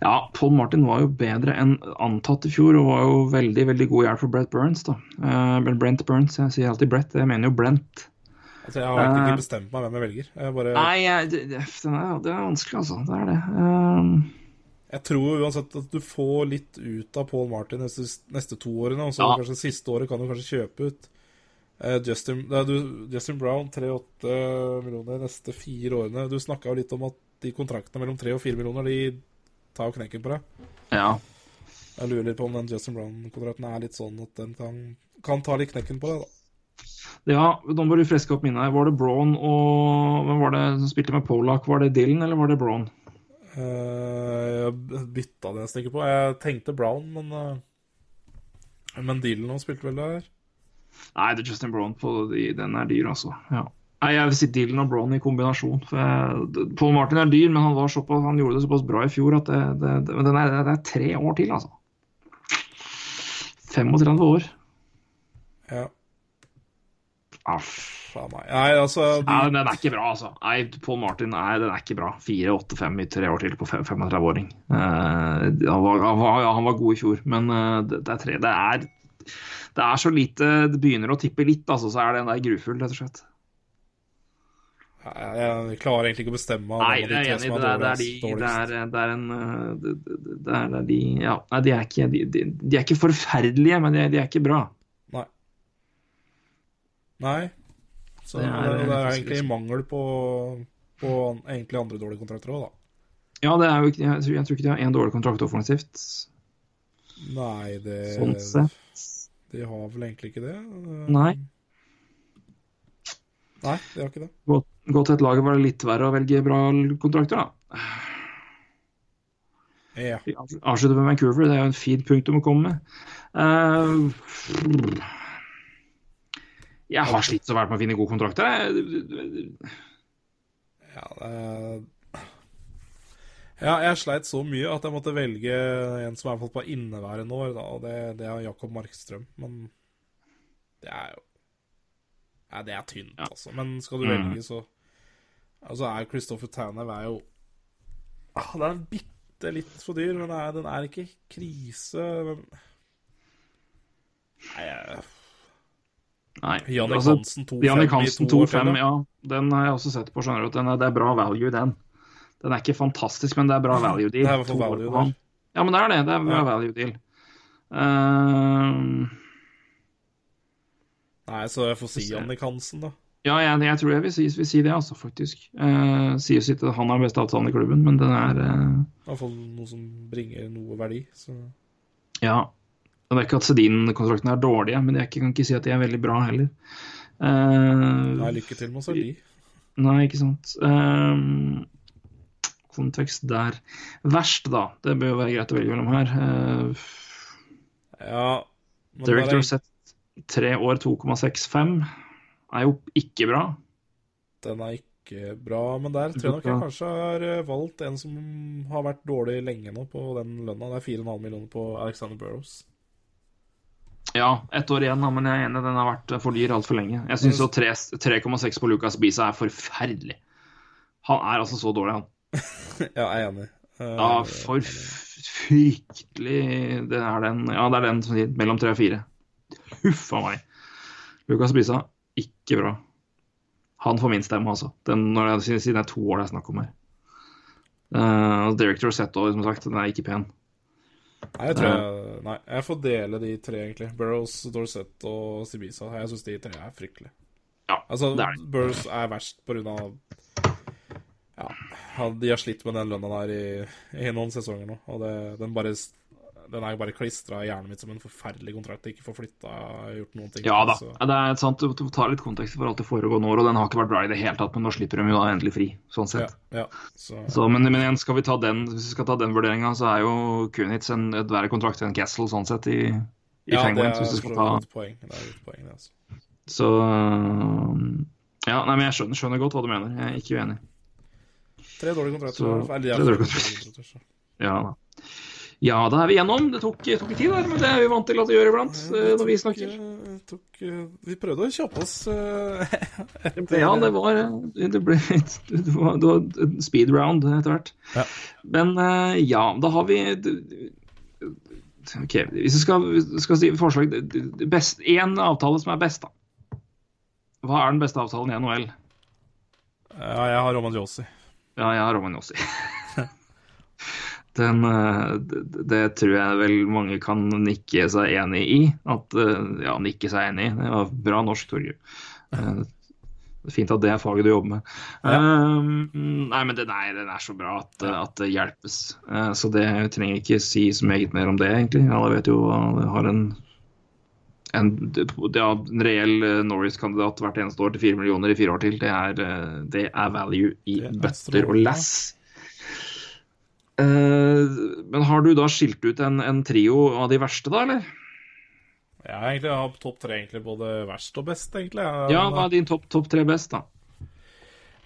Speaker 2: ja, Paul Martin var jo bedre enn antatt i fjor, og var jo veldig veldig god hjelp for Brett Burns. da. Uh, Brent Burns, jeg sier alltid Brett, jeg mener jo Brent.
Speaker 3: altså Jeg har egentlig
Speaker 2: uh,
Speaker 3: ikke bestemt meg hvem jeg velger. Jeg, bare,
Speaker 2: Nei, jeg, det, det, er, det er vanskelig, altså. Det er det. Um,
Speaker 3: jeg tror uansett at du får litt ut av Paul Martin neste, neste to årene, og så
Speaker 2: Ja.
Speaker 3: kanskje siste året kan du kanskje kjøpe ut uh, Justin, nei, du, Justin Brown 3,8 millioner de neste fire årene. Du snakka jo litt om at de kontraktene mellom 3 og 4 millioner De tar jo knekken på deg.
Speaker 2: ja.
Speaker 3: Jeg lurer litt på om den Justin Brown-kontrakten er litt sånn at den kan, kan ta litt knekken på deg. da
Speaker 2: ja, nå må du freske opp minnet. Var det Brown og Hvem var det som spilte med Polak? Var det Dylan, eller var det Braun?
Speaker 3: Eh, Jeg bytta det jeg stikker på. Jeg tenkte Brown, men eh, Men Dylan hans spilte vel der.
Speaker 2: Nei, det er Justin Brown på den er dyr, altså. Ja. Nei, jeg vil si Dylan og Brown i kombinasjon. Jeg, Paul Martin er dyr, men han, var såpass, han gjorde det såpass bra i fjor at det, det, det, men den er, det er tre år til, altså. 35 år.
Speaker 3: Ja,
Speaker 2: Aff.
Speaker 3: Nei, altså de,
Speaker 2: Nei, den er ikke bra, altså. Nei, Paul Martin nei, den er ikke bra. 4-8-5 i tre år til på 35-åring. Uh, han, var, han, ja, han var god i fjor, men uh, det, det er tre Det er det er så lite Det begynner å tippe litt, altså, så er den der grufull, rett og slett.
Speaker 3: jeg, klarer egentlig ikke å bestemme
Speaker 2: Nei, det er enig. Det er, det de, det det en eh, det er de Ja, nei, de er ikke De, de, de er ikke forferdelige, men de, de er ikke bra.
Speaker 3: Nei. Så
Speaker 2: Det er-
Speaker 3: det, det er egentlig mangel på, på egentlig andre dårlige kontrakter òg, da.
Speaker 2: Ja, det er jo ikke Jeg tror, jeg tror ikke de har én dårlig kontrakt offensivt.
Speaker 3: Nei, det
Speaker 2: Sånn sett.
Speaker 3: De har vel egentlig ikke det.
Speaker 2: Nei.
Speaker 3: Nei, de har ikke det.
Speaker 2: Gå, gå til et lag var det litt verre å velge bra kontrakter, da.
Speaker 3: Ja.
Speaker 2: Vi avslutter med Vancouver. Det er jo en fin punktum å komme med. Eh, jeg har slitt så fælt med å finne gode kontrakter.
Speaker 3: Ja, det ja, jeg sleit så mye at jeg måtte velge en som er på inneværende år, da, og det, det er Jakob Markstrøm. Men det er jo Ja, det er tynt,
Speaker 2: Ja.
Speaker 3: altså. Men skal du
Speaker 2: Mm.
Speaker 3: velge, så Altså, er Christopher Tanev er jo ah, Det er bitte litt for dyr, men den er, den er ikke krise. Men Nei, jeg
Speaker 2: Nei,
Speaker 3: Jannik
Speaker 2: altså,
Speaker 3: Hansen 2-5 i
Speaker 2: Hansen
Speaker 3: to år til,
Speaker 2: 2-5,
Speaker 3: da.
Speaker 2: ja. Den har jeg også sett på. skjønner du, er, Det er bra value, den. Den er ikke fantastisk, men det er bra value deal.
Speaker 3: Det er i hvert fall value
Speaker 2: deal. Ja, men det er det. Det er bra
Speaker 3: Ja.
Speaker 2: value deal. Uh...
Speaker 3: Nei, så jeg får si. Jannik Hansen, da.
Speaker 2: ja, jeg, jeg tror jeg vil si, vil si det, altså, faktisk. Uh, sies ikke at han har beste avtalen i klubben, men den er eh,
Speaker 3: I hvert fall noe som bringer noe verdi. Så
Speaker 2: Ja. Det er ikke at Sedin-kontraktene er dårlige, men jeg kan ikke si at de er veldig bra heller. Uh,
Speaker 3: nei, lykke til med er.
Speaker 2: Nei, ikke sant. Uh, kontekst der. Verst, da. Det bør jo være greit å velge mellom her. Uh,
Speaker 3: Ja
Speaker 2: Director
Speaker 3: bare...
Speaker 2: Set tre år 2,65 er jo ikke bra.
Speaker 3: Den er ikke bra, men der tror jeg nok jeg kanskje har valgt en som har vært dårlig lenge nå på den lønna. Det er 4,5 millioner på Alexander Burrows.
Speaker 2: Ja, ett år igjen, men jeg er enig, den har vært for dyr altfor lenge. Jeg syns 3,6 på Lucas Bisa er forferdelig. Han er altså så dårlig, han.
Speaker 3: Ja, jeg er enig. Eh,
Speaker 2: Ja, for fryktelig Det er den Ja, det er den som sier mellom tre og fire. Huff a meg. Lucas Bisa, ikke bra. Han får min stemme, altså. Den, når jeg, siden det er to år det er snakk om her. Uh, Director sett som sagt. Den er ikke pen.
Speaker 3: Nei, jeg tror jeg Nei, jeg får dele de tre, egentlig. Burrows, Dorset og Sibisa. Jeg syns de tre er fryktelige.
Speaker 2: Ja,
Speaker 3: Altså,
Speaker 2: det er det.
Speaker 3: Burrows er verst på grunn av Ja, de har slitt med den lønna der i, i noen sesonger nå, og det, den bare den er jo bare klistra i hjernen mitt som en forferdelig kontrakt. Ikke får flytta, gjort noen ting.
Speaker 2: Ja da.
Speaker 3: Så,
Speaker 2: Det er sant, Du tar litt kontekst for alt det foregående år, og den har ikke vært bra i det hele tatt, men nå slipper de jo da endelig fri. sånn sett.
Speaker 3: ja, så,
Speaker 2: Så, men, men igjen, skal vi ta den, hvis vi skal ta den vurderinga, så er jo Kunitz en, et verre kontrakt enn Kessel, sånn sett, i, i
Speaker 3: ja, det er
Speaker 2: Hvis du skal ta
Speaker 3: et poeng. Det er et poeng, det, altså.
Speaker 2: Så Ja, nei, men jeg skjønner, skjønner godt hva du mener. Jeg er ikke uenig.
Speaker 3: Tre dårlige kontrakter.
Speaker 2: Så-
Speaker 3: eller
Speaker 2: tre dårlige
Speaker 3: kontrakter.
Speaker 2: Ja da. Ja, da er vi gjennom. Det tok, tok tid, der, men det er vi vant til at det gjør iblant øh, når vi snakker.
Speaker 3: Eh, tok, eh, vi prøvde å kjappe oss eh,
Speaker 2: Ja, det var Det ble det var, det var speed round etter hvert.
Speaker 3: Ja.
Speaker 2: Men ja, da har vi OK, hvis vi skal, skal si forslag Én avtale som er best, da. Hva er den beste avtalen i NHL?
Speaker 3: Ja, jeg har Roman Josi.
Speaker 2: Ja, jeg har Romagnosi. Den, eh, det, det tror jeg vel mange kan nikke seg enig i. At, eh, ja, nikke seg enig i. Det var bra norsk, Torgeir. Eh, fint at det er faget du jobber med. Eh, nei, men den er, den er så bra at, at det hjelpes. Så det jeg trenger ikke si så meget mer om det, egentlig. Alle vet jo at har en en, ja, en reell Norris-kandidat hvert eneste år til fire millioner i fire år til. Det er, det er value i
Speaker 3: er
Speaker 2: bøtter og lass. Eh, men har du da skilt ut en, en trio av de verste, da, eller?
Speaker 3: Jeg har egentlig har topp tre, egentlig, både verst og best, egentlig. Jeg,
Speaker 2: Ja, hva er din topp top tre best, da?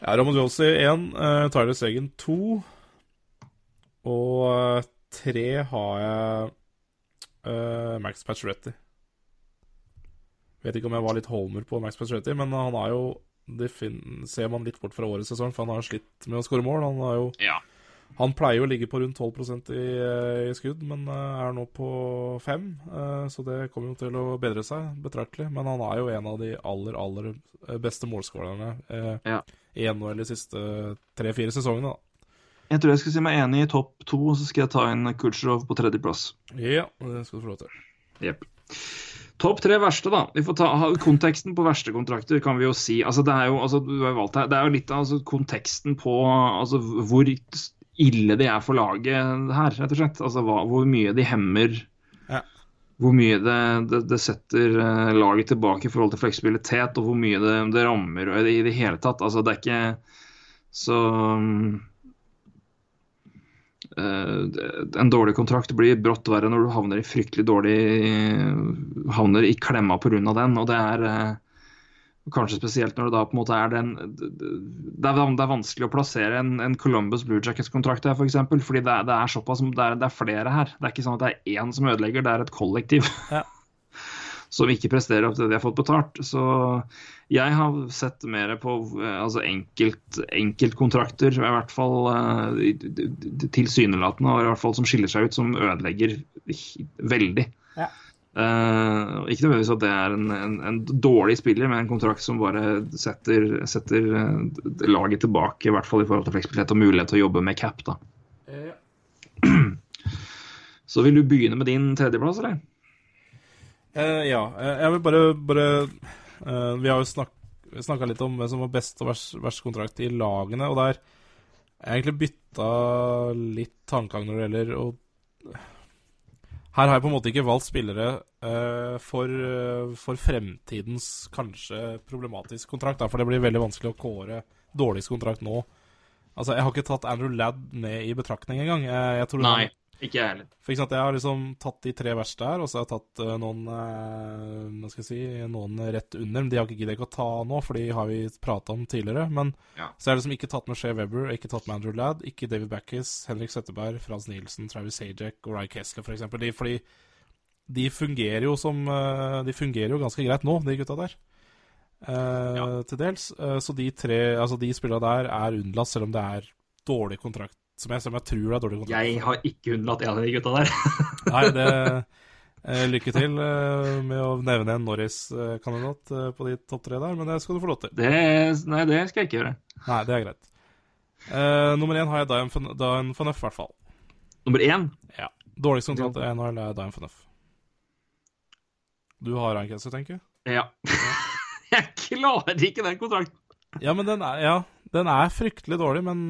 Speaker 3: Ja, Ramon Josie 1, uh, Tyler Segen 2. Og uh, 3 har jeg uh, Max Pacioretty. Vet ikke om jeg var litt Holmer på Max Pacioretty, men han er jo Det ser man litt bort fra årets sesong, for han har slitt med å skåre mål. Han har jo
Speaker 2: Ja.
Speaker 3: Han pleier jo å ligge på rundt 12 i, i skudd, men uh, er nå på 5 uh, så det kommer jo til å bedre seg betraktelig. Men han er jo en av de aller, aller beste målskårerne
Speaker 2: Ja.
Speaker 3: i NHL de siste tre-fire sesongene. da.
Speaker 2: Jeg tror jeg skal si meg enig i topp to, så skal jeg ta inn Kutsjerov på tredjeplass.
Speaker 3: Ja, det skal du få lov til.
Speaker 2: Jepp. Topp tre verste, da. Vi får ta Konteksten på verste kontrakter kan vi jo si. Altså, det er jo, altså, du har valgt her, det er jo litt av altså, konteksten på altså, hvor ille de er for laget her, rett og slett. Altså hva, hvor mye de hemmer
Speaker 3: Ja.
Speaker 2: Hvor mye det, det, det setter uh, laget tilbake i forhold til fleksibilitet, og hvor mye det, det rammer i det hele tatt. Altså, det er ikke så uh, En dårlig kontrakt blir brått verre når du havner i fryktelig dårlig Havner i klemma pga. den, og det er uh, Kanskje spesielt når det da på en måte er den Det er, det er vanskelig å plassere en, en Columbus Blue Jackets-kontrakt her, f.eks. For eksempel, fordi det er, det er såpass det er, det er, flere her. Det er ikke sånn at det er én som ødelegger, det er et kollektiv.
Speaker 3: Ja.
Speaker 2: som ikke presterer opp til det de har fått betalt. Så jeg har sett mer på altså enkelt, enkeltkontrakter, i hvert fall uh, tilsynelatende, og i hvert fall som skiller seg ut, som ødelegger veldig.
Speaker 3: Ja.
Speaker 2: Uh, ikke nødvendigvis at det er en, en, en, dårlig spiller, men en kontrakt som bare setter, setter uh, laget tilbake, i hvert fall i forhold til fleksibilitet og mulighet til å jobbe med cap. da.
Speaker 3: Ja.
Speaker 2: Så vil du begynne med din tredjeplass, eller?
Speaker 3: Uh, ja. Jeg vil bare, bare Vi har jo snak, snakka litt om hvem som var best og verst, verst kontrakt i lagene, og der jeg egentlig bytta litt tankegang når det gjelder å her har jeg på en måte ikke valgt spillere uh, for, uh, for, fremtidens kanskje problematisk kontrakt. Da, for det blir veldig vanskelig å kåre dårligst kontrakt nå. Altså, Jeg har ikke tatt Andrew Ladd med i betraktning engang. Jeg, jeg
Speaker 2: Nei, han, ikke jeg heller.
Speaker 3: For eksempel, Jeg har liksom tatt de tre verste her, og så har jeg tatt uh, noen hva skal jeg si, noen rett under. Men de har ikke giddet å ta nå, for de har vi prata om tidligere. Men
Speaker 2: ja.
Speaker 3: så jeg har liksom ikke tatt med Shea Weber, ikke tatt med Andrew Ladd, ikke David Backis, Henrik Setteberg, Frans Nielsen, Travis Sajak og Ryan Kessler, f.eks. De, fordi de fungerer jo som De fungerer jo ganske greit nå, de gutta der. Ja. Til dels. Så de tre Altså, de spillerne der er unnlatt, selv om det er dårlig kontrakt. Som jeg, som jeg tror det er dårlig kontrakt.
Speaker 2: Jeg har ikke unnlatt en av de gutta der.
Speaker 3: Nei, det eh, Lykke til med å nevne en Norris-kandidat på de topp tre der, men det skal du få lov til.
Speaker 2: Det, nei, det skal jeg ikke gjøre.
Speaker 3: Nei, det er greit. nummer én har jeg Dian Fanuff, i hvert fall.
Speaker 2: Nummer én?
Speaker 3: Ja. Dårligst kontrakt i NHL er Dian Fanuff. Du har Ryan Kessler, tenker jeg?
Speaker 2: Ja. jeg klarer ikke den kontrakten.
Speaker 3: Ja, men den er, ja, den er fryktelig dårlig, men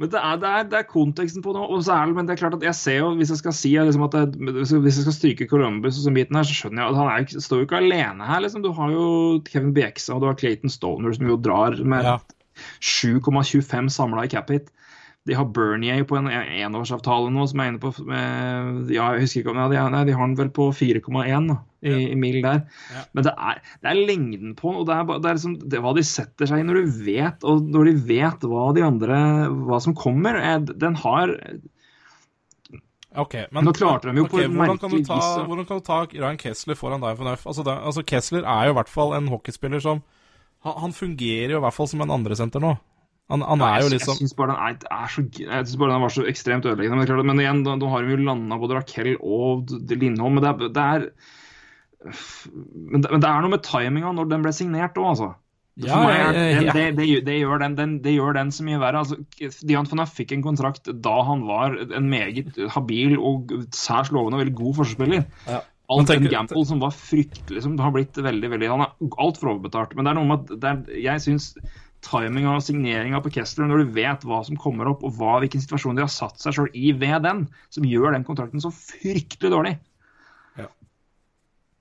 Speaker 2: Men det er, det er, det er konteksten på noe. Og så er det, men det er klart at jeg ser jo, hvis jeg skal si liksom at det, hvis jeg skal stryke Columbus og sånn biten her, så skjønner jeg at han er, står jo ikke alene her. liksom. Du har jo Kevin Bieksa og du har Clayton Stoner som jo drar med
Speaker 3: Ja.
Speaker 2: 7,25 samla i cap hit. De har Bernier på en enårsavtale nå, som er inne på med, ja, jeg husker ikke om, ja, de, nei, de har den vel på 4,1 da, i, i mil der.
Speaker 3: Ja.
Speaker 2: Men det er, det er lengden på og det er, det er liksom, det, hva de setter seg i når du vet, og når de vet hva de andre, hva som kommer. Er, Den har
Speaker 3: OK. Men
Speaker 2: Nå klarte de jo på
Speaker 3: hvordan kan, ta, hvordan kan du ta Ryan Kessler foran Dive Fanuff? Altså, det- altså, Kessler er jo i hvert fall en hockeyspiller som Han, han fungerer jo i hvert fall som en andresenter nå. Han, han er jo liksom
Speaker 2: Jeg syns bare bare den var så ekstremt ødeleggende. Men, klart, men igjen, da, da har vi jo landa både Raquel og Lindholm. Men det er, det er men det, men det er noe med timinga når den ble signert òg, altså.
Speaker 3: Ja,
Speaker 2: meg det, det, det, gjør- den, den, det gjør den så mye verre. Altså, Dian van fikk en kontrakt da han var en meget habil og særs lovende og veldig god forspiller.
Speaker 3: Ja.
Speaker 2: Alt
Speaker 3: tenker,
Speaker 2: en gamble som var fryktelig, som har blitt veldig, veldig Han er altfor overbetalt. Men det er noe med at det er, jeg syns timinga og signeringa på Kessler, når du vet hva som kommer opp, og hva, hvilken situasjon de har satt seg sjøl i ved den, som gjør den kontrakten så fryktelig dårlig.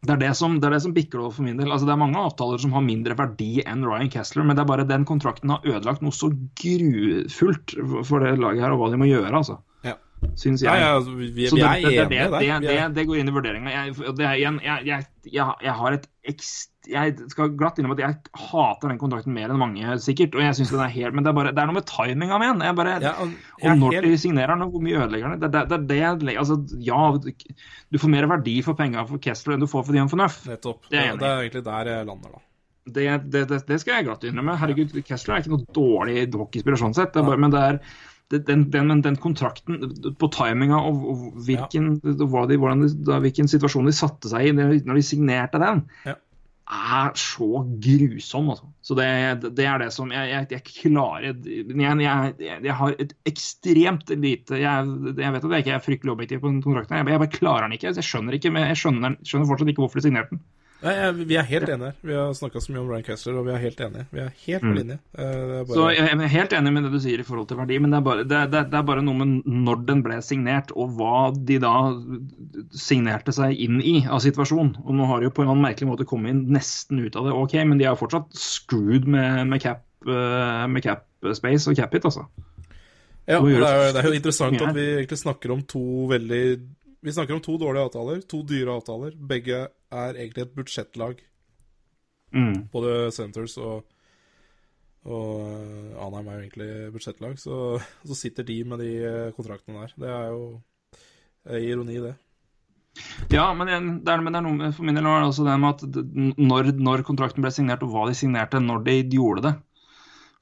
Speaker 2: Det er det, som, det er det som bikker over for min del. Altså, det er mange avtaler som har mindre verdi enn Ryan Kessler, men det er bare den kontrakten har ødelagt noe så grufullt for det laget her, og hva de må gjøre, altså.
Speaker 3: Ja.
Speaker 2: Syns jeg.
Speaker 3: Ja, ja, altså, vi, vi,
Speaker 2: Så det, det, det, det, går inn i vurderinga. Jeg, jeg, jeg, jeg, har et ekst, jeg skal glatt innrømme at jeg hater den kontrakten mer enn mange, sikkert. og jeg synes den er helt, Men det er, bare, det er noe med timinga. Jeg bare,
Speaker 3: Ja, og
Speaker 2: og når
Speaker 3: helt-
Speaker 2: de signerer den, og hvor mye ødelegger den. Det, det, det altså, Ja, du får mer verdi for penga for Kessler enn du får for Dion Fornuff.
Speaker 3: Nettopp.
Speaker 2: Det er i.
Speaker 3: det er egentlig der jeg lander, da.
Speaker 2: Det, det, det, det skal jeg glatt innrømme. Herregud, Kessler er ikke noe dårlig hockeyspiller sånn sett. Bare, men det er den, den, den kontrakten på timinga og, og hvilken, hva de, hvordan de, da, hvilken situasjon de satte seg i når de signerte den,
Speaker 3: Ja.
Speaker 2: Er så grusom. Altså. Så det, det er det som Jeg, jeg, jeg klarer jeg, jeg, har et ekstremt lite jeg, vet at jeg ikke er fryktelig objektiv på den kontrakten. Jeg, bare klarer den ikke. Jeg skjønner ikke, jeg skjønner, skjønner fortsatt ikke hvorfor de signerte den.
Speaker 3: Nei, vi er helt enige her. Vi har snakka så mye om Ryan Kessler, og vi er helt enige. Vi er helt på linje. Eh, er
Speaker 2: Så
Speaker 3: bare,
Speaker 2: jeg er helt enig med det du sier i forhold til verdi, men det er bare, det, det, det er bare noe med når den ble signert, og hva de da signerte seg inn i av situasjonen. Og nå har de jo på en annen merkelig måte kommet inn nesten ut av det, ok, men de er jo fortsatt screwed med, med, cap, eh, med cap space og cap hit, altså.
Speaker 3: ja, det, er, jo- det er jo interessant at vi egentlig snakker om to veldig Vi snakker om to dårlige avtaler, to dyre avtaler. Begge er egentlig et budsjettlag.
Speaker 2: Mm.
Speaker 3: Både Senators og og eh, Anheim er jo egentlig budsjettlag, så, så sitter de med de eh, kontraktene der. Det er jo er ironi, det.
Speaker 2: Ja, men, jeg, det er, men det er noe for min del var det også det med at når, når kontrakten ble signert, og hva de signerte, når de gjorde det.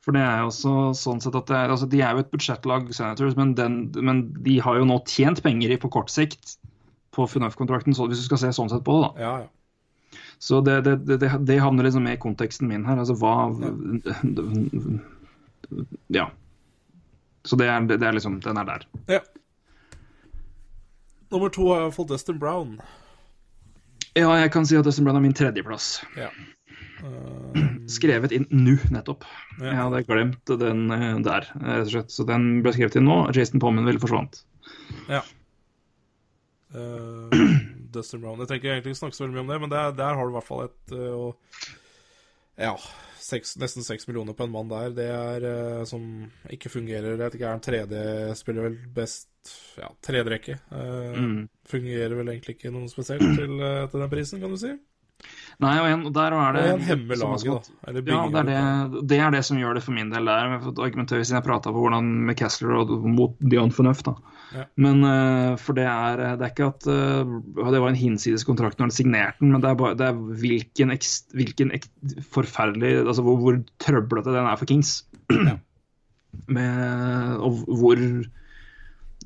Speaker 2: For det er jo også sånn sett at det er, altså De er jo et budsjettlag, Senators, men, den, men de har jo nå tjent penger i på kort sikt på FUNAF-kontrakten, hvis du skal se sånn sett på det. da.
Speaker 3: Ja, ja.
Speaker 2: Så det, det, det, det- havner liksom med i konteksten min her. Altså hva Ja. Så det er, det er liksom Den er der.
Speaker 3: ja. Nummer to har jeg fått Destin Brown.
Speaker 2: Ja, jeg kan si at Dustin Brown er min tredjeplass.
Speaker 3: Ja.
Speaker 2: Skrevet inn nå, nettopp.
Speaker 3: Ja.
Speaker 2: Jeg hadde glemt den eh, der, rett og slett. Så den ble skrevet inn nå. Jason Pominville forsvant.
Speaker 3: Ja. Eh, Dustin Brown. Jeg trenger egentlig ikke snakke så veldig mye om det, men der, der har du i hvert fall et uh, Ja, seks, nesten seks millioner på en mann der. Det er uh, som ikke fungerer. Jeg vet ikke, er han tredje spiller vel best Ja, tredjerekke. Uh,
Speaker 2: Mm.
Speaker 3: Fungerer vel egentlig ikke noe spesielt til, til den prisen, kan du si.
Speaker 2: Nei, og en, og der er det
Speaker 3: Og en hemmer laget, da. Eller
Speaker 2: Ja, det er det, det er det som gjør det for min del der. Fått siden jeg prata på hvordan med Kessler og mot Dion Fornuft. da.
Speaker 3: Ja.
Speaker 2: Men uh, for det er, det er ikke at uh, det var en hinsides kontrakt når han signerte den, men det er, bare, det er hvilken, ekst, hvilken ekst, forferdelig Altså hvor, hvor trøblete den er for Kings. Med, og hvor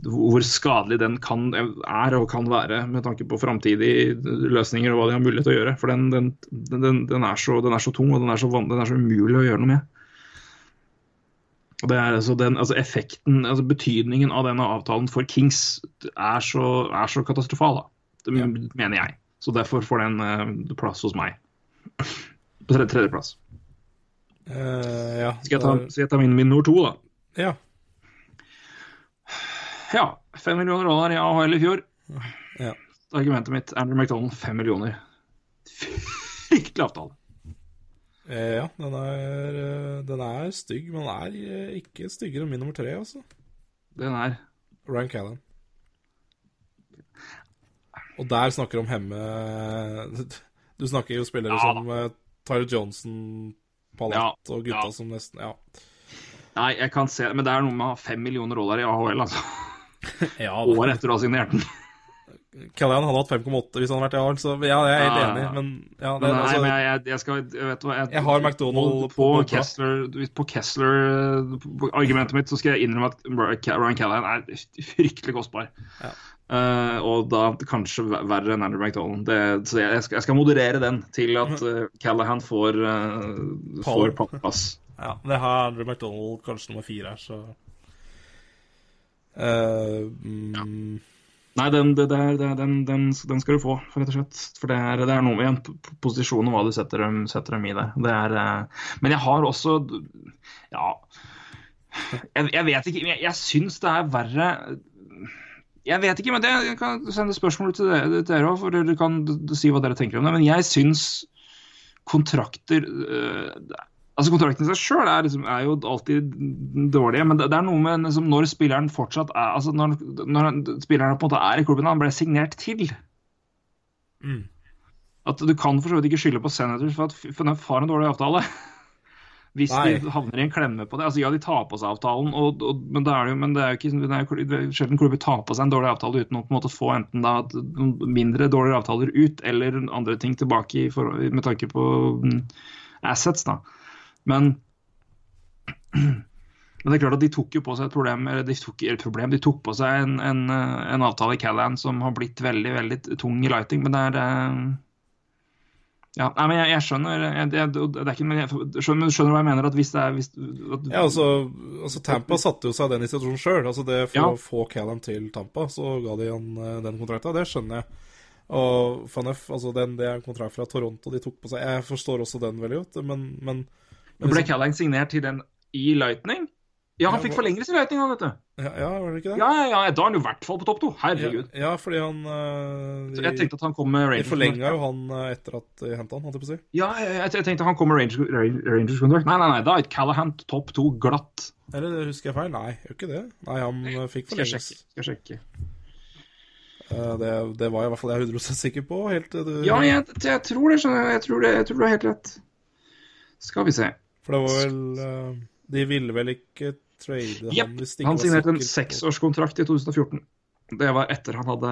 Speaker 2: hvor skadelig den kan, er og kan være med tanke på framtidige løsninger og hva de har mulighet til å gjøre. For den, den, den, den, er, så, den er så tung og den er så, er så umulig å gjøre noe med. Og det er altså den, altså Effekten, altså betydningen av denne avtalen for Kings er så, er så katastrofal, da. Det
Speaker 3: Ja.
Speaker 2: mener jeg. Så derfor får den uh, plass hos meg. På tredje, tredjeplass.
Speaker 3: Uh, ja.
Speaker 2: Skal jeg ta, skal jeg ta min, min nummer to, da?
Speaker 3: ja.
Speaker 2: Ja. Fem millioner dollar i AHL i fjor.
Speaker 3: Ja.
Speaker 2: Argumentet mitt Andrew McDonald, fem millioner. Fryktelig avtale.
Speaker 3: Eh, ja, den er, eh, den er stygg, men den er eh, ikke styggere enn min nummer tre, altså.
Speaker 2: Den er
Speaker 3: Ryan Callan. Og der snakker du om hemme Du snakker jo spillere
Speaker 2: Ja,
Speaker 3: som Tyre Tyler Johnson, Palat og gutta
Speaker 2: ja.
Speaker 3: som nesten Ja.
Speaker 2: Nei, jeg kan se Men det er noe med å ha fem millioner dollar i AHL, altså.
Speaker 3: ja
Speaker 2: Året etter å ha signert den.
Speaker 3: Callahan hadde hatt 5,8 hvis han hadde vært i Arn, så ja, jeg er helt
Speaker 2: Ja, ja,
Speaker 3: enig, men ja, det,
Speaker 2: nei,
Speaker 3: altså,
Speaker 2: men jeg, jeg, jeg skal jeg vet du hva, jeg,
Speaker 3: Jeg har McDonald
Speaker 2: på,
Speaker 3: på
Speaker 2: på. Kessler, på Kessler på argumentet mitt så skal jeg innrømme at Ryan Callahan er fryktelig kostbar.
Speaker 3: Ja.
Speaker 2: Uh, og da kanskje verre enn Andrew McDonald. Det, så jeg, jeg, skal, jeg skal moderere den til at uh, Callahan får, uh, får pallplass.
Speaker 3: Ja, det har Andrew McDonald kanskje nummer fire her, så Mm,
Speaker 2: Nei, den, det, det, den, den, den skal du få, rett og slett. For det er, det er noe med en posisjon og hva du setter dem, setter dem i der. Det er, eh, men jeg har også Ja. Jeg, jeg vet ikke. Jeg, jeg syns det er verre Jeg vet ikke, men det, jeg kan sende spørsmål til dere, til dere for dere kan si hva dere tenker om det. Men jeg syns kontrakter øh, Altså Kontrakten i seg sjøl er, liksom, er jo alltid dårlige, men det, det er noe med liksom, når spilleren fortsatt er altså Når, når spilleren på en måte er i klubben han ble signert til.
Speaker 3: Mm.
Speaker 2: at du kan for så vidt ikke skylde på Senators for at FNF har en dårlig avtale. Hvis
Speaker 3: Nei.
Speaker 2: de havner i en klemme på det. Altså Ja, de tar på seg avtalen, og, og, men, det er jo, men det er jo ikke det er jo sjelden klubber tar på seg en dårlig avtale uten å på en måte få enten da mindre dårlige avtaler ut, eller andre ting tilbake i for, med tanke på mm, assets, da. Men men det er klart at de tok jo på seg et problem, eller de tok, et problem, de tok på seg en, en, en avtale i Callan som har blitt veldig veldig tung i lighting. Men det er eh, Ja, nei, men jeg, jeg skjønner jeg, jeg, det er ikke, men jeg skjønner, skjønner hva jeg mener. at hvis det er hvis, at,
Speaker 3: Ja, altså, altså Tampa satte jo seg den i situasjonen sjøl. Altså det for
Speaker 2: Ja.
Speaker 3: å få Callan til Tampa, så ga de han eh, den kontrakta. Det skjønner jeg. Og Fanef, altså den, det er en kontrakt fra Toronto de tok på seg. Jeg forstår også den veldig godt, men, men
Speaker 2: Ble Callang signert til den i Lightning? Ja, han
Speaker 3: Ja,
Speaker 2: fikk forlengelse i Lightning, han, vet du.
Speaker 3: ja, ja, var det ikke det?
Speaker 2: Ja, ja, ja, da er han jo i hvert fall på topp to. Herregud.
Speaker 3: ja, fordi han eh,
Speaker 2: Så jeg tenkte at han kom med
Speaker 3: De
Speaker 2: Rangers.
Speaker 3: forlenga jo han eh, etter at de henta han, holdt jeg på å si.
Speaker 2: Ja, jeg, jeg, jeg tenkte han kom med Rangers, Rangers kontrakt. Nei, nei, nei, da er Callahan topp to glatt.
Speaker 3: Eller husker jeg feil? Nei, gjør ikke det. Nei, han nei, fikk
Speaker 2: Skal jeg sjekke. Skal jeg sjekke.
Speaker 3: Eh, Det, det var i hvert fall jeg 100 sikker på. Helt du
Speaker 2: Ja, jeg, jeg tror det. Jeg Jeg tror det, jeg tror du har helt rett. Skal vi se.
Speaker 3: For det var vel eh, De ville vel ikke trade
Speaker 2: yep.
Speaker 3: han hvis de ikke
Speaker 2: han
Speaker 3: var
Speaker 2: signerte en seksårskontrakt i 2014. Det var etter han hadde,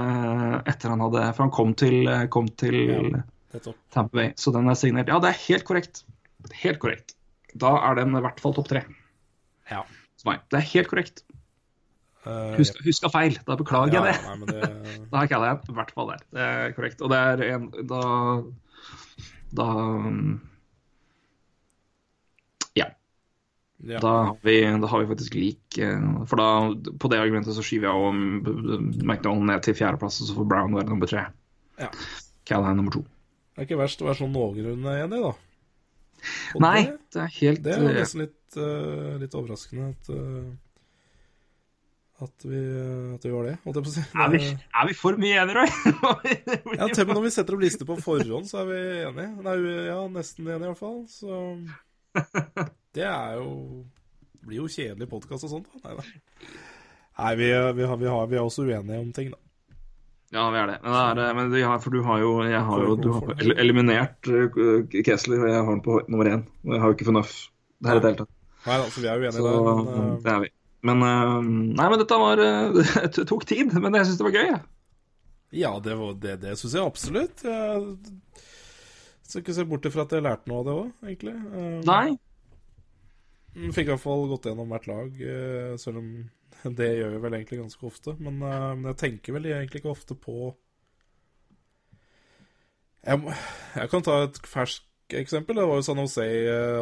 Speaker 2: etter han hadde For han kom til, kom til
Speaker 3: Ja.
Speaker 2: Tampa Bay, så den er signert. Ja, det er helt korrekt. Helt korrekt. Da er den i hvert fall topp tre.
Speaker 3: Ja.
Speaker 2: Det er helt korrekt.
Speaker 3: Eh,
Speaker 2: Husk, huska feil. Da beklager
Speaker 3: ja,
Speaker 2: jeg det.
Speaker 3: nei, men det
Speaker 2: Da kaller jeg i hvert fall der. Det er korrekt. Og det er en Da Da Ja.
Speaker 3: Ja.
Speaker 2: Da har vi, da har vi faktisk lik eh, For da, på det argumentet så skyver jeg om McDonald ned til fjerdeplass, og så får Brown være nummer tre.
Speaker 3: Ja.
Speaker 2: Callahan nummer to.
Speaker 3: Det er ikke verst å være sånn noenlunde enig, da. Og
Speaker 2: Nei,
Speaker 3: det,
Speaker 2: det er helt
Speaker 3: det er jo
Speaker 2: eh,
Speaker 3: nesten litt, uh, litt overraskende at uh, at vi, at vi var det, holdt jeg på å si.
Speaker 2: er, vi, er vi for mye enige, Roy?
Speaker 3: Ja, til og med når vi setter opp liste på forhånd, så er vi enige. Nei, ja, nesten enige i hvert fall. Så det er jo blir jo kjedelig podkast og sånt. da. Nei, nei. Vi, vi, har, vi, har, vi er også uenige om ting, da.
Speaker 2: Ja, vi er det. Men, det er, eh, men har, for du har jo, jeg har jo du har eliminert uh, Kessler, og jeg har den på nummer én. Og jeg har jo ikke FNAF her i det hele tatt.
Speaker 3: Nei da, så vi er uenige
Speaker 2: Så
Speaker 3: der. Men, eh,
Speaker 2: det er vi. Men eh, Nei, men dette var eh, Det tok tid, men jeg syns det var gøy.
Speaker 3: ja, det, var- det, det syns jeg absolutt. Jeg skal ikke se bort ifra at jeg lærte noe av det òg, egentlig. Eh,
Speaker 2: Nei.
Speaker 3: Mm, Fikk i hvert fall gått gjennom hvert lag, eh, selv om det gjør vi vel egentlig ganske ofte. Men, eh, jeg tenker vel egentlig ikke ofte på jeg, må- jeg kan ta et ferskt eksempel. Det var jo San Jose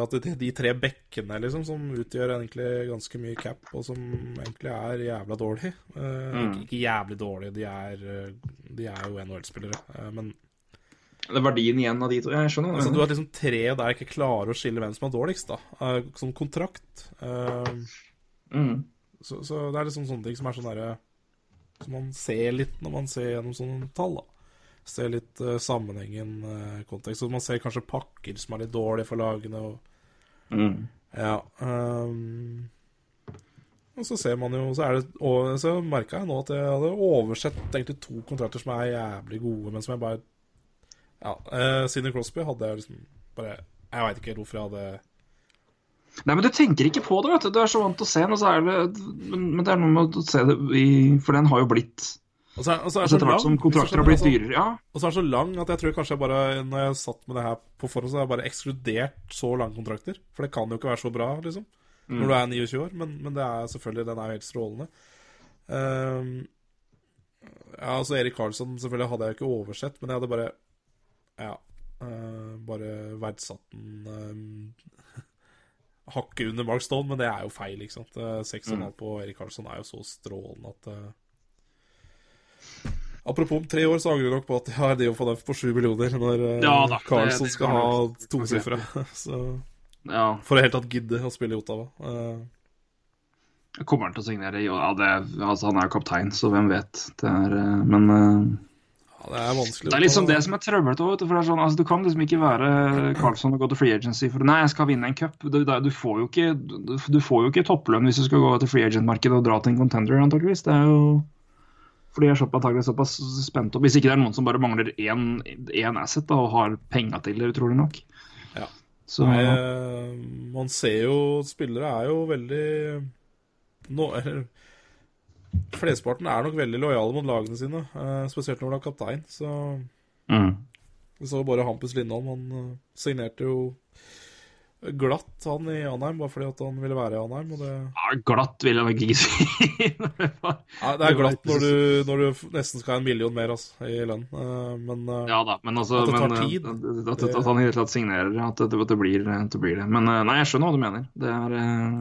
Speaker 3: at de, de tre bekkene liksom, som utgjør egentlig ganske mye cap, og som egentlig er jævla dårlige. Eh, ikke, ikke jævlig dårlige, de er, de er jo NHL-spillere. Eh, men
Speaker 2: Det er verdien igjen av de to. Jeg skjønner.
Speaker 3: altså, du har liksom tre der ikke klarer å skille hvem som er dårligst, da. Eh, som kontrakt. Eh,
Speaker 2: mm.
Speaker 3: Så, så det er liksom sånne ting som er sånn derre Som man ser litt når man ser gjennom sånne tall, da. Ser litt uh, sammenhengen, uh, kontekst. Så man ser kanskje pakker som er litt dårlige for lagene og
Speaker 2: Mm.
Speaker 3: Ja. Um, og så ser man jo Så, er det, og, så merka jeg nå at jeg hadde oversett egentlig to kontrakter som er jævlig gode, men som jeg bare Ja. Uh, Sidney Crosby hadde jeg liksom bare Jeg veit ikke helt hvorfor jeg hadde
Speaker 2: Nei, men du tenker ikke på det, vet du. Du er så vant til å se den, og så er det Men, men det er noe med å se det i For den har jo blitt
Speaker 3: Og så er, og så er
Speaker 2: altså,
Speaker 3: så
Speaker 2: Etter hvert som kontrakter har blitt dyrere. Ja.
Speaker 3: Og så er den så lang at jeg tror kanskje jeg bare Når jeg satt med det her på forhånd, så har jeg bare ekskludert så lange kontrakter. For det kan jo ikke være så bra, liksom. Når du er 29 år. Men, men det er selvfølgelig Den er jo helt strålende. Um, ja, altså Erik Karlsson selvfølgelig hadde jeg ikke oversett, men jeg hadde bare Ja. Uh, bare verdsatt den um, hakket under Mark Stone, men det er jo feil, ikke sant. Uh, 6,5 på Erik Karlsson er jo så strålende at uh... Apropos om tre år, så angrer jeg nok på at jeg har det å få den på sju millioner når uh,
Speaker 2: Ja da, det- det
Speaker 3: skal ha tosifra. Så
Speaker 2: ja.
Speaker 3: for å helt tatt gidde å spille i Ottawa. Uh,
Speaker 2: Kommer han til å signere? Ja, det, altså, han er jo kaptein, så hvem vet. Det er eh, Men eh,
Speaker 3: det er vanskelig
Speaker 2: Det er liksom det som er trøblete òg. Sånn, altså, du kan liksom ikke være Carlsson og gå til free agency for Nei, jeg skal vinne en cup. Du, du, får jo ikke, du, får jo ikke topplønn hvis du skal gå til free agent-markedet og dra til en contender, antakeligvis. Det er jo For de er såpass, såpass spent opp. Hvis ikke det er noen som bare mangler én, én asset da, og har penga til det, utrolig nok.
Speaker 3: Ja.
Speaker 2: Så
Speaker 3: Nei, eh, man ser jo Spillere er jo veldig nå, eller, Flesteparten er nok veldig lojale mot lagene sine, eh, spesielt når du er kaptein. Så
Speaker 2: mm.
Speaker 3: vi så bare Hampus Lindholm. Han eh, signerte jo glatt, han i Anheim, bare fordi at han ville være i Anheim. Og det,
Speaker 2: ja, Glatt vil jeg nok ikke si. det var-
Speaker 3: ja, det er glatt når du, når du nesten skal ha en million mer altså, i lønn, eh, men eh,
Speaker 2: Ja da, men altså
Speaker 3: At det tar
Speaker 2: men,
Speaker 3: tid.
Speaker 2: At, at, at han i det hele tatt signerer, at det, at det, blir, at det blir det. Men eh, nei, jeg skjønner hva du mener. Det er eh,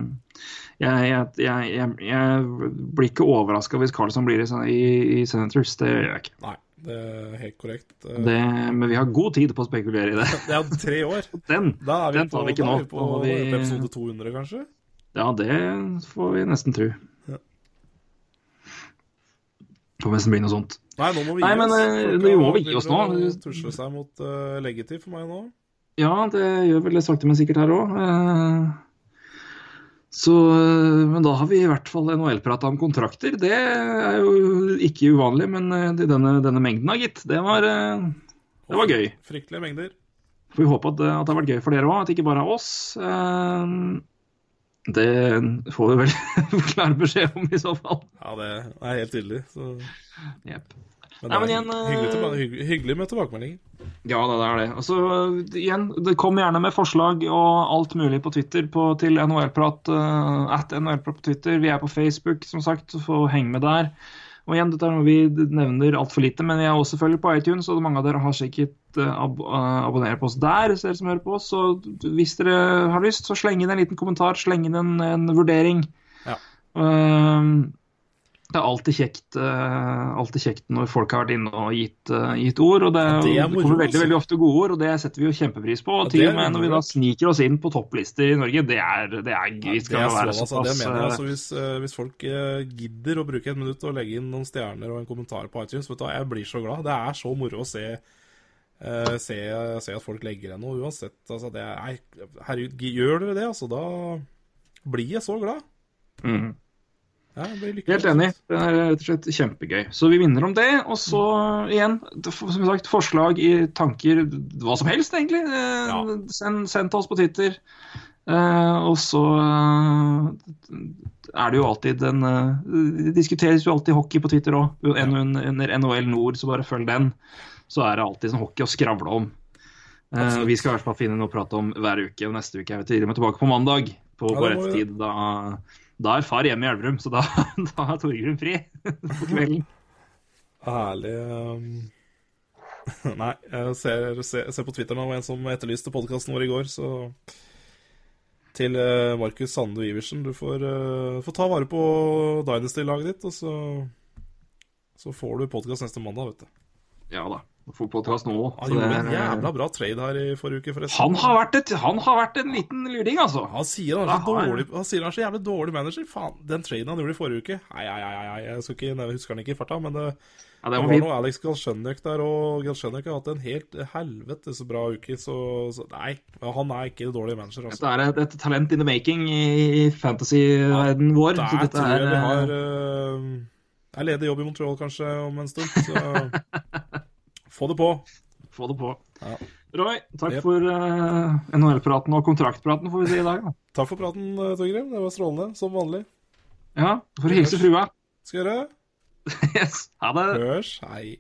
Speaker 2: Jeg, jeg, jeg, jeg, jeg blir ikke overraska hvis Carlsson blir i, i, i Senators. Det gjør jeg ikke.
Speaker 3: Nei, det er helt korrekt. Eh,
Speaker 2: Det, men vi har god tid på å spekulere i det.
Speaker 3: Er tre år.
Speaker 2: Den,
Speaker 3: Da er vi
Speaker 2: den
Speaker 3: på,
Speaker 2: tar vi ikke nå.
Speaker 3: vi på,
Speaker 2: vi,
Speaker 3: episode 200, kanskje?
Speaker 2: ja, det får vi nesten tro.
Speaker 3: Ja.
Speaker 2: Får nesten bli noe sånt.
Speaker 3: Nei, nå må vi
Speaker 2: Nei,
Speaker 3: gi
Speaker 2: men,
Speaker 3: oss.
Speaker 2: eh, vi må vel gi oss nå.
Speaker 3: Tusle seg mot uh, leggetid for meg nå.
Speaker 2: Ja, det gjør vel det sakte, men sikkert her òg. Så, eh, men da har vi i hvert fall NHL-prata om kontrakter. Det er jo ikke uvanlig, men eh, denne, denne mengden, da, gitt. Det var, eh, det var gøy.
Speaker 3: Fryktelige mengder.
Speaker 2: Får vi håpe at det, at det har vært gøy for dere òg, at det ikke bare er oss. Det får vi vel klar beskjed om i så fall.
Speaker 3: Ja, det er helt tydelig. Så.
Speaker 2: Jepp.
Speaker 3: Men,
Speaker 2: Nei, men igjen, eh,
Speaker 3: hyggelig, tilba- hyggelig, hyggelig med tilbakemeldinger.
Speaker 2: Ja, det er det. Altså, igjen, det kom gjerne med forslag og alt mulig på Twitter på, til NHL-prat. Uh, at NHL-prat på Twitter. Vi er på Facebook, som sagt, så få henge med der. Og igjen, dette er noe vi nevner altfor lite, men jeg er også selvfølgelig på iTunes, og mange av dere har sikkert uh, ab abonnerer på oss der, dere som hører på oss. Så hvis dere har lyst, så sleng inn en liten kommentar, sleng inn en, en vurdering.
Speaker 3: Ja.
Speaker 2: Eh, det er alltid kjekt, eh, alltid kjekt når folk har vært inne og gitt, eh, gitt ord. og Det,
Speaker 3: Ja, det moro,
Speaker 2: det kommer veldig
Speaker 3: altså.
Speaker 2: veldig ofte gode ord, og det setter vi jo kjempepris på. Og
Speaker 3: Ja,
Speaker 2: til og med når vi da sniker oss inn på topplister i Norge, det er, det er
Speaker 3: Ja, det
Speaker 2: skal
Speaker 3: er
Speaker 2: jo være
Speaker 3: så altså. Det mener jeg. Altså, hvis, eh, hvis folk eh, gidder å bruke et minutt og legge inn noen stjerner og en kommentar på iTunes, vet du jeg blir så glad. Det er så moro å se, se, se at folk legger igjen noe uansett. Altså, det er, herregud, gjør dere det, altså, da blir jeg så glad.
Speaker 2: mhm.
Speaker 3: Ja.
Speaker 2: Helt enig. Det er rett og slett kjempegøy. Så vi vinner om det. Og så igjen, som sagt, forslag i tanker, hva som helst egentlig. Eh,
Speaker 3: Ja.
Speaker 2: Send, send til oss på Twitter. Eh, og så eh, er det jo alltid en Det diskuteres jo alltid hockey på Twitter òg. Under NHL Nord, så bare følg den. Så er det alltid sånn hockey å skravle om.
Speaker 3: Absolutt.
Speaker 2: vi skal i hvert fall finne noe å prate om hver uke. Og neste uke er vi til og med tilbake på mandag på,
Speaker 3: Ja,
Speaker 2: på
Speaker 3: det må vi.
Speaker 2: Da, da er far hjemme i Elverum, så da, da er Torgrim fri på kvelden.
Speaker 3: Herlig. um, Nei, jeg ser, ser, ser på Twitter nå en som etterlyste podkasten vår i går, så Til eh, Markus Sande Iversen, du får, eh, får ta vare på Dynasty-laget ditt, og så Så får du podkast neste mandag, vet du.
Speaker 2: Ja da. Få nå
Speaker 3: òg.
Speaker 2: Han
Speaker 3: gjorde en
Speaker 2: er-
Speaker 3: jævla bra trade her i forrige uke, forresten.
Speaker 2: han har, vært et, han har vært en liten luring, altså.
Speaker 3: Han sier han er så dårlig Han sier han er så jævlig dårlig manager. Faen, den traden han gjorde i forrige uke Nei, nei, nei, nei jeg ikke, jeg husker han ikke i farta, men det,
Speaker 2: Ja, det var
Speaker 3: noe Alex Galsjenøk der, og Galsjenøk har hatt en helt helvete så bra uke, så, så nei, han er ikke en dårlig manager, altså.
Speaker 2: Dette er et, et talent in the making i fantasy-verdenen vår. så
Speaker 3: Der
Speaker 2: dette
Speaker 3: tror jeg
Speaker 2: er,
Speaker 3: vi har
Speaker 2: eh,
Speaker 3: uh, Jeg leder jobb i Montreal kanskje om en stund, så få det på.
Speaker 2: Få det på.
Speaker 3: Ja.
Speaker 2: Roy, takk
Speaker 3: Yep.
Speaker 2: for uh, NHL-praten og kontraktpraten, får vi si i dag. Da.
Speaker 3: Takk for praten, eh, Torgrim. Det var strålende, som vanlig.
Speaker 2: Ja, for å hilse frua.
Speaker 3: Skal gjøre.
Speaker 2: Yes. Ha det.
Speaker 3: Hørs. Hei.